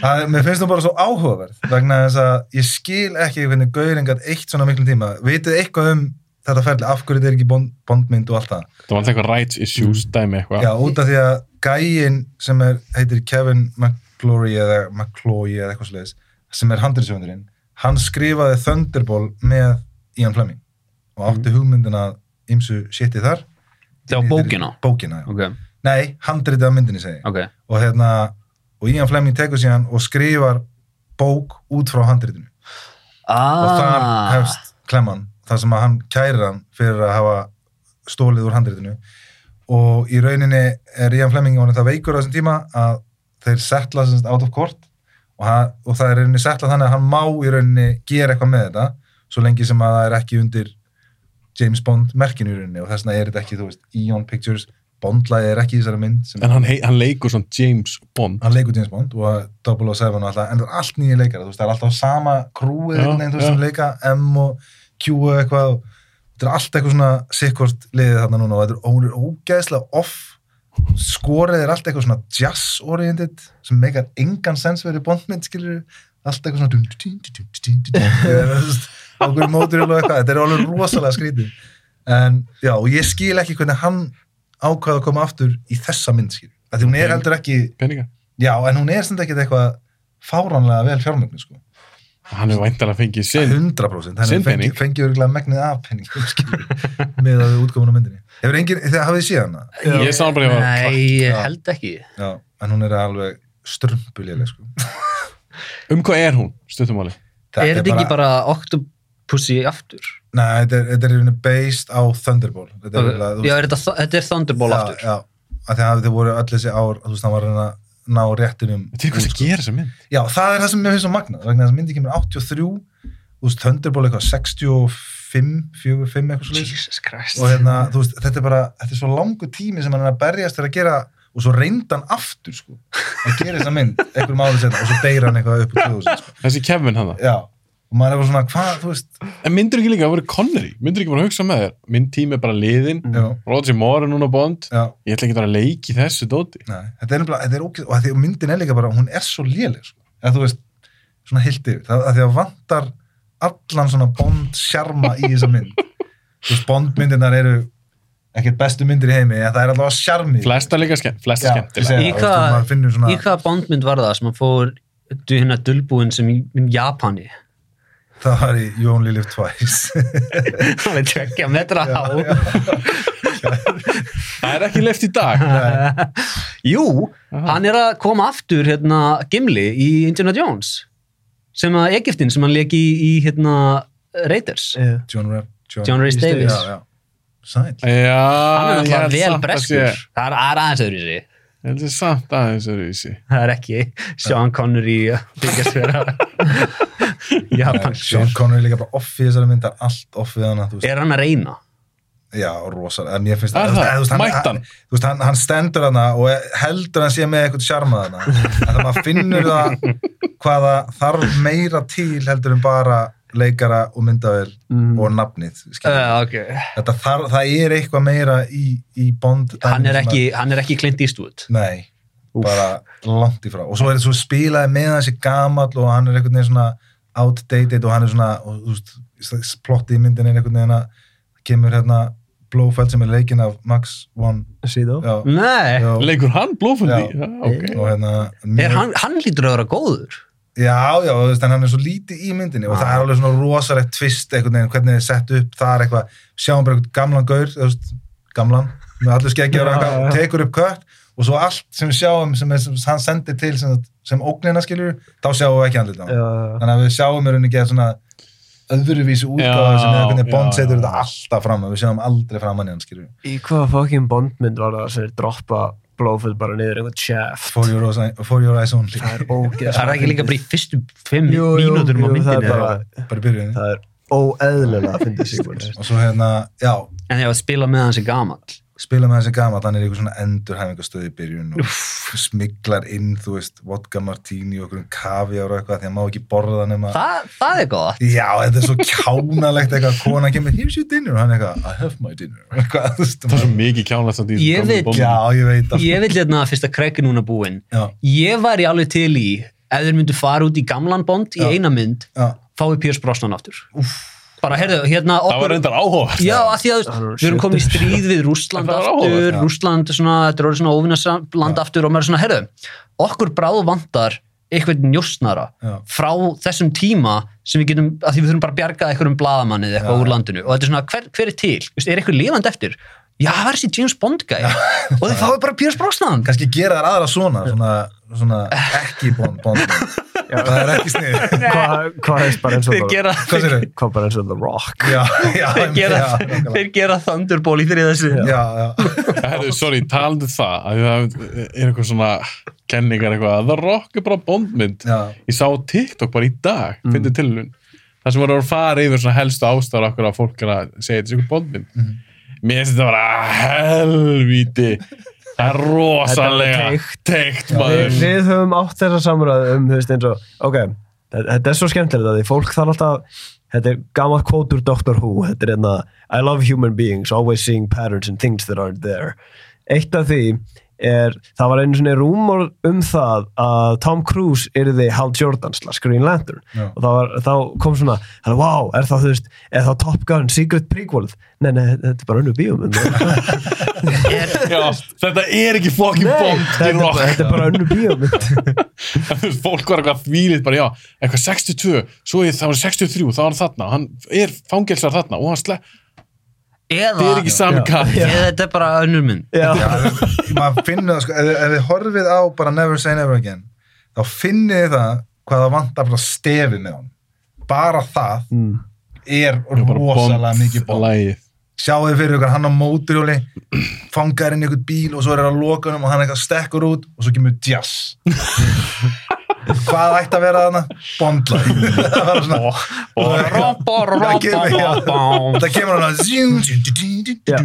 það, mér finnst hún bara svo áhugaverð vegna þess að ég skil ekki hvernig gauringat eitt svona miklum tíma. Vitið eitthvað um þetta ferli af hverju þetta er ekki bond, bondmynd og allt það? Það var alltaf eitthvað rights issues dæmi eitthvað. Já, út af því að gæin sem er, heitir Kevin McClory eða McCloy eða eitthvað sliðis sem er handriðsöfundurinn hann skrifaði Thunderball með Ian Fleming og átti hugmyndina ymsu shiti þar. Var bókina? bókina, já. Ok, Nei, handritið af myndinni segi ég. ok. og hérna og Ian Fleming tekur síðan og skrifar bók út frá handritinu. Og þar Ah, hefst klemman þar sem að hann kærir hann fyrir að hafa stólið úr handritinu. Og í rauninni er Ian Fleming og það veikur á þessum tíma að þeir setla sem sagt out of court. Og, hann, og það er rauninni setla þannig að hann má í rauninni gera eitthvað með þetta svo lengi sem að það er ekki undir James Bond merkinu í rauninni og þess vegna er þetta ekki, þú veist, Eon Pictures Bondlæði er ekki í þessari mynd en hann, hann leikur svona James Bond hann leikur James Bond og 007 og alltaf, en það er allt nýja leikara, þú veist, það er alltaf sama krúið einhvern veginn, þú veist, sem leika M og Q og eitthvað og þetta er allt eitthvað svona sikkvort liðið þarna núna og þetta er ógeðslega off skorið er allt eitthvað svona jazz oriented sem meikar engan sens verið bondmynd, skilur allt eitthvað svona okkur mótur og eitthvað, þetta er alveg rosalega skrítið. En já, og ég skil ekki hvernig hann ákvaði að koma aftur í þessa mynd, skil, að því hún er heldur ekki peninga, já, en hún er sem þetta ekki eitthvað fáránlega vel fjármögnu, sko. Hann hefur væntalega fengið sinn 100%, hann hefur fengið örgulega megnið af penning, skil, með að við útkomum á myndinni, hefur enginn, þegar hafið þið síðan það? Ég sá bara að ég var klart, já, sko. Um hvað er hún, stuttumáli? Er þetta ekki bara oktober, Octopussy aftur? Nei, þetta er, þetta er í rauninni based á Thunderball. Þetta er, þú Já, er þetta, þetta er Thunderball já, aftur? Já, af því að þið voru öll þessi ár, þú veist, hann var að ná réttinum. til hvað það gera þessa mynd Já, það er það sem mér finnst svo magnað, vegna þess að myndi kemur 83, þú veist, Thunderball eitthvað 65, 45 eitthvað svo Jesus Christ. og hérna, þú veist, þetta er bara þetta er svo langu tími sem hann er að berjast fyrir að gera og svo reynda hann aftur sko, að gera þessa mynd, einhverjum árið setna og svo deyra hann eitthvað upp úr 2000 sko. þessi Kevin hann já, og maður er bara svona, hvað, þú veist? En myndur ekki líka að vera Connery? Myndur ekki bara að hugsa með þér minn tími er bara liðin Roger Moore er núna Bond já, ég ætla ekki að vera að leiki þessu dóti. Nei, þetta er bara, þetta er ógeð og að því að myndin er líka bara, hún er svo léleg sko, að þú veist, svona hildi yfir, það, að því að vantar allan svona Bond sjarma í þessa mynd. Þú veist, Bond myndirnar eru ekkert bestu myndir í heimi, en það er allavega sjarmi. Flesta líka skemmt, flesta ég Í Í hvaða bondmynd var það sem hann fór hérna dulbúin sem í í Japani? Það var í You Only Live Twice Hann er tveggja metra á. það er ekki leift í dag Jú, hann er að koma aftur hérna Gimli í Indiana Jones sem að Egiptin sem hann leik í, í hérna Raiders. Yeah. John, Ra John Rhys Davies. já, já. Sæl já, Hann er náttúrulega vel breskur. Það er það er aðeins öðru sér. ég held að samt aðeins öðruvísi Það er ekki Sean Connery að byggjast vera Japan Sean Connery er líka bara off í þessari mynd það er allt off við hana. Er hann að reyna? já, rosalega, en ég finnst þú veist, það? þú veist, hann- hann? þú veist, hann, hann stendur hana og heldur hann sé með eitthvað sjarma hana en það maður finnur það hvaða þarf meira til heldur en bara leikara og myndavel og nafnið. Uh, okay. Þetta þarf, það er eitthvað meira í, í Bond hann, er ekki, hann er ekki Clint Eastwood Nei, bara langt í frá og svo er þetta svo spilaði með þessi gamall og hann er einhvern veginn svona outdated og hann er svona og, þú veist, plotti í myndinni er einhvern veginn að kemur hérna Blófeld sem er leikinn af Max von já, Nei, já, Leikur hann blóðfundi? Já. Já, ok. og hérna er hann, hann lítur að vera góður. Já, já, þú veist, en hann er svo lítið í myndinni og það er alveg svona rosalegt tvist einhvern veginn, hvernig þið sett upp, það er eitthvað sjáum bara einhvern gamlan gaur, þú veist gamlan, með allir skeggjar eitthvað tekur upp kött og svo allt sem við sjáum sem, er, sem hann sendir til sem, sem ógnina skilur, þá sjáum við ekki andlit á hann. Já, já. þannig að við sjáum í rauninni geta svona öðruvísi útgáða Já, sem er hvernig Bond setur þetta alltaf fram við sjáum aldrei fram hann í hann skilur Í hvaða fucking bondmynd var það sem er droppa blóðfull bara niður einhvern shaft for your, eyes- for your eyes only Það er ógeð Það er ekki líka bara í fyrstu fimm mínúturum á er myndinni. bara- bara í byrjunni Það er óeðlilega að hérna, já, En var að spila með hans í gamall. Spila með þessi gamall, hann er í eitthvað svona endurhæfingastöð í byrjun og smiglar inn, þú veist, vodka martini og okkur kaviar og eitthvað því hann má ekki borða nema Þa, það er gott. Já, þetta er svo kjánalegt eitthvað, kona kemur, here's your dinner og hann eitthvað, I have my dinner eitthvað, þú veist, Það er svo mikið kjánast að því Ég veit- Já, ég veit að Ég vil hérna að Craig er núna búinn. Já, Ég væri alveg til í, ef þeir myndu fara út í gamlan Bond í Já. eina mynd, fái Pierce Brosnan aftur. Bara, heyrðu, hérna Það var okkur... reyndar áhugavert. Já, að því að Það er við erum komin í stríð við Rússland Það var aftur, er svona, þetta er orðið svona óvinnarland aftur og maður er svona, heyrðu, okkur bráð vantar eitthvað njósnara Já. frá þessum tíma sem við getum, að því við þurfum bara að bjarga einhverjum blaðamannið eitthvað Já. úr landinu og þetta er svona, hver, hver er til? Vist, er eitthvað lifandi eftir? Já, það er þessi James Bond gæi og þið fáið bara Pierce Brosnan kannski gera þær aðra svona, svona, svona ekki bond, bond. Það er ekki snið Hvað hvað er bara eins og The- Hvað bara eins og The Rock? Já, já, þeir gera, já, þeir gera Thunderball í fyrir þessu já, já, Herru, sorry, talandi um það að það er eitthvað svona kenningar eitthvað að það rock er bara bondmynd já. ég sá á TikTok bara í dag mm. fyndi tilhun það sem var að fara yfir svona helstu ástæður okkur að fólk er að segja þetta er ykkur bondmynd mér finnst þetta bara helvíti það er rosalega teikt. maður. Við höfum átt þessa samræðu um þú veist eins og, ok, þetta er svo skemmtilegt að því fólk þarf alltaf þetta er gammalt kvót úr Doctor Who þetta er hérna, I love human beings always seeing patterns and things that aren't there. Eitt af því er, það var einu svona rúmor um það að Tom Cruise yrði Hal Jordan slags Green Lantern. Já. og það var, þá kom svona hann, wow, er það þú veist, er það Top Gun Secret Prequel, nei, nei, þetta er bara önnu bíum þetta er ekki fucking bond í þetta, er rock. bara- þetta er bara önnu bíum Þú veist, fólk var eitthvað þvílið bara já, eitthvað 62, svo er það var 63 þá var hann þarna, hann er fangelsar þarna og hann slepp, eða, það er ekki sami kall. Eða þetta er bara önnur mynd. Maður finnur það sko, ef, ef þið horfið á bara Never Say Never Again þá finnið þið það hvað það vantar bara stefi með hann bara það Mm. er rosalega mikið bond lagið. sjáu þið fyrir ykkur hann á móturjóli fangar inn í ykkur bíl og svo er það að loka hann og hann eitthvað stekkur út og svo kemur jazz hvað ætti að vera þarna? Bondlag það var svona það kemur, hann að eitthvað,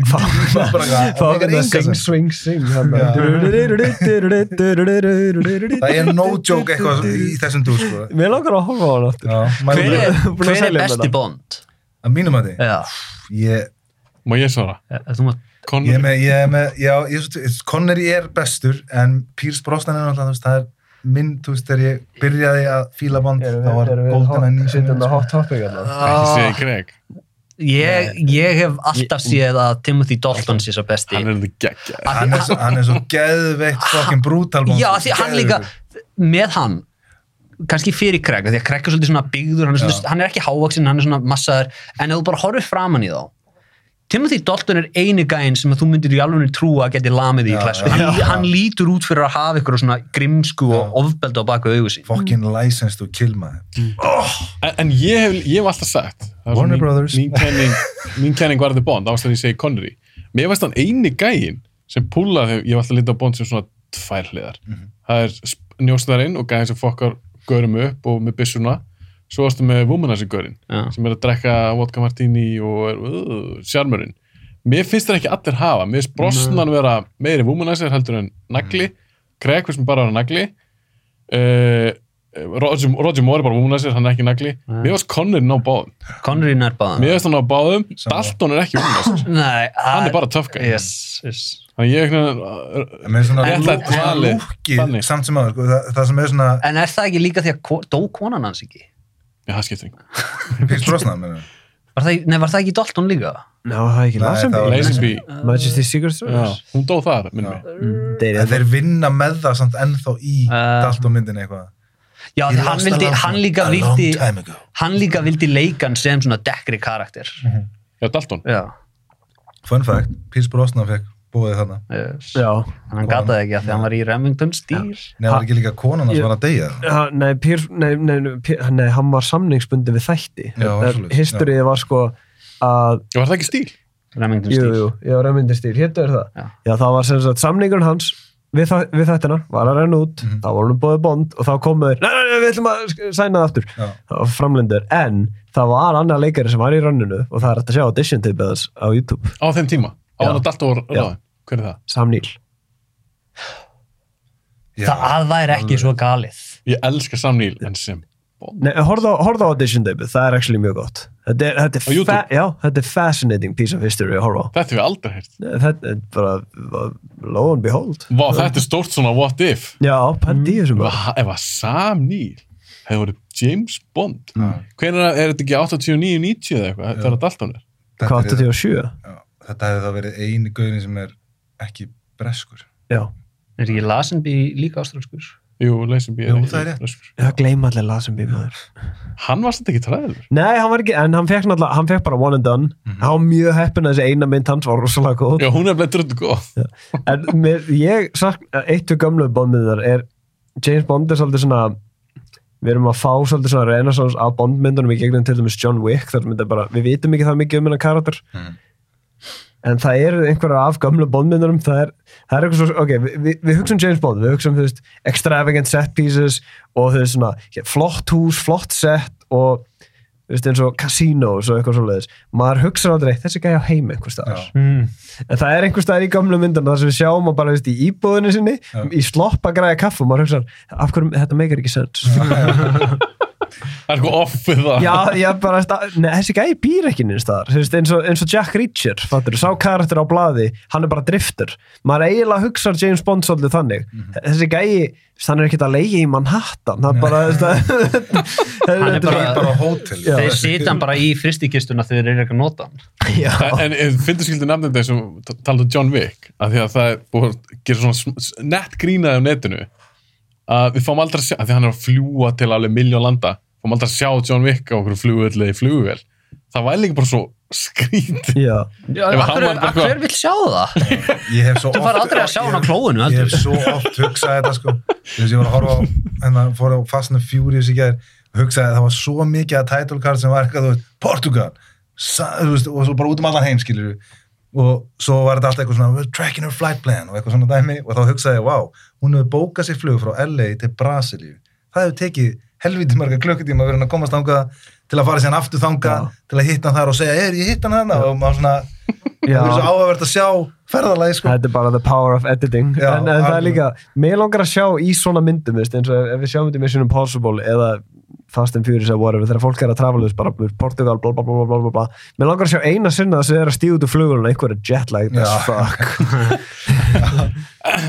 Fá það sing, swing, swing það er no joke eitthvað í þessum dúr sko. Mér langar að horfa á hann aftur Já, hver er, er besti. Bond? að mínum að því Má ég svara? þú mátt ég er Connery? með, ég er með já, ég, er svo- Connery er bestur en Pierce Brosnan er náttúrulega það er minn, þú veist, þegar ég byrjaði að fíla bond, Erum þá var við, erum við GoldenEye hot, sittum 99 með hot topic hérna? Ekki segja Greg. Ég, ég hef alltaf séð að Timothy Dalton sé svo besti. Hann er þetta geggja Af því hann er, svo, hann er svo geðveikt fucking brutal bond Já, því hann líka með hann kannski fyrir Craig, af því að Craig er svolítið svona byggður hann er, svolítið, hann er ekki hávaksin, hann er svona massaður en ef þú bara horfir framan í þá Timothy Dalton er eini gæinn sem að þú myndir í alveg trúa að geti lamið í klassu já, hann, já. hann lítur út fyrir að hafa ykkur svona grimsku og ofbeldi á baku augu sín. Fucking license to kill maður. En, en ég hef, ég hef alltaf sagt er Warner mín, Brothers. mín kenning, mín kenning varði Bond ástæðan ég segi Connery. Mér varst hann eini gæinn sem púlaði ég hef alltaf litið á Bond sem svona tvær hliðar. Það er njósnarinn og gæðin sem fokkar görum upp og með byssuna svo varstu með Womanizer-görinn sem er að drekka vodka martini og er uh, sjarmurinn. Mér finnst það ekki allir hafa. Mér finnst Brosnan vera meiri Womanizer heldur en nagli. Craig finnst mér bara vera nagli. Uh, Roger, Roger Moore er bara Womanizer, hann er ekki nagli. Mér finnst Connery ná báðum. Connery nær báðan mér finnst hann ná báðum, Sama. Dalton er ekki Womanizer Nei, hann er bara guy. yes, yes. þannig ég er svona lúkið þannig. samt sem aður, sko, það, það sem er svona En er það ekki líka því að dó konan hans ekki? Já, það skiptir ekki Pierce Brosnan, menur Var það, nei, var það ekki Dalton líka? Ná, það er ekki Nei, Lazenby. það var- Lazenby. Majesty Secret Já, Service. hún dó þar, minnum við. Mm, Þeir En þeir vinna með það samt ennþá í Uh, Dalton myndinni eitthvað. Já, því hann, lost a vildi, loved hann one líka a vildi long time ago. hann líka vildi leikan sem svona dekkri karakter Já, Dalton. Já, Fun fact, Pierce Brosnan fekk búið yes. Já. en hann gata það ekki að því hann var í Remington stíl Nei, það var ekki líka konan hans var að deyja. Ha, nei, Pier, nei, nei, Pier, nei, hann var samningsbundi við þætti. Historið var sko að var það ekki stíl? Remington Jú, stíl jú, já, remyndir stíl, héttu er það. Já. Já, það var sem sagt samningur hans við, við þættina, var að renna út, Mhm. þá var hann bóðið bond og þá komuður, nei, nei, nei, við ætlum að sæna það aftur. Var framlindur, en það var annar leikari sem var í ranninu og það er hægt að sjá audition tapið þess á YouTube, Á þeim tíma. Á hann að Dalton var Já. Hver er það? Sam Neill. Já, Það væri ekki svo galið Ég elska Sam Neill en sem Nei, horfðu á, audition tapið, það er actually mjög gott. Þetta er, þetta er, fa já, þetta er fascinating piece of history að horfa á. Þetta hef ég aldrei heyrt. Nei, Þetta er bara, lo and behold. Vá, þetta er stórt svona what if. Já, pændi í þessum bara. Va, ef að Sam Neill hefði voru James Bond. Hvernig er, er þetta ekki 89-90 eða eitthvað? Þetta er að Dalton er. Hvað, er- 87? Já, Þetta hefði þá verið eini gauðin sem er ekki breskur. Já. Er ekki Lazenby líka ástralskur? Jú, Lazenby Jú, er það er rétt. breskur. Já, gleyma allir Lazenby maður. Hann var svolítið ekki træður. Nei, hann var ekki, en hann fekk náttúrulega, hann fekk bara one and done. Hann var mjög heppin að þessi eina mynd hans var rosalega góð. Já, hún er bleið dröndu góð. En mér, ég sagt, eitt við gömlu bondmyndar er, James Bond er svolítið svona, við erum að fá svolítið svona renaissance af bondmyndunum í gegnum til dæmis John Wick, þar sem þetta er bara, við vitum ekki það mikið um hennar karakter. Mhm. En það eru einhverja af gömlu bondmyndunum, það er, það er eitthvað svo, ok, við, við, við hugsaum James Bond, við hugsaum, þú veist, extravagant set pieces og þú veist svona, hér, flott hús, flott set og þú veist, eins og casinos og eitthvað svoleiðis. Maður hugsa aldrei, þessi gæja á heim einhvers staðar. Mm. En það er einhver staðar í gamlu myndum þar sem við sjáum að bara veist, í íbúðinu sinni í slopp að græða kaffu og maður hugsa af hverju þetta meikar ekki sens Það er eitthvað off við það. Já, já, bara nei, þessi gæi býr ekki Þú veist, eins, og, eins og Jack Reacher fattur, sá karakter á blaði, hann er bara driftur. Maður eiginlega hugsar James Bond svolítið þannig. Þessi gæi hann er ekkert að leiði í Manhattan það er bara Hann er bara, bara hótel. Þeir sita hann bara í fristikistuna þegar þeir eru ekki að nota hann. Já, En, en finnstu skildi nafnum þetta sem talaðu John Wick, af því að það er búið að gera svona nett grínaði á netinu að við fáum aldrei að sjá, af því að hann er að fljúa til alveg miljón landa, fáum aldrei að sjá John Wick á okkur flugvelli í flugvel. Það var líka bara svo skrítið. já, hver vill sjá það? Ég hef svo Þú fær aldrei að sjá hann á klóinu, Ég hef svo oft hugsað þetta sko Þess að ég var að horfa á hérna, fór á Fast and Furious í gær og hugsaði að það var svo mikið að title card sem var eitthvað, þú veist, Portugal Sa, þú veist, og svo bara út um allan heim skilur og svo var þetta alltaf eitthvað svona "We're tracking her flight plan og eitthvað svona dæmi og þá hugsaði ég, wow, hún hefur bókað sér flug frá LA til Brasilíu það hefur tekið helviti marga klukkutíma að vera hann að komast þangað til að fara síðan aftur þangað til að hitta hann þar og segja, er ég hitta hann þarna. Og maður svona, Já. það er svo áhugavert að sjá ferðalagi sko. Þetta er bara the power of editing. Já, en, en það er líka, mér langar að sjá í svona myndum, veist, eins og ef við sjáum þetta í Mission Impossible eða Fast and Furious eða whatever, þegar fólk er að trafa bara Portugal, bla bla bla bla bla bla. Mér langar að sjá eina sinna þess að það er að stíða út úr flugulun einhver er jetlagged as Já. fuck.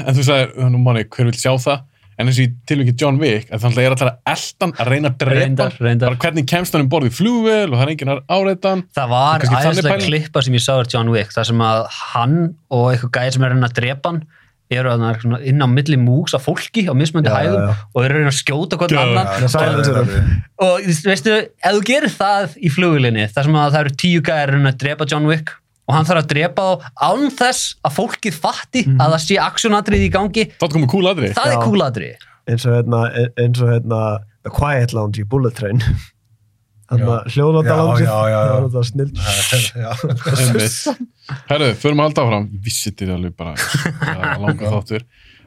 En þú sagðir, nú manni, hver vil sjá það? En eins og í tilvikið John Wick, að þannig er alltaf að eldan að reyna að drepa Reyndar, hann. reyndar. bara hvernig kemst hann um borð í flugvel og það er enginn að áreita hann. Það var æðislega klippa sem ég sá er John Wick, þar sem að hann og eitthvað gæði sem er að reyna að drepa hann eru svona inn á milli múks af fólki á mismöndi hæðum já, já. og eru að reyna að skjóta hvern annan og þú veistu, ef þú gerir það í flugvilinni, þar sem að það eru tíu gæðir að reyna að drepa John Wick og hann þarf að drepa þá án þess að fólkið fatti að það sé aksjónatrið í gangi Þá komið cool aðri. það Já. er kúladri eins og hérna, eins og hérna The Quiet Lounge í Bullet Train já. það er snill Já. Herru, förum að halda áfram. Ég vissi þetta alveg bara ja, langa þáttur.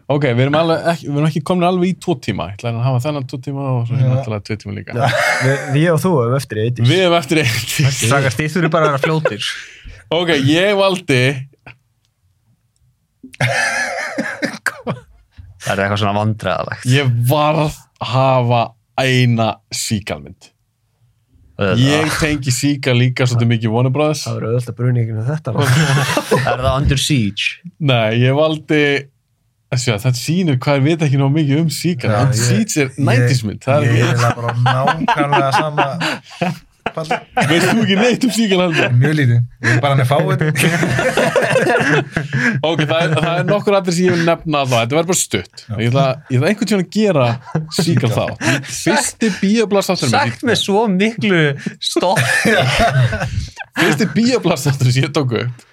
Ok, við erum, alveg, ekki, við erum ekki komin alveg í tvo tíma. Ég ætla að hafa þennan tvo tíma og svo hérna alltaf tvo tíma líka. við, við og þú erum eftir í 80s Við erum eftir eitt. Sagast þið þurfi bara að vera fljótir Ok, ég valdi það er eitthvað svona vandræðalegt Ég varð að hafa eina síkalmynd. Ég tengi síkal líka svolítið mikið Warner Brothers. það verður öll að bruni ekki með þetta er það Under Siege Nei, ég valdi Þessi, þetta sýnir hvað ég veit ekki nóg mikið um síkal. Já, Under ég- Siege er ég- 90s mynd. Það er Ég ekki... er bara nákvæmlega sama Veist þú ekki neitt um heldur? Mjög lítið, bara hann er fáið Ok, það er, það er nokkur allir sem ég vil nefna það, þetta verður bara stutt. Ég ætla, ég ætla einhvern tíðan að gera Seagal þá. Fyrsti bíoblasáttur Sagt með svo miklu stopp. Fyrsti bíoblasáttur sem ég tók upp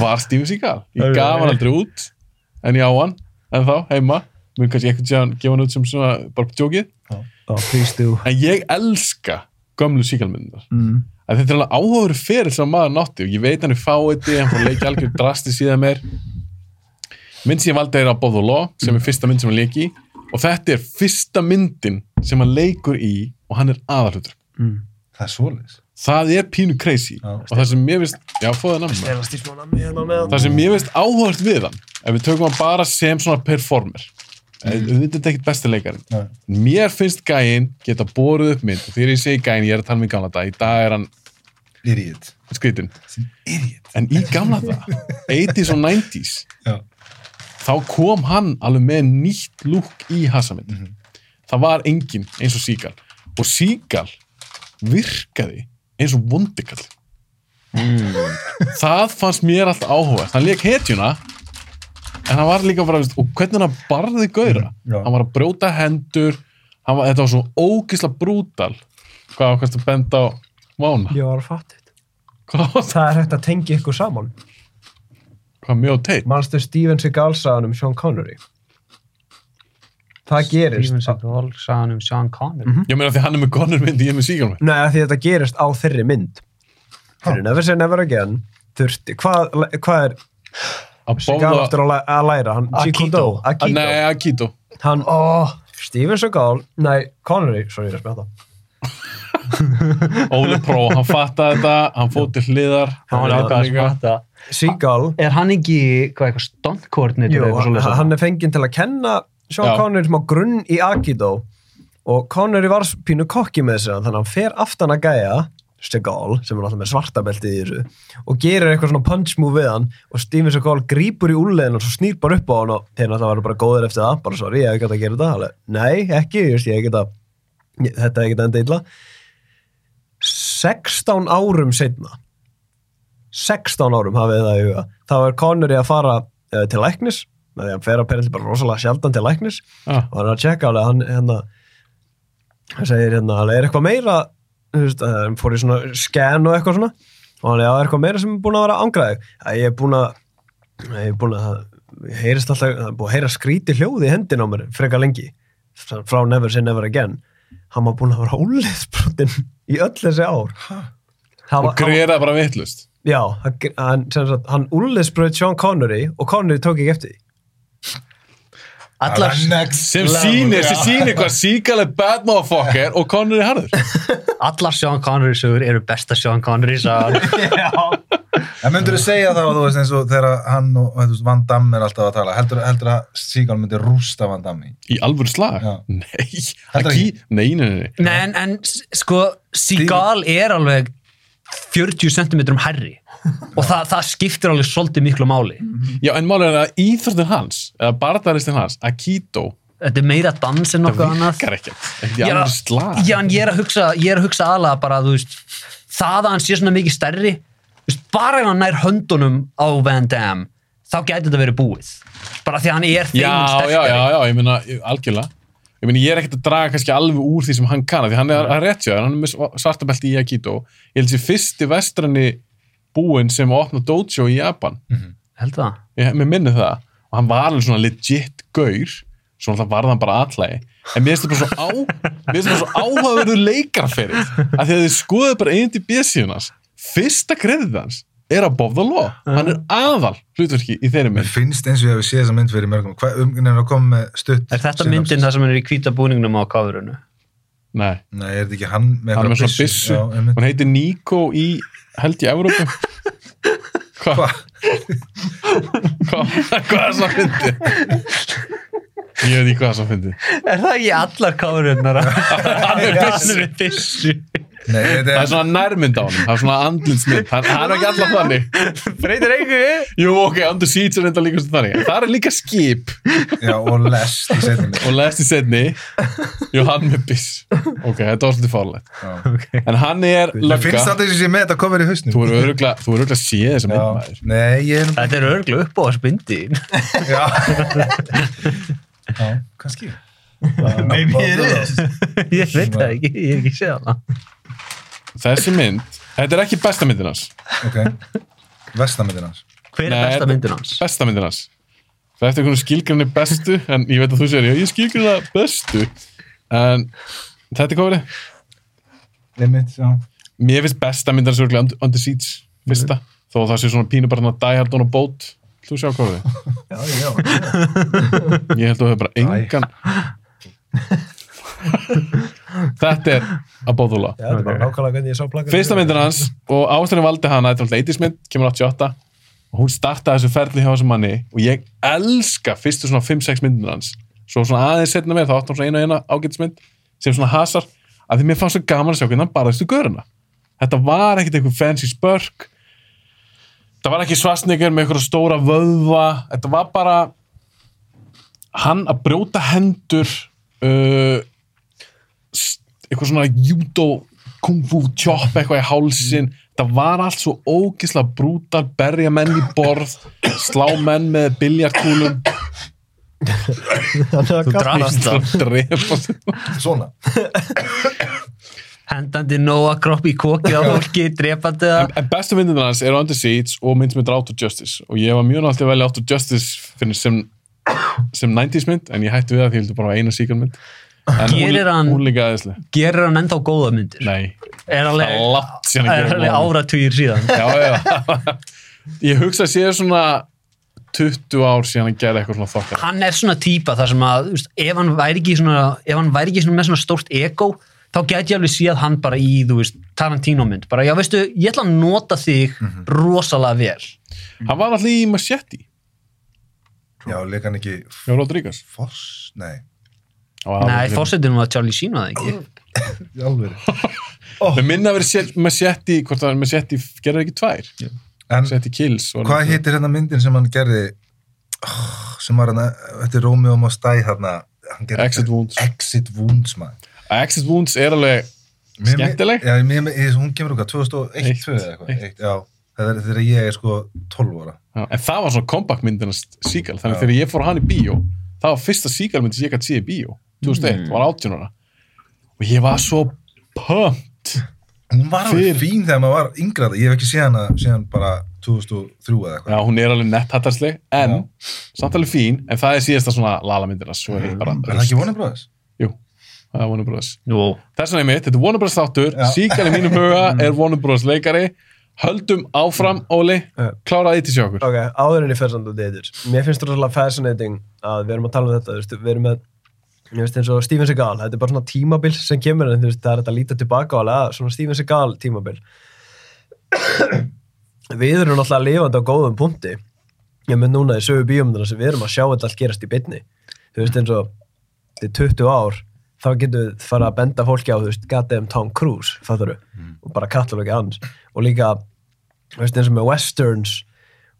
var Steven Seagal. Ég gaf hann aldrei út, en ég á hann, en þá, heima. Mér kannski einhvern tíðan gefa hann út sem svona, bara. Oh, do. En ég elska gömlu Seagal myndunar. Mm. að þetta er alveg áhugaður fyrir sem maður nátti og ég veit hann er fáiði, hann fór að leikja algjör drasti síðan meir. Mynd sem ég valdi er Above the Law sem er fyrsta mynd sem hann leiki í og þetta er fyrsta myndin sem hann leikur í og hann er aðalhutur Mm. Það er svoleiðis. Það er pínu crazy og það sem mér finnst, já það sem mér finnst áhugavert við hann ef við tökum hann bara sem svona performer mm. þetta er ekkert besti leikarinn. Nei. mér finnst gæinn geta borið upp mynd. Þegar ég segi gæinn, ég er að tala um í gamla dag í dag er hann Idiot. skrítin Idiot. En í gamla dag 80s og 90s Já. þá kom hann alveg með nýtt lúk í hassamynd það var engin eins og Seagal. Og Seagal virkaði eins og vondikall. Það fannst mér alltaf áhuga hann leik hetjuna en hann var líka bara, veist, og hvernig hann barði gauðra Já. hann var að brjóta hendur hann var, þetta var svo ógisla brútal hvað ákvæmst að benda á Mána, Ég var að fatta þetta. það? Er hægt að tengja ykkur saman. Hvað mjög teitt? Manstu Steven Seagal sagan um Sean Connery? Það gerist. Steven Seagal sagði um Sean Connery. Ég meina því hann er með Conor mynd, ég er með Seagal mynd Nei, af því þetta gerist á þeirri mynd. Fyrir Never Say Never Again þurfti, hvað, hvað er Eftir að, læ að læra? Hann, Jeet Kune Do? Akito. Nei, Akito Hann, ó, Steven Seagal, nei, Connery, sorry, ég er að spjáta. Óli Pró, hann fattaði þetta hann fóð til hliðar Hann að smata. Seagal, Er hann ekki, hvað eitthvað, stunt coordinator jú, eða eitthvað hann, svoleiðis? hann er fenginn til að kenna Sean. Connery smá grunn í Akito og Connery var pínu kokki með þessu þannig að hann fer aftan að gæja Seagal, sem er alltaf með svartabeltið í þessu og gerir eitthvað svona punch move við hann og Steven Seagal grípur í úrlegin og svo snýr bara upp á hann og þeir náttúrulega varu bara góðir eftir það bara sorry, ég hef ekki að gera þetta Alveg, nei, ekki, ég hef ekki að þetta er ekki að enda illa 16 árum setna 16 árum hafið það í huga þá er Connery að fara uh, til læknis því að fer að perið bara rosalega sjaldan til læknis Ah. og hann er að tjekka alveg hann, hérna, hann segir hérna, er eitthvað meira að hann fór í svona scan og eitthvað svona. Og hann er, er eitthvað meira sem er búin að vera ángraðið ég er búin að ég er búin að, heyrist alltaf það er búin að heyra skríti hljóði í hendin á mér freka lengi, frá Never Say Never Again. Hann var búin að vera óliðsbrotin í öll þessi ár. Það og var- greiraði bara vittlust Já, hann, hann, sem sagt, hann úrliðsbröð Sean Connery og Connery tók ekki eftir því. Allar, sem sýnir, hvað er bad motherfucker og Conor er harður allar Sean Connery sögur eru besta Sean Connery sagan. En myndur þú segja þá, þú veist, eins og þegar hann og þú veist, Van Damme er alltaf að tala, heldur, heldur að Seagal myndi rústa Van Damme í? í alvöru slag? Já. Nei, Heldur ekki, nei, nei, nei, nei. En, en sko, Seagal er alveg 40 cm herri og það, það skiptir alveg svolítið miklu máli. Já, en málið er að íþróttin hans eða barðaristinn hans, Akito Þetta er meira dans en það nokkuð annað. virkar ekkert ekki í alvöru slag já, en ég er að hugsa, ég er að hugsa aðlega bara, þú veist, það að hann sé svona mikið stærri, veist, bara ef hann nær höndunum á Van Damme, þá gæti þetta verið búið. Bara því að hann er já, þeim já, sterkari. já, já, ég meina ég- algjörlega ég meina, ég er ekkert að draga kannski alveg úr því sem hann kann, því hann er að réttja hann er með svartabelti í Akito ég held sér fyrsti vestranni búinn sem að opna dojo í Japan. Held það. ég, mér minni það. Og hann var alveg svona legit gaur svo alltaf varð hann bara allægi en mér finnst það bara svo á mér finnst það bara svo áhugaverður leikarferið að því að þið skoðu bara bjössíðun hans. Fyrsta kredið hans er Above the Law hann er aðal hlutverki í þeirri Mér mynd finnst eins og ég hef séð þessa mynd fyrir mörgum. Hvað um, en að koma með stutt? Er þetta synopsis? myndin það sem er í hvíta búningnum á kafurinu? nei, Nei, er þetta ekki hann með hann er með svona einmitt. hún heitir Nico í held í Evrópu hvað Hva? hvað hvað er það fyndi ég veit ekki hvað það fyndi Er það ekki allar kafurinnar? hann er byssu með byssu. Það er svona nærmynd á hann, það er svona andlinsmynd, hann er ekki alltaf þannig. Breytir einhverju? Jú, ok, Under Siege er enda líka svona þannig. Það er líka skip Já, og lest í setjunni. og lest í setni. Jú, hann með biss. Ok, þetta var svolítið fárlegt. En hann er lögga. finnst þetta sem sé með þetta cover í hausnum. Þú er öruglega, þú öruglega séð þessa mynd maður. Nei, ég er... Þetta er örglu upp á að spindi. Já. Já, kannski. Maybe it is. Ég veit það ekki, ég hef ekki séð hana. Þessi mynd, þetta er ekki besta myndin hans. Ok. Vestamindin hans. Hver er Nei, besta myndin hans? Besta myndin hans. Það er eftir einhvern skilgrinni bestu, en ég veit að þú segir, já, ég skilgrinna bestu. En þetta er kofrið. Limit, já. Mér finnst besta myndin hans örgulega Under, Under Siege, fyrsta. Þó það sé svona pínu bara svona Die Hard on a Boat. Þú sjá kofrið. Já, já. Ég held að þú hefur bara engan... þetta er að bóðula. Er plakað. Fyrsta myndin hans og ástæðin valdi hana, þetta er alltaf 80s mynd, kemur 88 og hún startaði þessu ferli hjá þessum manni og ég elska fyrstu svona 5-6 myndin hans. Svo svona aðeins setna mér, þá áttum svona eina og eina ágætismynd sem svona hasar að því mér fannst svo gaman að sjá hvernig hann barðist í göruna. Þetta var ekkert eitthvað fancy spörk. Þetta var ekki svastningur með eitthvað stóra vöðva. Þetta var bara hann að brjóta hendur uh, eitthvað svona judo kung fu chop eitthvað í hálsin það var allt svo ógislega brútal berja menn í borð slá menn með biljartkúlum Þú drafst það. Svona. Hendandi nóa kropp í kokið á fólki, drepandi það. en bestu myndin hans eru Under Siege og mynd sem heitir Out of Justice og ég var mjög náttúrulega að velja Out of Justice fyrir sem, sem 90s mynd en ég hætti við það því ég vildi bara eina síkar mynd en hún, Gerir hann- hún líka aðeinslega Gerir hann ennþá góða myndir? nei, Er alveg, það er látt síðan að er gera alveg góða mynd. áratugir síðan? já, já. ég hugsa að sé svona 20 ár síðan að gera eitthvað svona þokkar Hann er svona típa þar sem að, veist, ef hann væri ekki svona, hann væri ekki svona með svona stórt ego, þá gæti ég alveg séð hann bara í, veist, Tarantino mynd. Bara, já, veistu, ég ætla að nota þig rosalega vel. hann var alltaf í Machete Já, leik hann ekki já, Rodríguez Foss? Nei. Nei, fórsetinu var Charlie Sheen, var það ekki? Í alveg. Með minna að vera Machete, hvort það er Machete, gerði ekki tvær? En Machete Kills. hvað heitir hérna myndin sem hann gerði oh, sem var hann, þetta er Romeo Die hérna, hann gerði Exit Wounds. Exit Wounds, maður. Exit Wounds er alveg skemmtileg. Já, mér, mér, hún kemur okkar 2001, Eitt, 2002 eða eitthvað. Það er þegar ég er sko 12 ára. Já, en það var svona compact myndinast síkal þannig þegar ég fór hann í bíó það var fyrsta síkalmynd sem ég gæti séð í bíó 2001, Mm. var 18 ára og ég var svo pumped Hún var alveg fín þegar maður var yngra ég hef ekki séð hana síðan bara 2003 eða eitthvað. Já, hún er alveg netthattarsleg en samt alveg fín, en það er síðasta svona lala myndina, svo er ég bara Er það ekki Warner Brothers? Jú, það er Warner Bros. Jú. Þess vegna er mitt, þetta er Warner Bros. þáttur síkal í mínum huga er Warner Bros. leikari höldum áfram, Óli. Kláraði þetta sjá okkur. Ok, áður en ég fer samt í þetta Mér finnst þetta rosalega fascinating að við erum að tala um þetta veist, Við erum með, ég veist eins og Steven Seagal Þetta er bara svona tímabil sem kemur en veist, það er þetta að líta tilbaka á alveg að svona Steven Seagal tímabil. Við erum náttúrulega lifandi á góðum punkti. Ég með núna í sögu bíómyndina sem við erum að sjá þetta allt gerast í bytni Þú veist eins og þetta er 20 ár þá getum við fara að benda fólki á þú veist, goddamn Tom Cruise, fattur og bara katalógi hans. Og líka þú veist, eins og með westerns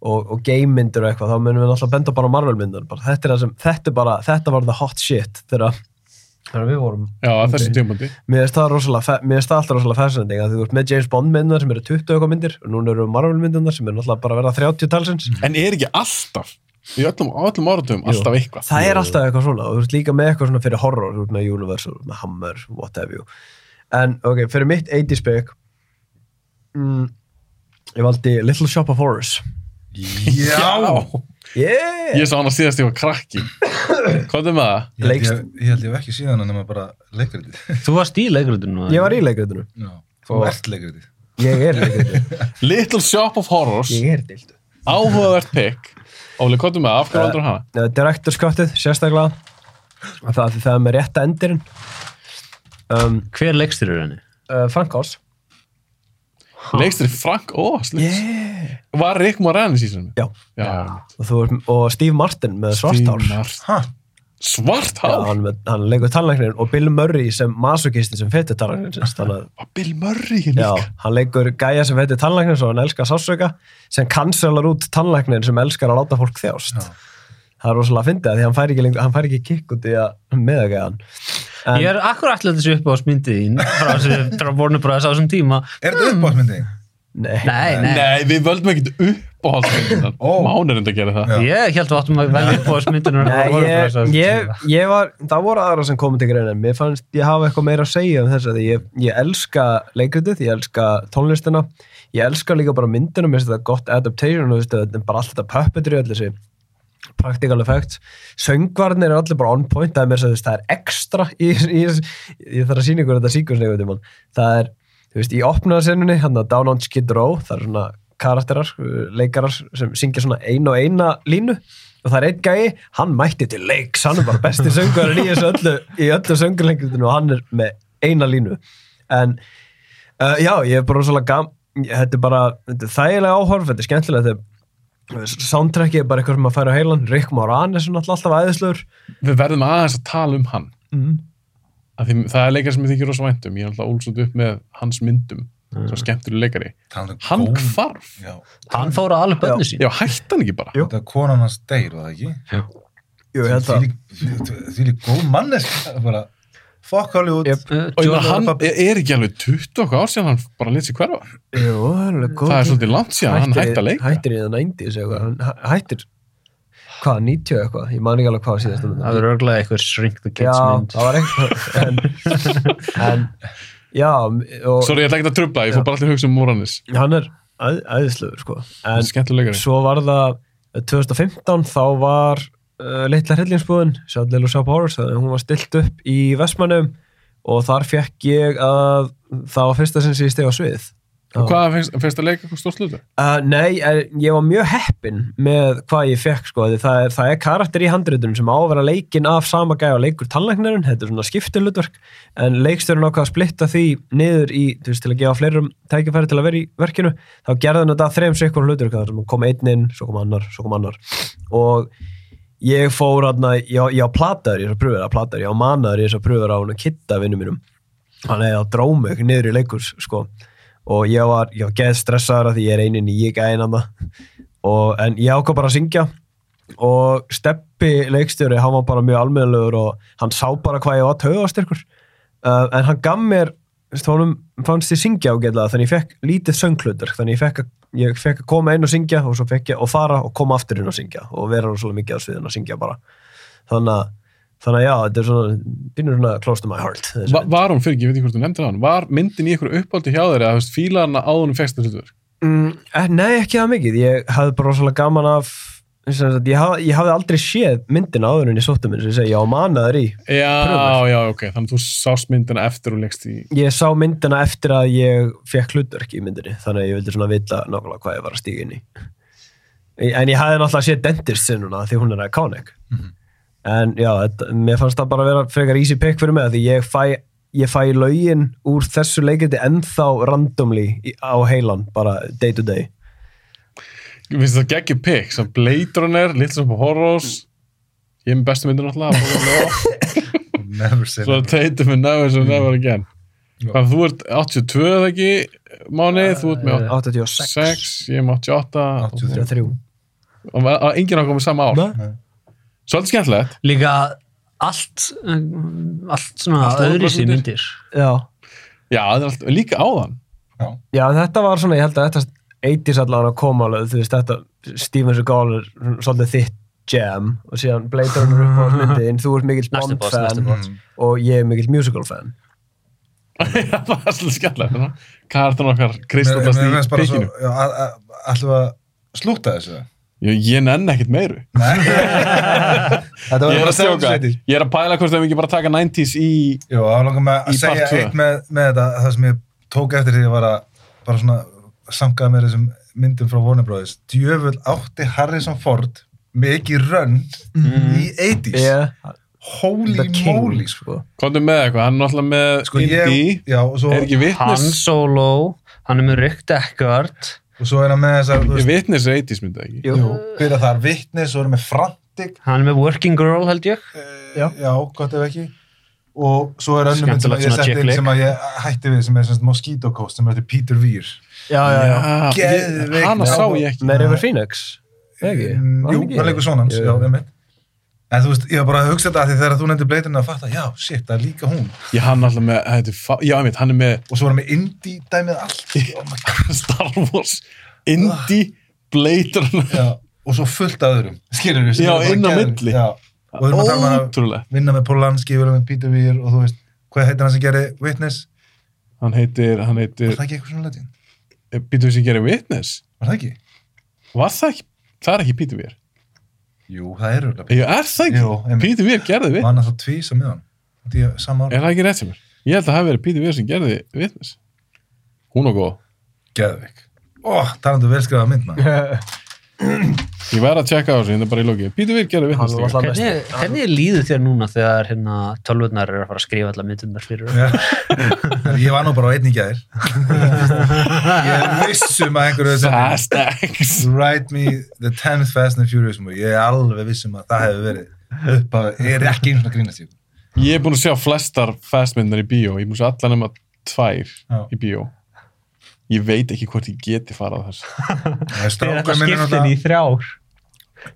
og, og game myndir og eitthvað, þá munum við náttúrulega benda bara á Marvel bara. Þetta er það sem þetta, er bara, þetta var the hot shit þegar þegar við vorum Já, þessum tímapunkti. mér finnst það alltaf rosalega fascinating að þú ert með James Bond myndir sem eru 20 eitthvað myndir og núna eru Marvel myndir sem eru náttúrulega bara að verða 30 talsins. En er ekki alltaf, í öllum, öllum áratum, alltaf eitthvað? það er alltaf eitthvað svona og þú ert líka með eitthvað svona fyrir horror með Universal, með Hammer, what have you en ok, fyrir mitt 80s pick mm, ég valdi Little Shop of Horrors Já! yeah! Ég sá hann að síðast ég var krakki. Hvað er með það? Ég held ég, ég held ég hef ekki síðan nema bara leikritið. Þú varst í leikritinu. ég var í leikritinu Já, þú Og- ert leikritið. ég er í leikritinu Little Shop of Horrors, ég er dildu áhugavert pick. Óli, hvað er með það? Af hverju valdur hana? uh, Directorskottið, sérstaklega og það, það er með rétta endirinn um, Hver leikstir eru henni? uh, Frank Oz Leikstri Frank Oz. yeah. Var Rick Moranis í sinni? Já. Já. og, og Steve Martin með svartál Steve Martin. Svart Já, hár? hann, hann leikur tannlæknir og Bill Murray sem masokisti sem fettir Var Bill Murray líka? Já, hann leikur gæja sem heitir tannlæknir svo hann elskar sásauka sem cancelar út tannlæknir sem elskar að láta fólk þjást það er rosalega að fyndi að því hann fær ekki, lengur, hann fær ekki kikk út í að meðgæðan en, Ég er akkurat allir þessu upp á smyndið þín frá, þessu- frá Warner Brothers á þessum tíma. Er þetta uppáhaldsmyndin? Nei, Nei, nei. Nei, við völdum ekkert uppáhaldsmyndunar. Ó. Mánir enda að gera það. Ég held að áttum að velja upp á smyndunar Nei, ég, ég, ég var, það voru aðra sem komið til greina, mér fannst ég hafa eitthvað meira að segja um þess að ég, ég elska leikritið, ég elska tónlistina, ég elska líka bara myndina, mér finnst þetta gott adaptation, og þetta er bara allt þetta puppetry, allir þessi practical effects, söngvarnir er allir bara on point, það er mér að það er ekstra í, í, í, ég þarf að sína ykkur þetta síkonsnegu það er, þú veist, í opnaðarsennunni, hann að Down on Skid Row, það er svona karakterar, uh, leikarar sem syngja svona ein og eina línu og það er einn gæi, hann mætti til leiks hann er bara besti söngvarinn í þessu öllu í öllu söngurlengutinu og hann er með eina línu en uh, já, ég er bara svolítið gam þetta er bara, þetta er þægilega áhorf þetta er skemmtilega þegar soundtrackið er bara eitthvað sem að færa heilan Rick Moranis er náttúrulega alltaf æðislur Við verðum aðeins að tala um hann. mm. Það er leikar sem ég þykir rosa væntum. Ég er alltaf ólsund upp með hans myndum. Svo skemmtur leikari. Talandi um Hann hvarf. Já, Hann fór að alveg bönni sín. Já, hætti hann ekki bara. Þetta er konan hans deyr, var það ekki? Jú, ég held að Því lík góð mannesk bara fuck Hollywood Yep. Og ég meina, hann er, er ekki alveg 20 okkar ár síðan hann bara lit sér hverfa. Jú, það er alveg góð Það svolítið langt síðan hann hætti að leika. Hættir í það 90s eitthvað hann hæ- hættir hvað, 90 eitthvað, ég man ekki alveg hvað síðast um Það er örglega eitthvað Shrink the Kids Já, mynd. það var eitthvað en, en já og Sorry, ég ætla ekki að trubla, ég fór bara allir að hugsa um Moranis. hann er æð, æðislegur sko. en svo var það 2015 þá var uh, litla Sjá Little Shop Horrors, þannig að hún var stilt upp í Vestmannum og þar fekk ég að það var fyrsta sem ég steg á svið Og hvað finnst, finnst að leika eitthvað stórt hlutur? Uh, nei, eh, ég var mjög heppin með hvað ég fekk sko, það er, það er karakter í handritunum sem á að vera leikinn af sama gæja og leikur tannlæknarinn, þetta er svona skiptilutverk en leikstjórun ákvað að splitta því niður í, veist, til að gefa fleirum tækifæri til að vera í verkinu, þá gerði hann þetta þrejum sikkur hlutur, það sem kom einn inn svo kom annar, svo kom annar. Og ég fór aðna, ég, ég á plataður í þessar pröfur, að plataður, ég á manaður í þessar pröfur á hún að kitta vinnu mínum hefði að dróma mig niður í leikurs sko og ég var, ég var geð stressaður af því ég er einin í ég gæðin hann og en ég ákvað bara að syngja. Og Steppi leikstjóri hann var bara mjög almennilegur og hann sá bara hvað ég var töðastyrkur uh, en hann gaf mér honum fannst ég syngja ágætlega þannig ég fekk lítið sönglutur þannig ég fekk, að, ég fekk að koma inn og syngja og ég að fara og koma aftur inn og syngja og vera svolítið mikið á sviðin að syngja bara. Þannig að Þannig að já, þetta er svona, býnur svona close to my heart. Va, var hún fyrir ekki, ég veit ekki hvort þú nefndir hann, var myndin í ykkur uppáldi hjá þeirri að fíla hana fegst þessu hlutur? Mm, eh, nei, ekki það mikið. Ég hafði bara svolítið gaman af, sem sagt, ég, haf, ég hafði aldrei séð myndina áður en ég sótti minn, sem ég segi, ég á manaður í. Já, Pröfur. já, ok, þannig að þú sást myndina eftir og leggst í... Ég sá myndina eftir að ég fekk hlutverk í myndinni, þannig að ég vildi svona vita nákvæmlega hvað ég var að stíga inn í. En ég hafði náttúrulega séð Dentist sinnuna því hún er iconic. En já, þetta, mér fannst það bara að vera frekar easy pick fyrir mig, af því ég fæ, ég fæ lögin úr þessu leikiti ennþá randomly á heilan, bara day to day. Ég finnst það geggjum pick, svo Blade Runner, Little Shop of Horrors, ég er með bestu myndin náttúrulega, Never say svo never. Tatum and Never so Never Again. Hvað, þú ert 82 eða ekki, Máni, þú ert með 86. 6, ég er með 88, 83. 83. og og enginn á komið sama ár. Nei. Svolítið skemmtilegt. Líka allt, allt svona Allt öðri óbrotmyndir. myndir. Já. Já, það er allt, líka áðan. Já, en þetta var svona, ég held að þetta 80s allan að koma alveg, þú veist, þetta Steven Seagal er svolítið þitt jam og síðan Blade Runner upp á myndin, þú ert mikill Næsti Bond boss, næsti fan boss. og ég er mikill musical fan. Já, það er svolítið skemmtilegt. Kartan okkar Mér kristallast mér í finnst bara svo, pikkinu. já, a- a- ætlum við að slúta þessu? Ég, ég nenn ekkert meiru. Nei. Þetta var bara stjórnsveitir. Ég er að pæla hvort þeim ekki bara taka 90s í... Jú, þá langar Í að segja part eitt með, með þetta, það sem ég tók eftir því að var að bara svona samkaða með þessum myndum frá Warner Brothers. Djöfull átti Harrison Ford mikið rönn í 80s. Yeah. Holy moly, sko. Komdu með eitthvað, hann er náttúrulega með Sko, Indy, já, og svo- er ekki Han vitnis, Solo, hann er með Rick Deckard, Og svo er hann með þessar, veist, vitnis er 80s myndið ekki. Jú. jú, fyrir þar vitni, svo er hann með Frank Riddick Hann er með Working Girl held ég já, já gott ef ekki og svo er önnum mynd sem Skemmtilegt að ég svona setti inn flick. sem að ég hætti við sem er semst Mosquito Coast sem er til Peter Weir Já, já, já. Geðveik hana sá ég ekki Með River Phoenix Eða ekki? Var Jú, hann ekki? hann leikur svona hans, Jú. já, einmitt En þú veist, ég var bara að hugsa þetta af því þegar þú nefndir bleitirinn að fatta, já, shit, það er líka hún ég hann alltaf með, er fa- já, ég veit, hann er með og svo var hann með indie dæmið allt oh my God. Star Wars Indie Runner já, og svo fullt af öðrum skilur við Já, inn á milli. já. og við erum að tala um að vinna með Polanski, vera með Peter Weir og þú veist, hvað heitir hann sem gerir Witness hann heitir, hann heitir var það ekki eitthvað svona letin? Býtum við sem gerir Witness var það ekki? Var það ekki, það er ekki Peter Weir Jú, það er auðvitað Jú, er það ekki? Peter Weir gerði var Witness hann að þá tvísa með hann? Þetta er sama ára Er það ekki rétt sem er? Ég held að það hafi verið Peter Weir sem gerði Witness Hún og góð. Geðvik Ó, talandu velskriða mynd maður Ég væri að tjekka á þessu, þetta er bara í loki Peter Weir gerði var besti. Hvernig, hvernig líður þér núna þegar hérna, tölvurnar eru að fara að skrifa allar myndundar fyrir? Já. ég var nú bara á einni gæðir ég er vissum að einhverju sagt X write me the 10th Fast and Furious movie ég er alveg vissum að það hefði verið upp að, ég er ekki eins og að grínast í ykkur. Ég er búin að sjá flestar fastmyndar í bíó Ég er búin að sjá allar nema tvær Já. í bíó Ég veit ekki hvort ég geti farað þess. Þeir ætla að inn í þrjár.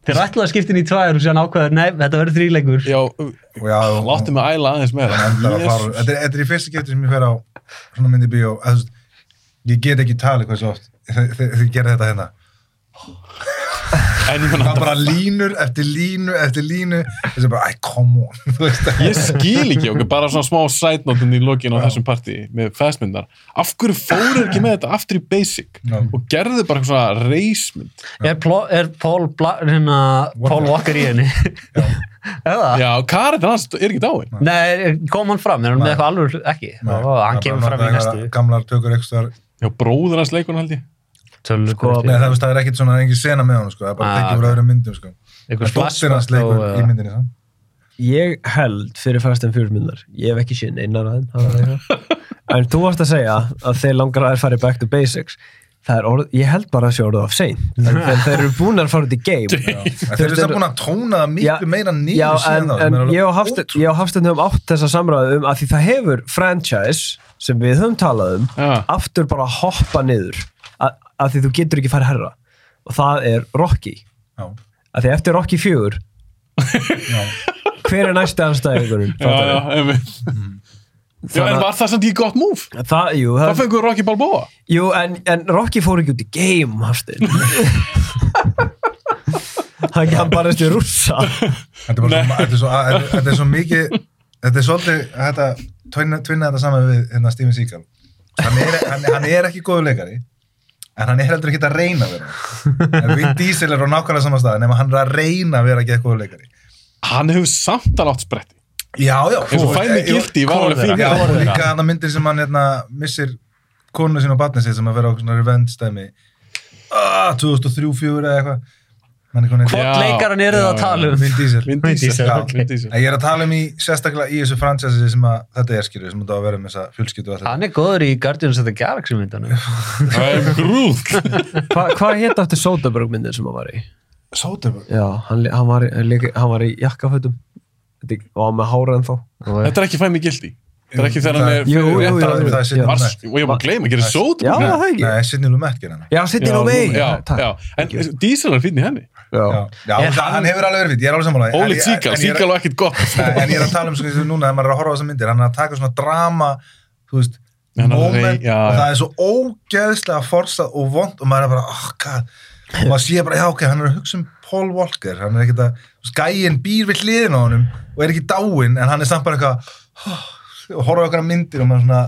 Þeir ætla að skipta inn í tvær og sér ákveður, nei, þetta verður þríleikur. Já, Og já, og- láttu mig æla aðeins með þetta er- þetta er í fyrsta getið sem ég fer á svona myndi bíó. Ég get ekki talið hversu oft þið þið- þið gerir þetta hérna það er bara línur eftir línu eftir línu þessi bara, æ, come on. Ég skil ekki okkur Bara svona smá sætnóttin í lokin á þessum partí Með fastmyndar. Af hverju fóru ekki með þetta aftur í basic Já. Og gerðu bara eitthvað svona reismynd Er, er Paul, Bla, hérna, Paul Walker í henni? Eða? Já, Karin hans er ekki dáin Nei, kom hann fram? Er hann með eitthvað alveg ekki? Nei, Ó, hann kemur fram í næstu. gamlar tökur ekstra Já, bróður hans leikun held ég Sko, Nei, það, veist, það er ekkit svona, engin sena með hann sko. það er bara Ah, tekið úr ok. öðrum myndum sko. Einhver Það dóttir hans leikur í myndinni samt. Ég held fyrir Fast and Furious myndar Ég hef ekki séð einar að þeim eitthvað. En þú varst að segja að þeir langar að þeir fari back to basics Það er orð, ég held bara að sé orðið of sein en þeir, eru búin að fara út í game En þeir eru það búin að tóna miklu meira en, síðan en alveg ég og Hafsteinn höfum átt þessa samræðu um að því það hefur franchise sem við höfum talað um Já. aftur bara hoppa niður að því þú getur ekki farið herra. Og það er Rocky. Já. að því eftir Rocky 4 hver er næstu anstæðingurinn Já, já, einmitt. Já, en var það samt ekki gott múf? það, jú, Það það, fengur Rocky Balboa? Jú en, en Rocky fór ekki út í game Hafsteinn. Hann hann barist í rússa. Þetta er bara svo, þetta er svo, þetta er- þetta er svo mikið þetta er svolítið þetta, tvinna, þetta saman við hérna, Steven Seagal. Hann er, hann, hann er ekki góður leikari en hann er heldur ekki að reyna að vera en Vin Diesel er á nákvæmlega saman stað nema hann er að reyna að vera ekki góður leikari. Hann hefur samt alveg átt spretti. Já, já, eins og fæmi gildi var alveg fín já, og líka hann að myndir sem hann hérna, missir konu sín og batni sér sem að vera á svona revenge stæmi ah, 2003-2004 eða eitthvað Hvort leikaran eru það að tala um? Vin Diesel. Vin Diesel, ok. Ég er að tala um í sérstaklega í þessu franchise sem að þetta er skilur, sem þetta á að vera með þessa fjölskyldu og allt Hann er góður í Guardians of the Galaxy myndunum. Það er grúð Hva, hvað hétt aftur Soderbergh myndin sem hann var í? þetta. Soderbergh? Já, hann, le- hann, var, í- hann, hann var í jakkafötum. Þetta- og hann með hára ennþá. Þetta er ekki fæmi gildi Það er ekki þegar hann er Jú, jú, jú, Það er Sidney Lumet Og ég var að gleyma gera sót Já, það ekki. Nei, Sidney Lumet gerir hana. Já, Sidney Lumet. já. En Diesel er fínn í henni? Já, Er hann- hann hefur alveg verið fint, ég er alveg sammála. En Óli er- Seagal var ekkert gott. En ég er að tala um sko núna, þegar maður er að horfa á þessa myndir hann er að taka svona drama þú veist, Hann er að moment og það er svo ógeðslega forsað og vond og maður er bara, oh og maður sé bara, já ok, hann er að hugsa um Paul Walker hann er ekkert að, skæin býr við hliðin á honum og er ekki dáinn en hann er samt bara eitthvað oh, og horfa á okkar myndir og maður svona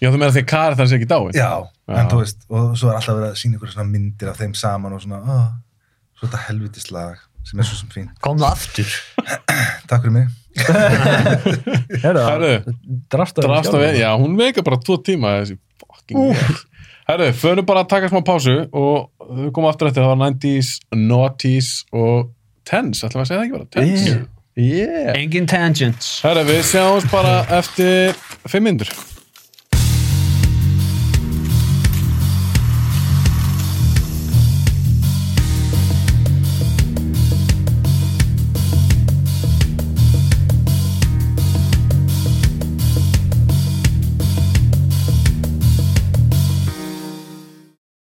Já, þú meina því að Karin það sé ekki dáin? Já, Já. en þú veist, og svo er alltaf verið að sína ykkur svona myndir af þeim saman og svona, oh, svo þetta helvitislag sem er svo sem fín, Kom það aftur? Takk fyrir mig. Herru, drafta við Já, hún veika bara tvo tíma þessi fucking vel Herru, förum bara að taka smá pásu og við komum aftur eftir það var 90s, noughties og tens, ætlum við að segja það ekki bara? Tens? Yeah. Yeah. Engin tangents Herru, við sjáumst bara eftir fimm myndur